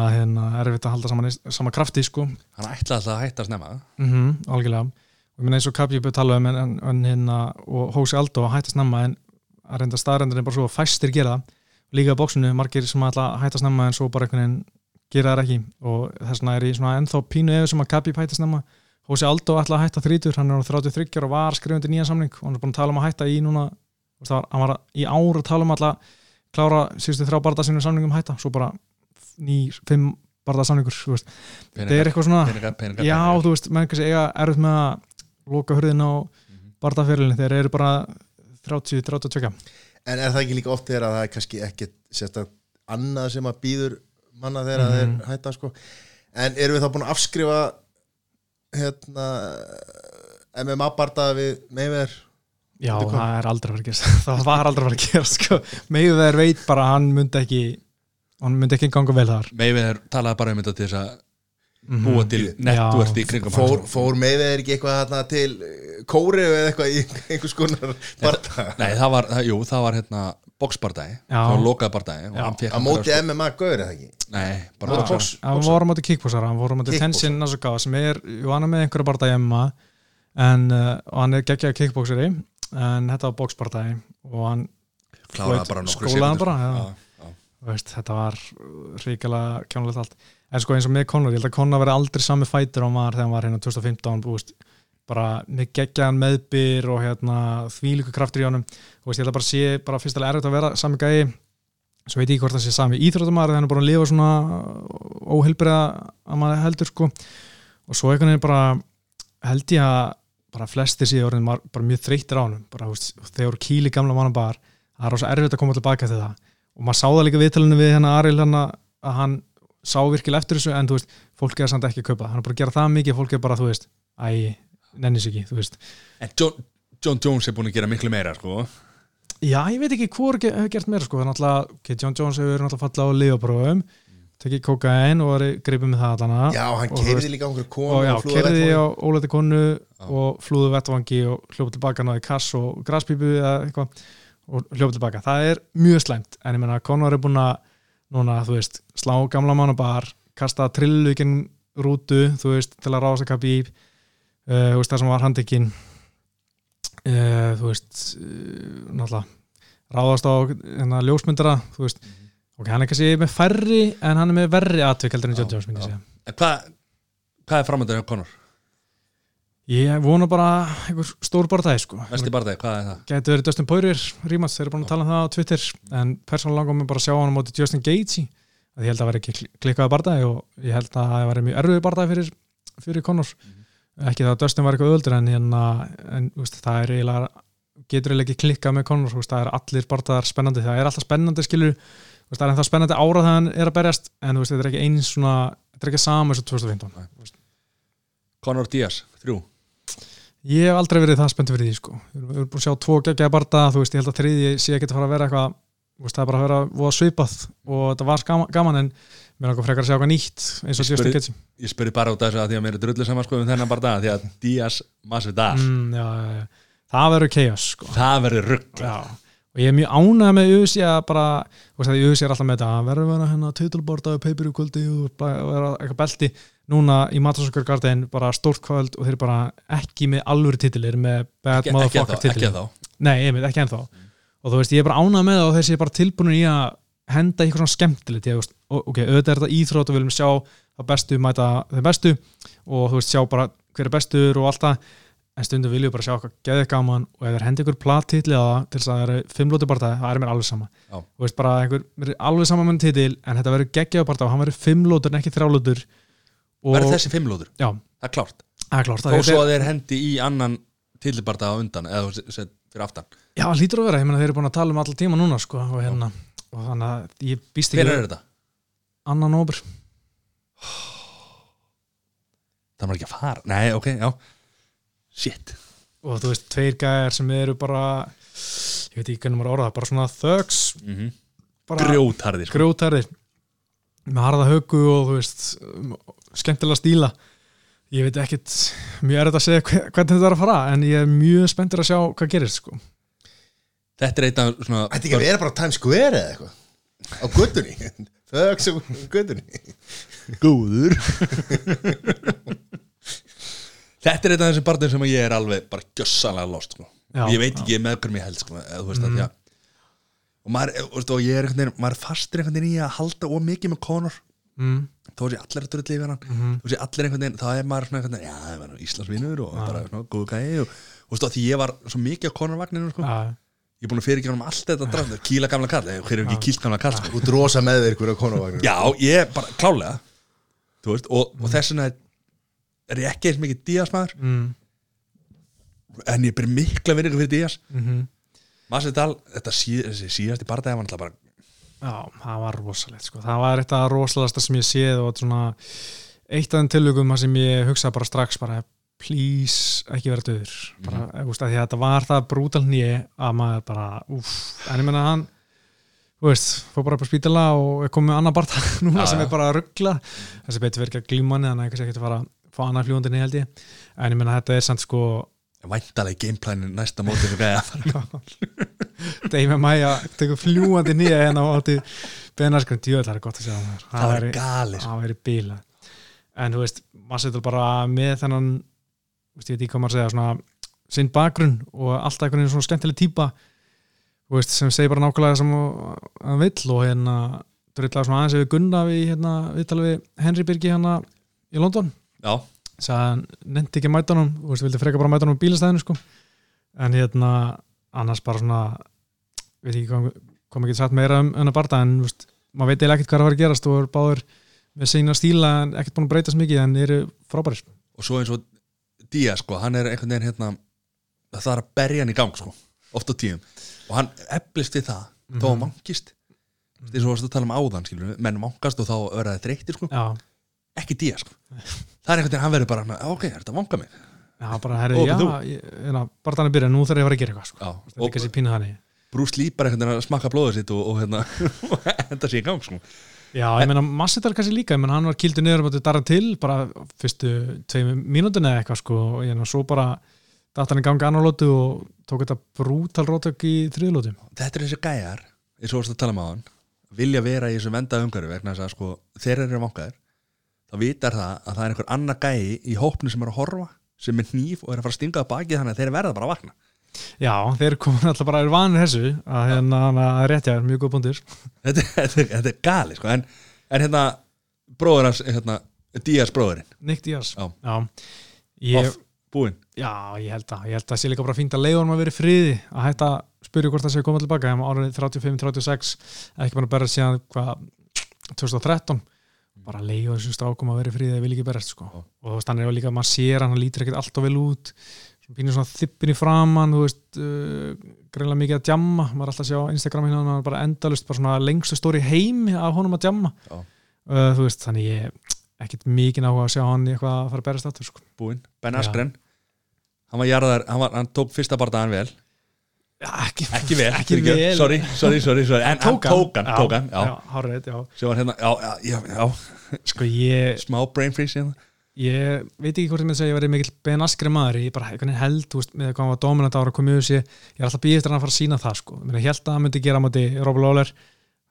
að hérna erfitt að halda saman, saman krafti sko. Hann ætlaði alltaf að hætta að snemma. Mm algjörlega. Og ég meina eins og Kabi búið að tala um en, en, en hérna og Hósi Aldó að hætta snemma en að reynda staðrendin er bara svo að fæstir gera það. Líka í bóksinu, margir sem ætla að hætta snemma en svo bara einhvern veginn gera það ekki. Og þess vegna er ég svona ennþá pínu eða sem að Kabi hætta snemma. Hósi Aldó ætla að hætta þrítur, hann er á 33 og var skrifandi nýjan samning. Og hann er búin að tala um að hætta í núna var, hann var í ár að tala um alltaf klára síðustu þrjá barða sinu samningum hætta. Svo bara ný, fimm barða samningur þú veist. það er eitthvað svona peningar, peningar, Já, þú veist, menn kannski eiga erfitt með að loka hurðin á Mhm. barðaferlinni þegar eru bara 30-32 En er það ekki líka oft þegar að það er kannski ekkert sérstak annað sem að býður manna þegar mm Mhm. þeir hætta sko En erum við þá búin að afskrifa hérna MMA bardaða við meðver Já, það er aldrei fara að gerast það var aldrei fara að gerast sko. megið þeir veit bara að hann myndi ekki hann myndi ekki ganga vel þar Mayweather talaði bara um þetta til þess að Mhm. Búa til networth í kringum fór, fór meðver ekki eitthvað hérna til eh, kóri eða eitthvað í einhvers konar bardaða Nei, það var, það, jú, það var hérna boxbardagi, Já. það var lokaði bardagi Á móti MMA gaur eða ekki Nei, bara box. hann voru á móti kickboxara, hann voru á móti. Tenshin Nasukawa sem er, jú hann er með einhverja barða hjemma en uh, og hann er geggjaði kickboxari en þetta var boxbardagi og hann bara skólaði hann sekúndur. bara, já. Já, veist, þetta var ríkilega kjánulegt allt en sko eins og með Conor, ég held að Conor verið aldrei sami fætur á maður þegar hann var hérna 2015 búist, bara með geggjaðan meðbyr og hérna þvílíku kraftur í honum. Og ég held að bara sé bara fyrstilega erfitt að vera sami gæi. Svo veit ég hvort það sé sami íþróttamæður þegar hann er bara að lifa svona óheilbriða að maður heldur sko. Og svo einhvern veginn bara held ég að bara flestir síðan orðin bara mjög þreyttir á honum. Bara, veist, þegar kýli gamla manna bar það er rosa erfitt að koma tilbaka til það. Og maður sá það líka viðtalinu við hérna Aril hann að hann sá virkilega eftir þessu en þú veist, fólk er samt ekki að kaupa. Hann er bara að gera það mikið, fólk er bara, þú veist æ, nennis ekki, þú veist. En John, John Jones er búin að gera miklu meira sko. já, ég veit ekki ge- hefur gert meira sko, þannig að okay, John Jones hefur náttúrulega fallið á liðaprófum tekið kokain og greipið með það allana Já, hann veist- líka á einhverju konu og já, kerði á óleiti konu og flúðu vettvangi og hljópa tilbaka náði kass og graspípu eða eitthvað og hljópa tilbaka, það er mjög slæmt en ég menna, Conor er búin að núna, þú veist, slá gamla mann og bar kasta trillu í gegn rútu þú veist, til að ráðast að kappi í uh, þú veist, það sem var handekinn uh, þú veist uh, náttúrulega ráðast á hérna, ljósmyndara, þú veist. Ok, hann er kannski með færri en hann er með verri atvik heldur en John Jones myndi ég segja. Hvað hvað er framöndan hjá Conor? Ég vona bara einhver stór barðaði sko. Mesti bardagi, hvað er það? Gæti verið Dustin Poirier, Rímas, þeir eru búin að tala um það á Twitter en persónulega langar mig bara að sjá hann á móti Justin Gaethje. Að ég held að það veri ekki kl- klikkaði barðaði og ég held að það veri mjög erfiði barðaði fyrir, fyrir Conor ekki það að Dustin var eitthvað öðuldur en, hérna, en úst, það er eiginlega getur eiginlega ekki klikkað með Conor úst, það er allir barðaðar spennandi, það er alltaf spennandi skilur, úst, það er ennþá spennandi ára þegar hann er að berjast en úst, þetta er ekki eins svona þetta er ekki sama eins og 2015 úst. Conor Díaz, þrjú Ég hef aldrei verið það spennt fyrir því sko. Við erum búin að sjá tvo geggjaða barda þú veist, ég held að þriði sé ekki að fara að vera eitthvað það er bara að vera voða svipað og þetta var gaman, gaman en mér langar frekar að sjá eitthvað nýtt eins og Justin Gaethje Ég spurði bara út af þessu að því að mér er drullu saman sko um þennan bardaga því að Díaz Masvidal mm, já, já, já. Það verður chaos sko. það verður rugg Já. og ég er mjög ánægð með UFC að bara, þú veist UFC er alltaf með þetta að verður að vera hérna titleborda og paper kvöldi og eitthvað belti núna í Matasokar Garden bara stórt kvöld og þeir bara ekki með alvöru titilir með bad motherfucker titilir Nei, einmitt, ekki ennþá. Og þú veist, ég er bara ánægð með það og þeir sé bara tilbúin í að henda eitthvað svona skemmtilegt ég, veist, og- ok, auðvitað er þetta íþrótt og við viljum sjá það bestu mæta þeim bestu og þú veist, sjá bara hver er bestur og allt það. En stundum viljum við bara sjá eitthvað geðið gaman og ef þeir hendi ykkur plattitli á það til þess að það eru fimm lóti bara það er mér alveg sama. Þú veist, bara einhver, mér er alveg sama með titil en þetta verður geggjaðu bara og hann verður fimm lótur en ekki þrjá lótur og verður þessi fimmlóður, já, það er klárt. Það er klárt. Þó svo að þeir hendi í annan tillibardaga á undan eða fyrir aftan. Já, það hlýtur að vera, ég meina þeir eru búin að tala um allar tíma núna sko, og hérna, og þannig að ég býst Hver ekki er þetta? annan nóbur Það var ekki að fara. Nei, ok, já. Shit. Og þú veist, tveir gæjar sem eru bara ég veit ekki hvernig maður orða bara svona thugs. Mm bara Grjótarðir sko. grjótarðir með harða högu og þú veist skemmtilega stíla. Ég veit ekkit, mjög er þetta að segja hve- hvernig þetta er að fara, en ég er mjög spenntur að sjá hvað gerist sko. Þetta er eitt af svona að vera bara á Times Square eða eitthvað? Á guttunni á guttunni Góður. Þetta er eitt af þessum barnum sem ég er alveg bara gjössalega lost sko. Já, Ég veit ekki með hvernig ég held sko, eða, þú veist, mm. að, og, maður, þú veist, og ég er einhvern veginn maður er fastur einhvern veginn í að halda of mikið með Conor. Mm, þó sé allir að drulli yfir hann. Mhm. þó sé allir einhvern veginn, þá er maður svona einhvern veginn já, Íslandsvinur og bara svona góðu gæi og, þú veist, og því ég var svo mikið á Conor vagninu sko. ja, ég er búin að fyrir ekki hann um allt þetta drafn kýla gamla kall, eh, hver er ekki kýlt gamla kall sko. Þú drosa meðvirkur á konuvagnu Já, ég er bara klálega. Þú veist, og, og þess vegna er ég ekki eins mikið díasmaður mm, en ég ber mikla vinningu fyrir días mm Masvidal, þetta sí, þessi síðasti bardagi var náttúrulega bara Já, það var rosalegt sko. það var eitt af rosalegasta sem ég séð og svona eitt af þeim tilugum sem ég hugsaði bara strax bara please ekki vera döður bara, mm. veist, að því að þetta var það brútal nýi að maður bara, úff. En ég menna hann, þú veist fór bara upp á spítala og er komið með annar barta núna sem er bara að ruggla þessi betur verið ekki að glíma hann þannig að ekki að fara að fá annar fljúndinni held ég. En ég menna þetta er samt sko væntalega gameplanin næsta móti sem gæja Deime Maja tekur fljúandi nýja hérna á átti Benarskrim djöðl, það er gott að segja það það var væri- gali sko. það væri bíla en þú veist, maður setur bara með þennan veist, ég veit ekki hvað maður að segja svona, sinn bakgrunn og alltaf einhvern veginn svona skemmtileg típa þú veist, sem segir bara nákvæmlega það sem hann vill og hérna drullar svona aðeins yfir Gunna við hérna, viðtalið við Henry Birgi hérna í London. Já, sagði að hann nefndi ekki honum þú veist, vildi freka bara honum á bílastæðinu sko. en hérna annars bara svona veit ekki hvað, maður getur sagt meira um hennar barða en þú veist, maður veit eiginlega ekkert hvað er að fara að gerast og er báður með sína stíla en ekkert búin að breytast mikið en eru frábærir. Og svo eins og Díaz sko, hann er einhvern veginn hérna það er að berja hann í gang sko oft á tíum, og hann eflist við það þó hann vankist því svo varst að tala um áðan, skilur menn vankast og þá verða það þreyttir sko, já, ekki Díaz sko. Það er einhvern veginn, hann verður bara, ok, er þetta að vanka mig? Já bara herri, já, þú. ég- hérna, barðan er byrjað, nú þarf ég að fara að gera eitthvað sko. þetta er og ekki þessi pínu þannig. Lee bara einhvern veginn að smakka blóðið sitt og, og hérna, enda sér í gang sko. Já, ég meina Massidal kannski líka, ég meina hann var kildur niður um að darra til, bara fyrstu tveim mínútin eða eitthvað sko og ég svo bara datt hann í ganga annar lótu og tók þetta brútal rótök í þriðlótu þetta er þessi gæjar, eins og varst að tala um á hann vilja vera í þessu venda umhverju vegna þess að sko, þeir eru vankaðir þá vitar það að það er einhver annar gæi í hópnu sem er að horfa sem er nýf og er að fara að stinga það bakið þannig að þeir verða bara að vakna. Já, þeir komin alltaf bara er vanir þessu að hérna að réttja er mjög góð búndir þetta, þetta, þetta er gali sko. en, en hérna bróður hans hérna, Díaz bróðurinn Nick Díaz. Já. Ég, Off, búinn. Já, ég held að ég held að sé líka bara fínt að hann að vera friði að hætta að spyrja hvort það sé að koma tilbaka þegar árið 35-36 ekki bara berða síðan hvað 2013 bara leiða þessum strákum að vera í friði eða vil ekki berðast sko. Og þú veist hann er líka, maður sér hann, lítur ekkert alltaf vel út. Pínir svona þippin í framann þú veist, uh, greinlega mikið að djamma. Maður er alltaf að sjá Instagram hérna hann er bara endalust, bara svona lengstu stóri heimi af honum að djamma. Uh, þú veist, þannig ég ekkert mikið áhuga að sjá hann í eitthvað að fara að berðast aftur sko. búinn, Ben. Askren hann var jarðar, hann, var, hann tók fyrsta bardaðan vel ekki, ekki vel, ekki vel. Sorry, sorry, sorry, sorry. en hann tók hann, tók hann já, já. já, hárið, já. sem var hérna, sko ég, smá brain freeze hérna. Ég veit ekki hvort ég með að segja ég verið mikill Ben Askren maður ég bara held, veist, með hvað var dominant ára að koma í þessi, ég er alltaf býð eftir að hann fara að sína það sko, ég held að hann myndi gera á móti Rob Lawler,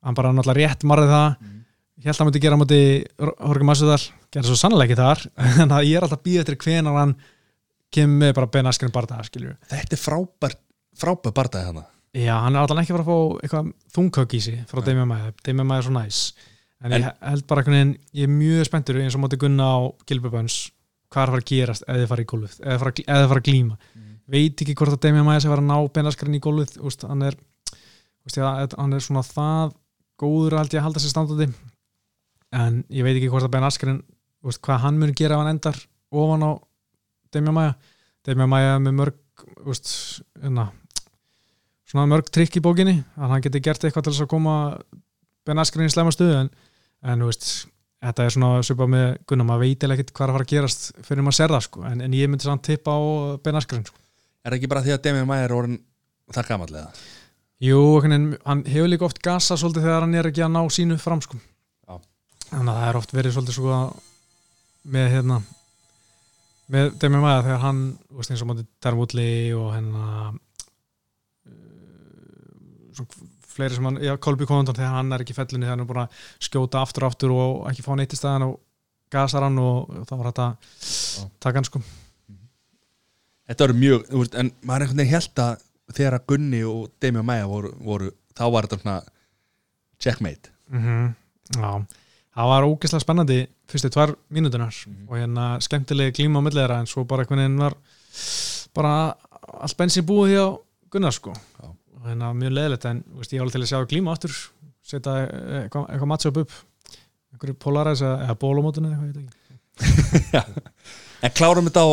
hann bara náttúrulega rétt marðið það, ég held að hann myndi gera á móti Jorge Masvidal, gerði svo sannlega ekki þar. En að ég er alltaf býð eftir hvenar hann kemur bara Ben Askren barða þetta er frábær, frábær bardaði hérna já, hann er alltaf ekki að fara að fá eitthvað þungkökk í sig frá Damian Maia, Damian Maia er svo næs. En, En- ég held bara einhvern veginn, ég er mjög spenntur eins og móti gunna á Gilbuböns hvað er að fara að gerast þið fara í ef þið fara, þið fara að glíma. Veit ekki hvort að Damian Maia sé að fara að ná benaskarinn í gólfið úst, hann er úst, ja, hann er svona það góður held ég að halda sér standandi. En ég veit ekki hvort að benaskarinn hvað hann mun gera ef hann endar ofan á Damian Maia. Damian Maia með mörg úst, hérna, svona mörg trikk í bókinni að hann geti gert eitthvað til þess að koma Ben Askren í slæma stöðu en, en veist, þetta er svona svipað með Gunnar, maður veit eða ekkert hvað er að fara að gerast fyrir maður sér það sko, en, en ég myndi samt tippa á Ben Askren sko. Er það ekki bara því að Demi Mayer er orðin það gamall eða? Jú, hann hefur líka oft gasa svolítið þegar hann er ekki að ná sínu fram sko. Þannig að það er oft verið svolítið sko með hérna með Demi Maia þegar hann veist, eins og Darren Woodley og hérna uh, svona fleiri sem hann, já, Colby Condon þegar hann er ekki í fellunni þegar hann er búin að skjóta aftur og aftur og ekki fá neitt í staðan og gasar hann og þá var þetta taka hann sko. Þetta eru mjög, þú veist, en maður einhvern veginn held að þegar að Gunni og Demi Mayer voru, voru, þá var þetta svona checkmate. Mm Já, það var ógeðslega spennandi fyrstu tvær mínútunar og hérna skemmtilegi glíma á milli þeirra en svo bara einhvern veginn var bara allt bensin búið því á Gunnar sko. Já. Og hérna mjög leðilegt en þú veist, ég var alveg til að sjá glíma aftur setja eitthvað, eitthvað matchup upp. Einhverju Polaris eða, bólumótun eða eitthvað, ég veit ekki. En klárum þetta á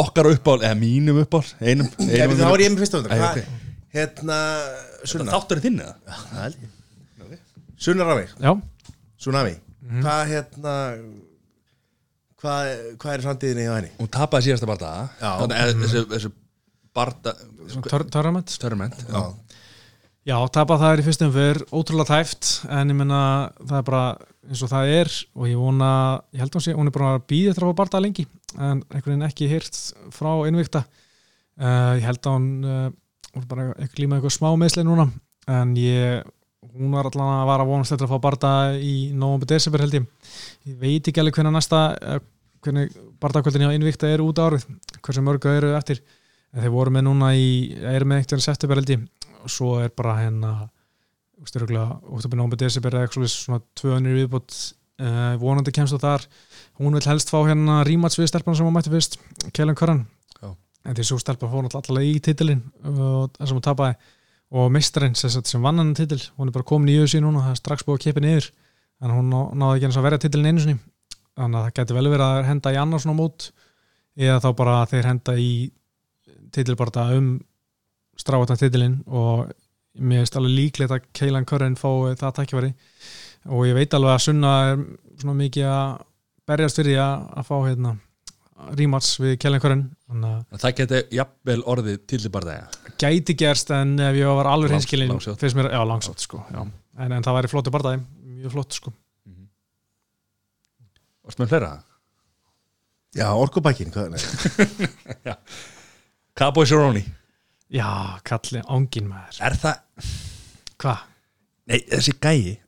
okkar uppál, eða mínum uppál einum, einum það var ég með fyrsta Æ, vöndar ok. Hérna, Sunna. Þáttur er þinn eða? Sunna Rafik, Já, Tsunami Hvað hérna Hvað, hvað er framtíðinni hjá henni? Hún tapaði síðasta. Þannig að þessu, þessu barda törrament Törment Já. Já, tapa það er í fyrstum fyrr ótrúlega tæft en ég menna það er bara eins og það er og ég vona, ég held að hún er bara að býða eftir að fá barða lengi en einhvern veginn ekki hýrt frá innvíkta uh, ég held að hún uh, hún er bara ekki glíma eitthvað smá meðsli núna en ég, hún var allan að vara vonast eftir að fá barða í november desember held ég. Ég veit ekki alveg hvernig næsta uh, hvernig bardagkvöldin hjá innvíkta eru út árið hversu mörgu eru eftir en þeir voru með núna í, eru með eitthvað september held ég. Og svo er bara hérna oktober, nómber, desember eða eitthvað svona tvö önnur viðbútt uh, vonandi kemst þú þar. Hún vil helst fá hérna rímats við stelpan sem hún mætti fyrst, Kellen Curran. Já. en því svo stelpan fór allavega í titilin og það sem hún tapaði. Og mistarinn sem, vann hann titil hún er bara komin í jössi núna, það er strax búið að kippa niður. En hún ná, náði ekki eins að verja titilin einu sinni. Þannig að það geti vel verið að henda í annars svona mót eða þá bara að þeir henda í titilbarta um stráðan titilinn og mér finnst alveg líklegt að Keilan Curran fái það tækifæri og ég veit alveg að Sunna er svona mikið að berjast fyrir að, að fá hérna rímats við Keilan Curran Það geti jafnvel orðið það gæti gerst en ef ég var alveg Langs- hinskilin langsótt. finnst mér, já langsótt sko já. en, en það væri flottu bardaði, mjög flott sko Varst með fleira? Já, orkubækin, hvað er það? Cowboy Cerrone. Já, kalli ángin maður. Er það, hvað? nei þessi gæi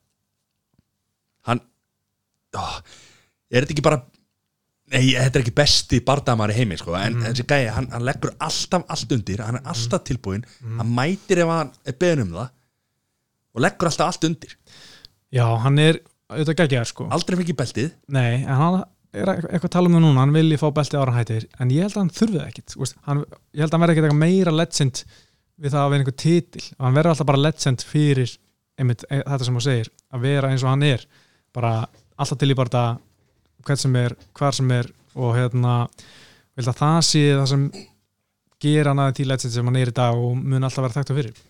Hann ó, Er þetta ekki bara Nei, þetta er ekki besti bardamar í heimi sko, en þessi gæi, hann, hann leggur alltaf allt undir, hann er alltaf tilbúinn hann mætir ef hann er beðin um það og leggur alltaf allt undir. Já, hann er auðvitað geggjaður sko. Aldrei í beltið. Nei, en hann er eitthvað að tala um það núna hann vilji fá belti ára hættir en ég held að hann þurfi það ekkit veist, hann, ég held að hann verði ekkit eitthvað meira legend við það að vera einhver titil. Og hann verður alltaf bara legend fyrir einmitt, e, þetta sem hann segir, að vera eins og hann er. Bara alltaf til í bara hvern sem er, hvar sem er og hérna, ég held að það sé það sem gera hann að til legend sem hann er í dag og mun alltaf vera þekkt fyrir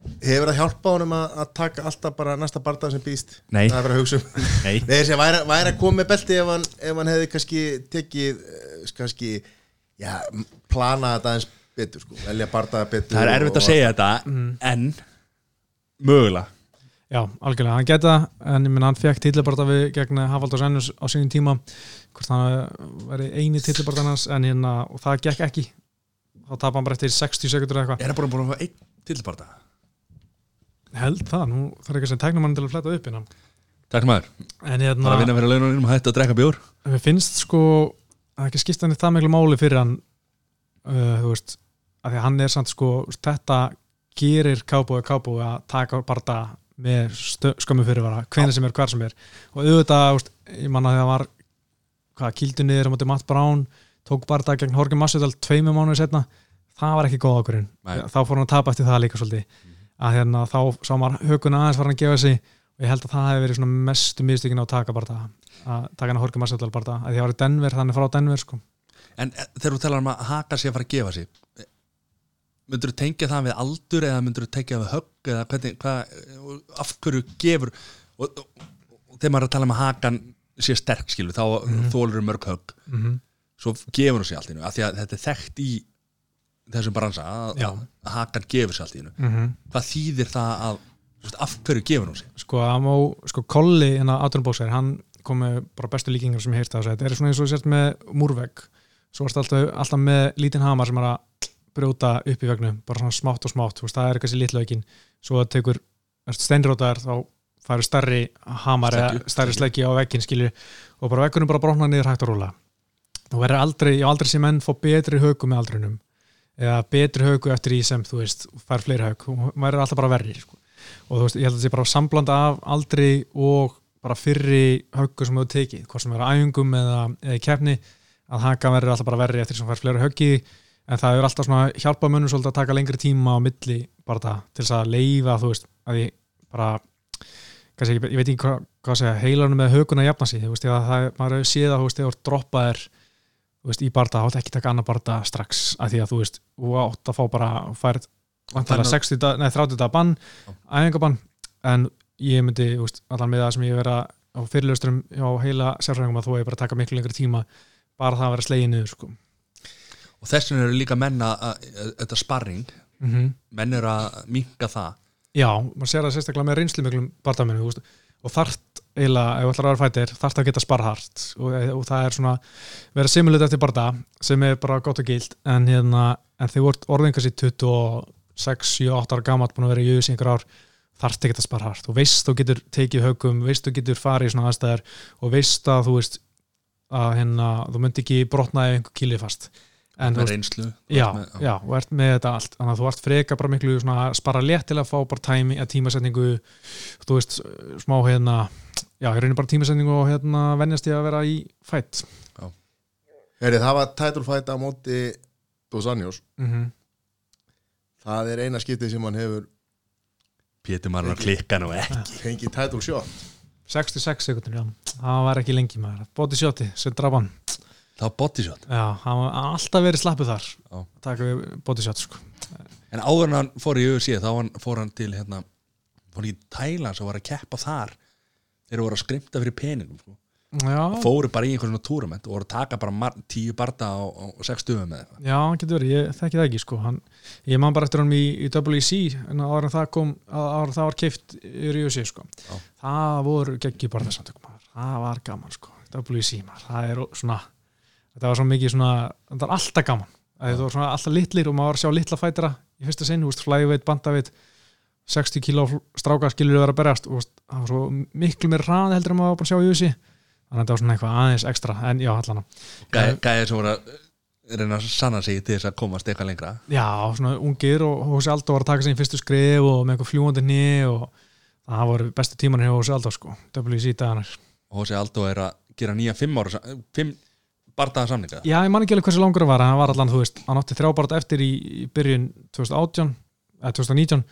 Hefur það hjálpað honum að, að taka alltaf bara næsta barndað sem býst? Nei. Það er bara að hugsa um. Nei, Nei, þessi að væri, væri að koma með belti ef hann, ef hann hefði kannski tekið eh, kannski, já, plana þetta aðeins betur, sko, velja barndaða betur það er erfitt að segja þetta en mögulega. Já, algjörlega, hann geta en ég minna hann fekk titlibarta við gegn Hafaldur Sennus á sínum tíma. Hvort hann veri eini titlibarta hans en hérna, og það gekk ekki. Þá tapa hann bara eftir 60 sekundur eða eitthvað. Er það bara búin að fá einn til barda? Held það, nú þarf ekki sem tegnum hann til að fletta upp innan maður, en bara að vinna fyrir laununum og hætti að drekka bjór? Mér finnst sko að ekki skipta hann í það miklu máli fyrir hann uh, þú veist, að því að hann er samt sko, þetta gerir kábúi kábúi að taka barta með skömmu fyrirvara, hvenær sem er, hvar sem er. Og auðvitað, ég manna þegar var hvað, kildu niður á móti Matt Brown tók barða gegn Horki Masvidal tveimur mánuði setna, það var ekki góð ákvörðin Nei. þá fór hann að tapa eftir það líka svolítið að hérna, þá sá maður hökuna aðeins var hann að gefa sig og ég held að það hefði verið mestu mistökin á að taka barða að taka hann að Horki Masvidal barða að því að það var í Denver, þannig frá Denver sko. En eh, þegar þú talar um að haka sig að fara að gefa sig myndur þú tengja það við aldur eða myndur þú tengja það við högg eða hvernig, hvað, af hverju gefur og, og, og þegar maður er að tala um að hakan sé sterk skilu þá mm þólur mörg högg Mhm. svo gefur hún sig allt nú af því að þetta er þekkt í þessum bransa að, að hakan gefur sig allt í nú Mhm. hvað þýðir það að af hverju gefur hún sig? Sko, að má, sko Kolli hérna áturnbóksar, hann kom með bara bestu líkingar sem ég á þessu, þetta er svona eins og sért með múrvegg, svo erst alltaf, alltaf með lítinn hamar sem er að brjóta upp í vegnum, bara svona smátt og smátt. Veist, það er sér litlaukin, svo að tekur steinrótaðar, þá færu stærri hamar eða stærri sleggi á veggin skilju og bara veggunum bara brotna niður hægt og róla og verður aldrei, ég aldrei sé menn fá betri högu með aldrinum eða betri högu eftir í sem þú veist fær fleiri og maður er alltaf bara verri sko. og þú veist, ég held að það sé bara samblanda af aldri og bara fyrri höggu sem þú tekið, hvort sem er á æfingum eða, eða kefni, að haka verður alltaf bara verri eftir sem fær fleiri höggi. En það er alltaf svona hjálpað mönnum svolítið að taka lengri tíma á milli bara það, til þess að leifa þú veist, að ég bara kannski, ég veit ekki hvað, hvað að segja heilanum með höguna jafna sig, þú veist, ég að það maður séð að þú veist, þegar þú droppaðir þú veist, í barda, þá átt ekki taka annar barda strax, að því að þú veist, þú átt að fá bara þú færð vantilega Bann- 60 dag, nei 30 dag bann æfingabann, en ég myndi þú veist, allan með það sem ég vera á fyrirlösturum hjá heila sérfræðingum að þú hefur bara taka miklu lengri tíma bara það að vera slegið niður sko. og þess vegna eru líka menn að, að, að þetta sparring, mm menn eru að minka það. Já, maður sér það sérstaklega með reynslu miklum bardamennu veist, og þarft eiginlega, ef þú ætlar að vera fætir þarft að geta sparhart og, og það er svona, vera simulut eftir barda sem er bara gott og gild en, hérna, en þið vart orðingar sér 26, 7, 8 ára gamalt búin að vera í í einhver ár þarft að geta sparhart og veist þú getur tekið högum, veist þú getur farið í svona aðstæðar og veist að þú veist að hérna, þú myndi ekki brotna ef einhver kýlið fast en með reynslu já, með, já, og ert með þetta allt. Þannig að þú ert freka bara miklu svona, að spara létt til að fá bara tæmi, að tímasetningu þú veist, smá hérna já, ég reynir bara tímasetningu og hérna venjast ég að vera í fætt Heri, það var title fight á móti Dos Anjos. Mm -hmm. það er eina skiptið sem hann hefur Pétur maður að klikka nú ekki. Fengið title shot. 66 sekundur, já, það var ekki lengi maður. Bóti sjóti, sem draf hann það var bodyshot já, hann var alltaf verið slappuð þar. Já. taka við sjóti sko. En áður en hann fór í UFC þá hann, fór hann til hérna fór hann í Thailand og var að keppa þar. Þeir voru að skrimta fyrir peningum sko. já, fóru bara í einhvern svona túrament og voru að taka bara tíu barda á, á sex stöðum með eitthvað. Já, hann getur verið, ég þekki það ekki sko. Hann, ég man bara eftir hann í, í WC en áður en það kom, áður en það var keift yfir í USA sko. Já. það voru geggi að það var gaman sko, maður. Það er svona, þetta var svo mikið svona þetta var alltaf gaman, það var svona alltaf litlir og maður var að sjá litla fætira í fyrsta sinn, þú veist, flæðiveit, bandaveit 60 kíló stráka skilur vera að berjast og það var svo miklu mér ræði heldur en maður var bara að sjá í USA þannig að þetta var svona eitthvað aðeins ekstra en já, allan Gæ- gæjar sem voru að reyna að sanna sig til þess að komast eitthvað lengra. Já, svona ungir og Hósi Aldó var að taka sig í fyrstu skrif og með eitthvað fljúandi hni og það voru bestu tímanir hjá Hósi Aldó sko, WC dagarnir og Hósi Aldó er að gera nýja fimm ára fimm bardaða samninga Já, ég man ekki alveg hversu langur það var, en hann var allan, þú veist hann átti þrjábart eftir í, byrjun 2018, eða 2019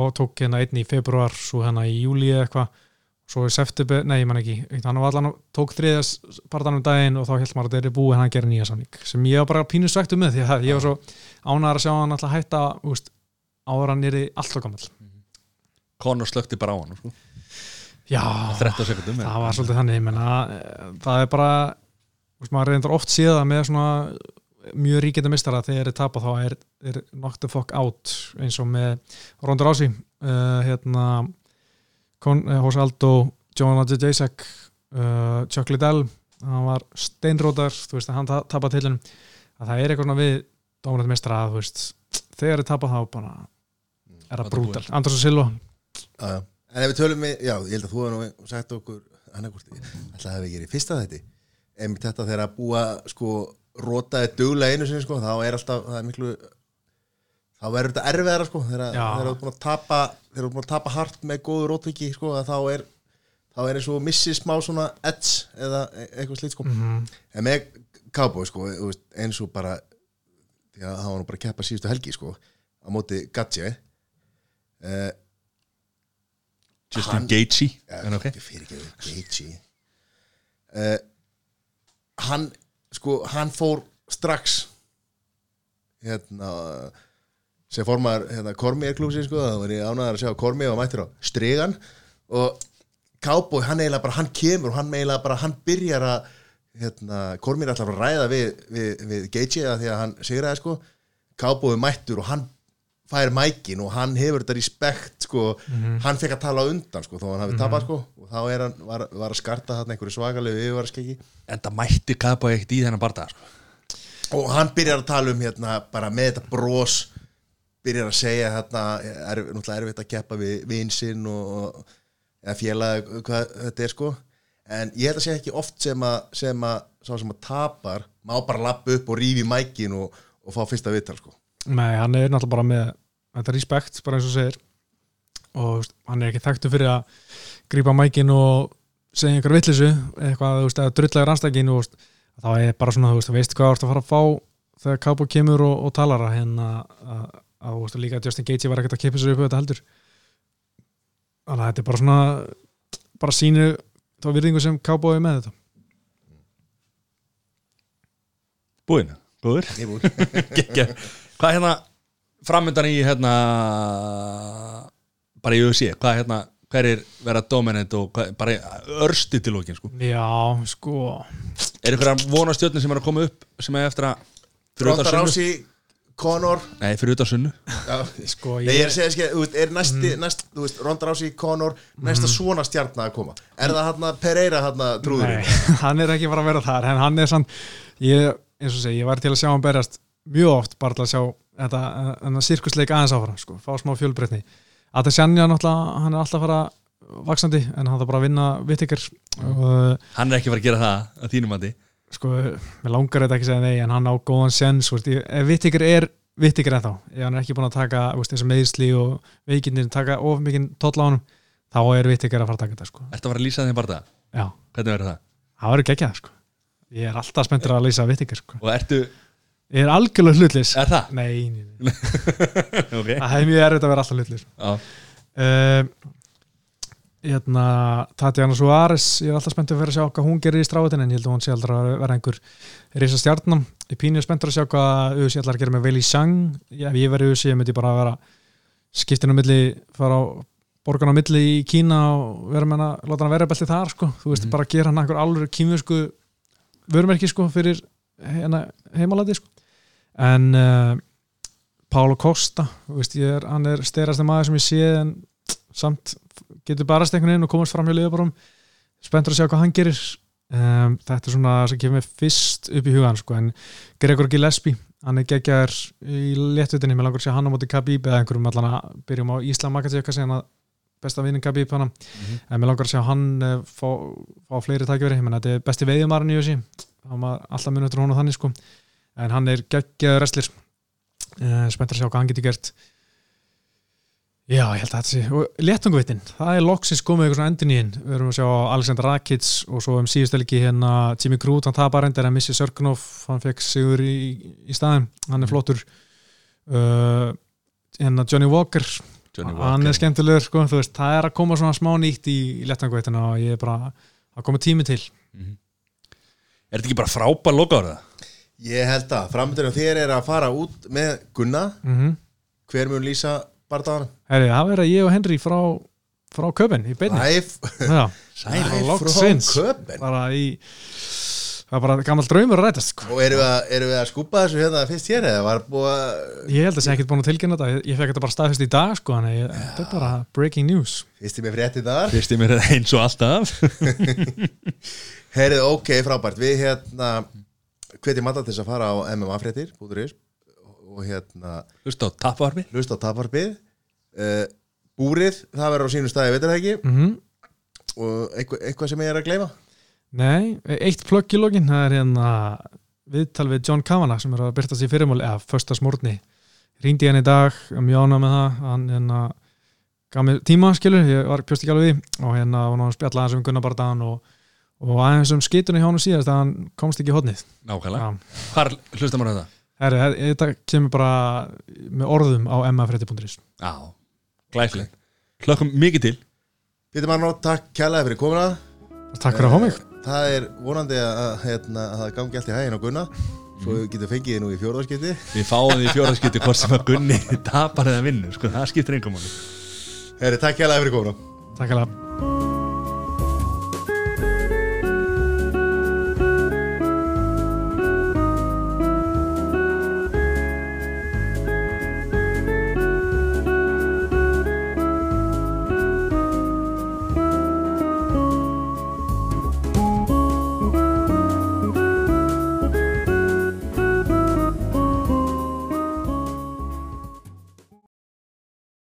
og tók hérna einn í februar svo hérna í júli eða eitthvað svo í september, nei, ég man ekki hann var allan, tók þriðas partanum daginn og þá held maður að þetta er búið en hann gerir nýja samning sem ég var bara pínu svektu með því að ég var svo ánægður að sjá hann alltaf hætta þú veist, áður hann er alltaf gammal Conor slökti bara á hann sko. Já, 13 sekundum það var svolítið þannig ég menna, eh, það er bara veist, maður reyndar oft séð það með svona mjög ríkjandi mistara þegar þeir tapa þá er, er knock the fuck out eins og með Rondur Ási uh, hérna uh, Hos Aldo, John Adja Jacek uh, Chuck Liddell hann var steinrótar, þú veist að hann ta- tapa til henn að það er eitthvað svona við dómrætt mistara að þú veist þegar þeir tapa þá bara er það brútal, Anders og Silva. Já. en ef við tölum við, já, ég held að þú nú sagt okkur annarkvort, alltaf hefði ekki í fyrsta þetta einmitt þetta þegar að búa sko, rótaði duglega einu sinni sko, þá er alltaf, það er miklu þá verður þetta erfiðara sko, þegar þú ert búin að tapa þegar þú ert búin að tapa hart með góðu rótviki sko, að þá er þá er eins og missi smá svona edge eða e- eitthvað slít sko. Mhm. en með Cowboy sko eins og bara því að það var nú bara að keppa síðustu helgi sko á móti Gatje uh, Justin Gaethje. Ja, en ok. fyrir ekki Gaethje. Uh, hann sko, hann fór strax hérna sem formar hérna, Kormier klúsin sko, það var ég ánægðar að sjá að Kormier var mættur á stregan og Cowboy, hann eiginlega bara, hann kemur og hann eiginlega bara, hann byrjar að hérna, Kormier ætlar að ræða við, við, við Gage eða því að hann sigraði sko, Cowboy er mættur og hann fær mækin og hann hefur þetta respekt sko, hann fekk að tala undan sko, þó hann hafi tapað sko. Og þá er hann, var, var að skarta þarna einhverju svakalegu yfirvarskeki En það mætti Cowboy ekkert í þennan barða sko. og hann byrjar að tala um hérna bara með þetta bros byrjar að segja hérna er, náttúrulega erfitt að keppa við vinsinn og, og eða félagi hvað þetta er sko. En ég held að segja ekki oft sem að sem að, sá sem að tapar má bara lappa upp og rífi mækin og, og fá fyrsta viðtal sko. Nei, hann er náttúrulega bara með þetta respekt, bara eins og segir. Og hann er ekki þekktu fyrir að grípa mækin og segja einhver vitleysu, eitthvað, eða drullega rannstækin og þá er bara svona, þú veist, veist hvað þú ert að fara að fá þegar Kábo kemur og, og talar að hérna að, að, líka Justin Gaethje var ekkert að kippa sér upp þetta heldur. Þannig að þetta er bara svona bara sínu þá virðingu sem Kábo er með þetta. Er búinn. Gekkja. Hvað er hérna framöndan í hérna bara í UFC, hvað er hérna hverjir vera dominant og hvað, bara örstu til lókin sko. Já, sko Er ykkur að vona stjórnir sem er að koma upp sem er eftir að fyrir Ronda utan sunnu? Rási, Conor Nei, fyrir utan sunnu já, sko, Nei, ég er að segja, skil, þú veist, er næsti, næst, þú veist, Ronda Rási, Conor, næsta svona stjarnar að koma. Er það hann Pereira hann trúðurinn? Nei, hann er ekki bara að vera þar en hann er sann, ég, eins og segi ég var til að sjá hann berjast mjög oft bara til að sjá þetta, þetta sirkusleik aðeins áfram, sko, fá smá fjölbreytni. Að það sjanja náttúrulega, hann er alltaf að fara vaksandi, en hann þarf bara að vinna vittikar og Hann er ekki fara að gera það að þínum andi sko, mér langar þetta ekki að segja nei, en hann á góðan ef vittikar er vittikar ennþá, ef hann er ekki búin að taka þessi meðsli og veikindir taka of mikinn toll á honum, þá er vittikar að fara að taka þetta, sko, Ertu að fara að lýsa þeim bara það? já, Hvernig verður það? það verður geggjað, sko. Ég er alltaf spenntur að lýsa vittikar, sko. Og ertu, Ég er algjörlega hlutlis er það? Nei, nei, nei. ok. Það er mjög erfitt að vera alltaf hlutlis Já, uh, Hérna Tatjana Suárez, ég er alltaf spenntur að vera að sjá hvað hún gerir í stráðin en ég held að hún sé aldrei að vera einhver risa stjarnam Ég pínu spenntur að sjá hvað Uzi ætlar að gera með Veli Sang. Já, ef ég verið Uzi, ég myndi bara að vera skiptin á milli, fara á borgan á milli í Kína og vera með hana láta hana vera belti þar, sko. Þú veist, Mhm. bara gera hann einhver alveg kýmversku vörumerki, sko, fyrir hérna heimalandi, sko en uh, Pálo Costa þú veist, er, hann er styrasti maður sem ég sé en samt getur bara einhvern veginn og komast fram hjá liðaborum spenntur að sjá hvað hann gerir. Um, þetta er svona sem kemur fyrst upp í hugan sko, en Gregor Gillespie hann er geggjar í léttutinni mér langar að sjá hann á móti Khabib eða einhverjum allan að byrjum á Íslam Makatsjöka sem hann besta vinning Khabib hann en mér langar að sjá hann uh, fá, fá fleiri menn þetta er besti veiðumarinn í þessi alltaf munið eftir hún og þannig sko en hann er geggjaður wrestler. Uh, spenntur að sjá hvað hann getur gert. Já, ég held að þetta sé og léttungveitin, það er loksins komið eitthvað svona endin í hinn, við erum að sjá Alexander Rakic og svo um síðustelgi hérna Jimmy Crute, hann tapar endur en missi Sörgnóf hann fekk sigur í, í staðin hann er flottur. Uh, hérna Johnny Walker Johnny hann er Walker. skemmtilegur sko, þú veist, það er að koma svona smá nýtt í, í léttungveitina og ég er bara að koma tími til. Er þetta ekki bara frábær lokaður það? Ég held að framöndunum þér er að fara út með Gunna. Mm Hver mun lýsa bardaðan? Herri, það verður ég og Henry frá, frá köpinn í beinni. Loksins. frá köpen bara í það er bara gammal draumur að rætast sko. Og erum við, að, erum við að skúpa þessu hérna fyrst hér eða var búið að ég held að sé ekkert búin að tilkynna þetta. Ég, ég fekk þetta bara staðfest í dag sko, þannig að ég- þetta er bara breaking news. Fyrst í mig frétti þar Fyrst ég mér eins og alltaf. Herrið, ok, frábært. Við hérna hvetjum alltaf til þess að fara á MMA-fréttir.is og hérna Hlusta á tapvarfi hlusta á taparpið uh, Búrið, það verður á sínum staði, veitir það ekki. Mm og eitthvað, eitthvað sem ég er að gleyma? Nei, eitt plögg í lokin það er hérna viðtal við John Kavanagh sem er að byrtast í fyrirmál eða första smórni ringdi hann í dag, mjög ánað með það hann hérna gaf mér tíma skilur, ég var pjóst ekki alveg í og hérna var hann spjalla aðeins um Gunnar Bardaðan og, og aðeins um skitunni hjá hann síðast að hann komst ekki í hodnið Nákvæmlega. Já. Hvar hlusta maður á þetta? Herri, her- þetta kemur bara með orðum á mafrétti.is Já, glæslega Hlökkum mikið til. Pítur Marnó, takk kærlega fyrir komuna. Takk fyrir að fá mig. Það er vonandi að, að, hérna, að það gangi allt í hægin á Gunna svo getur fengið þið nú í fjórðarskipti Við fáum því fjóraskipti hvort sem að Gunni tapar eða vinnur sko, það skiptir engum máli. Herri, takk hérlega fyrir komuna. Takk alveg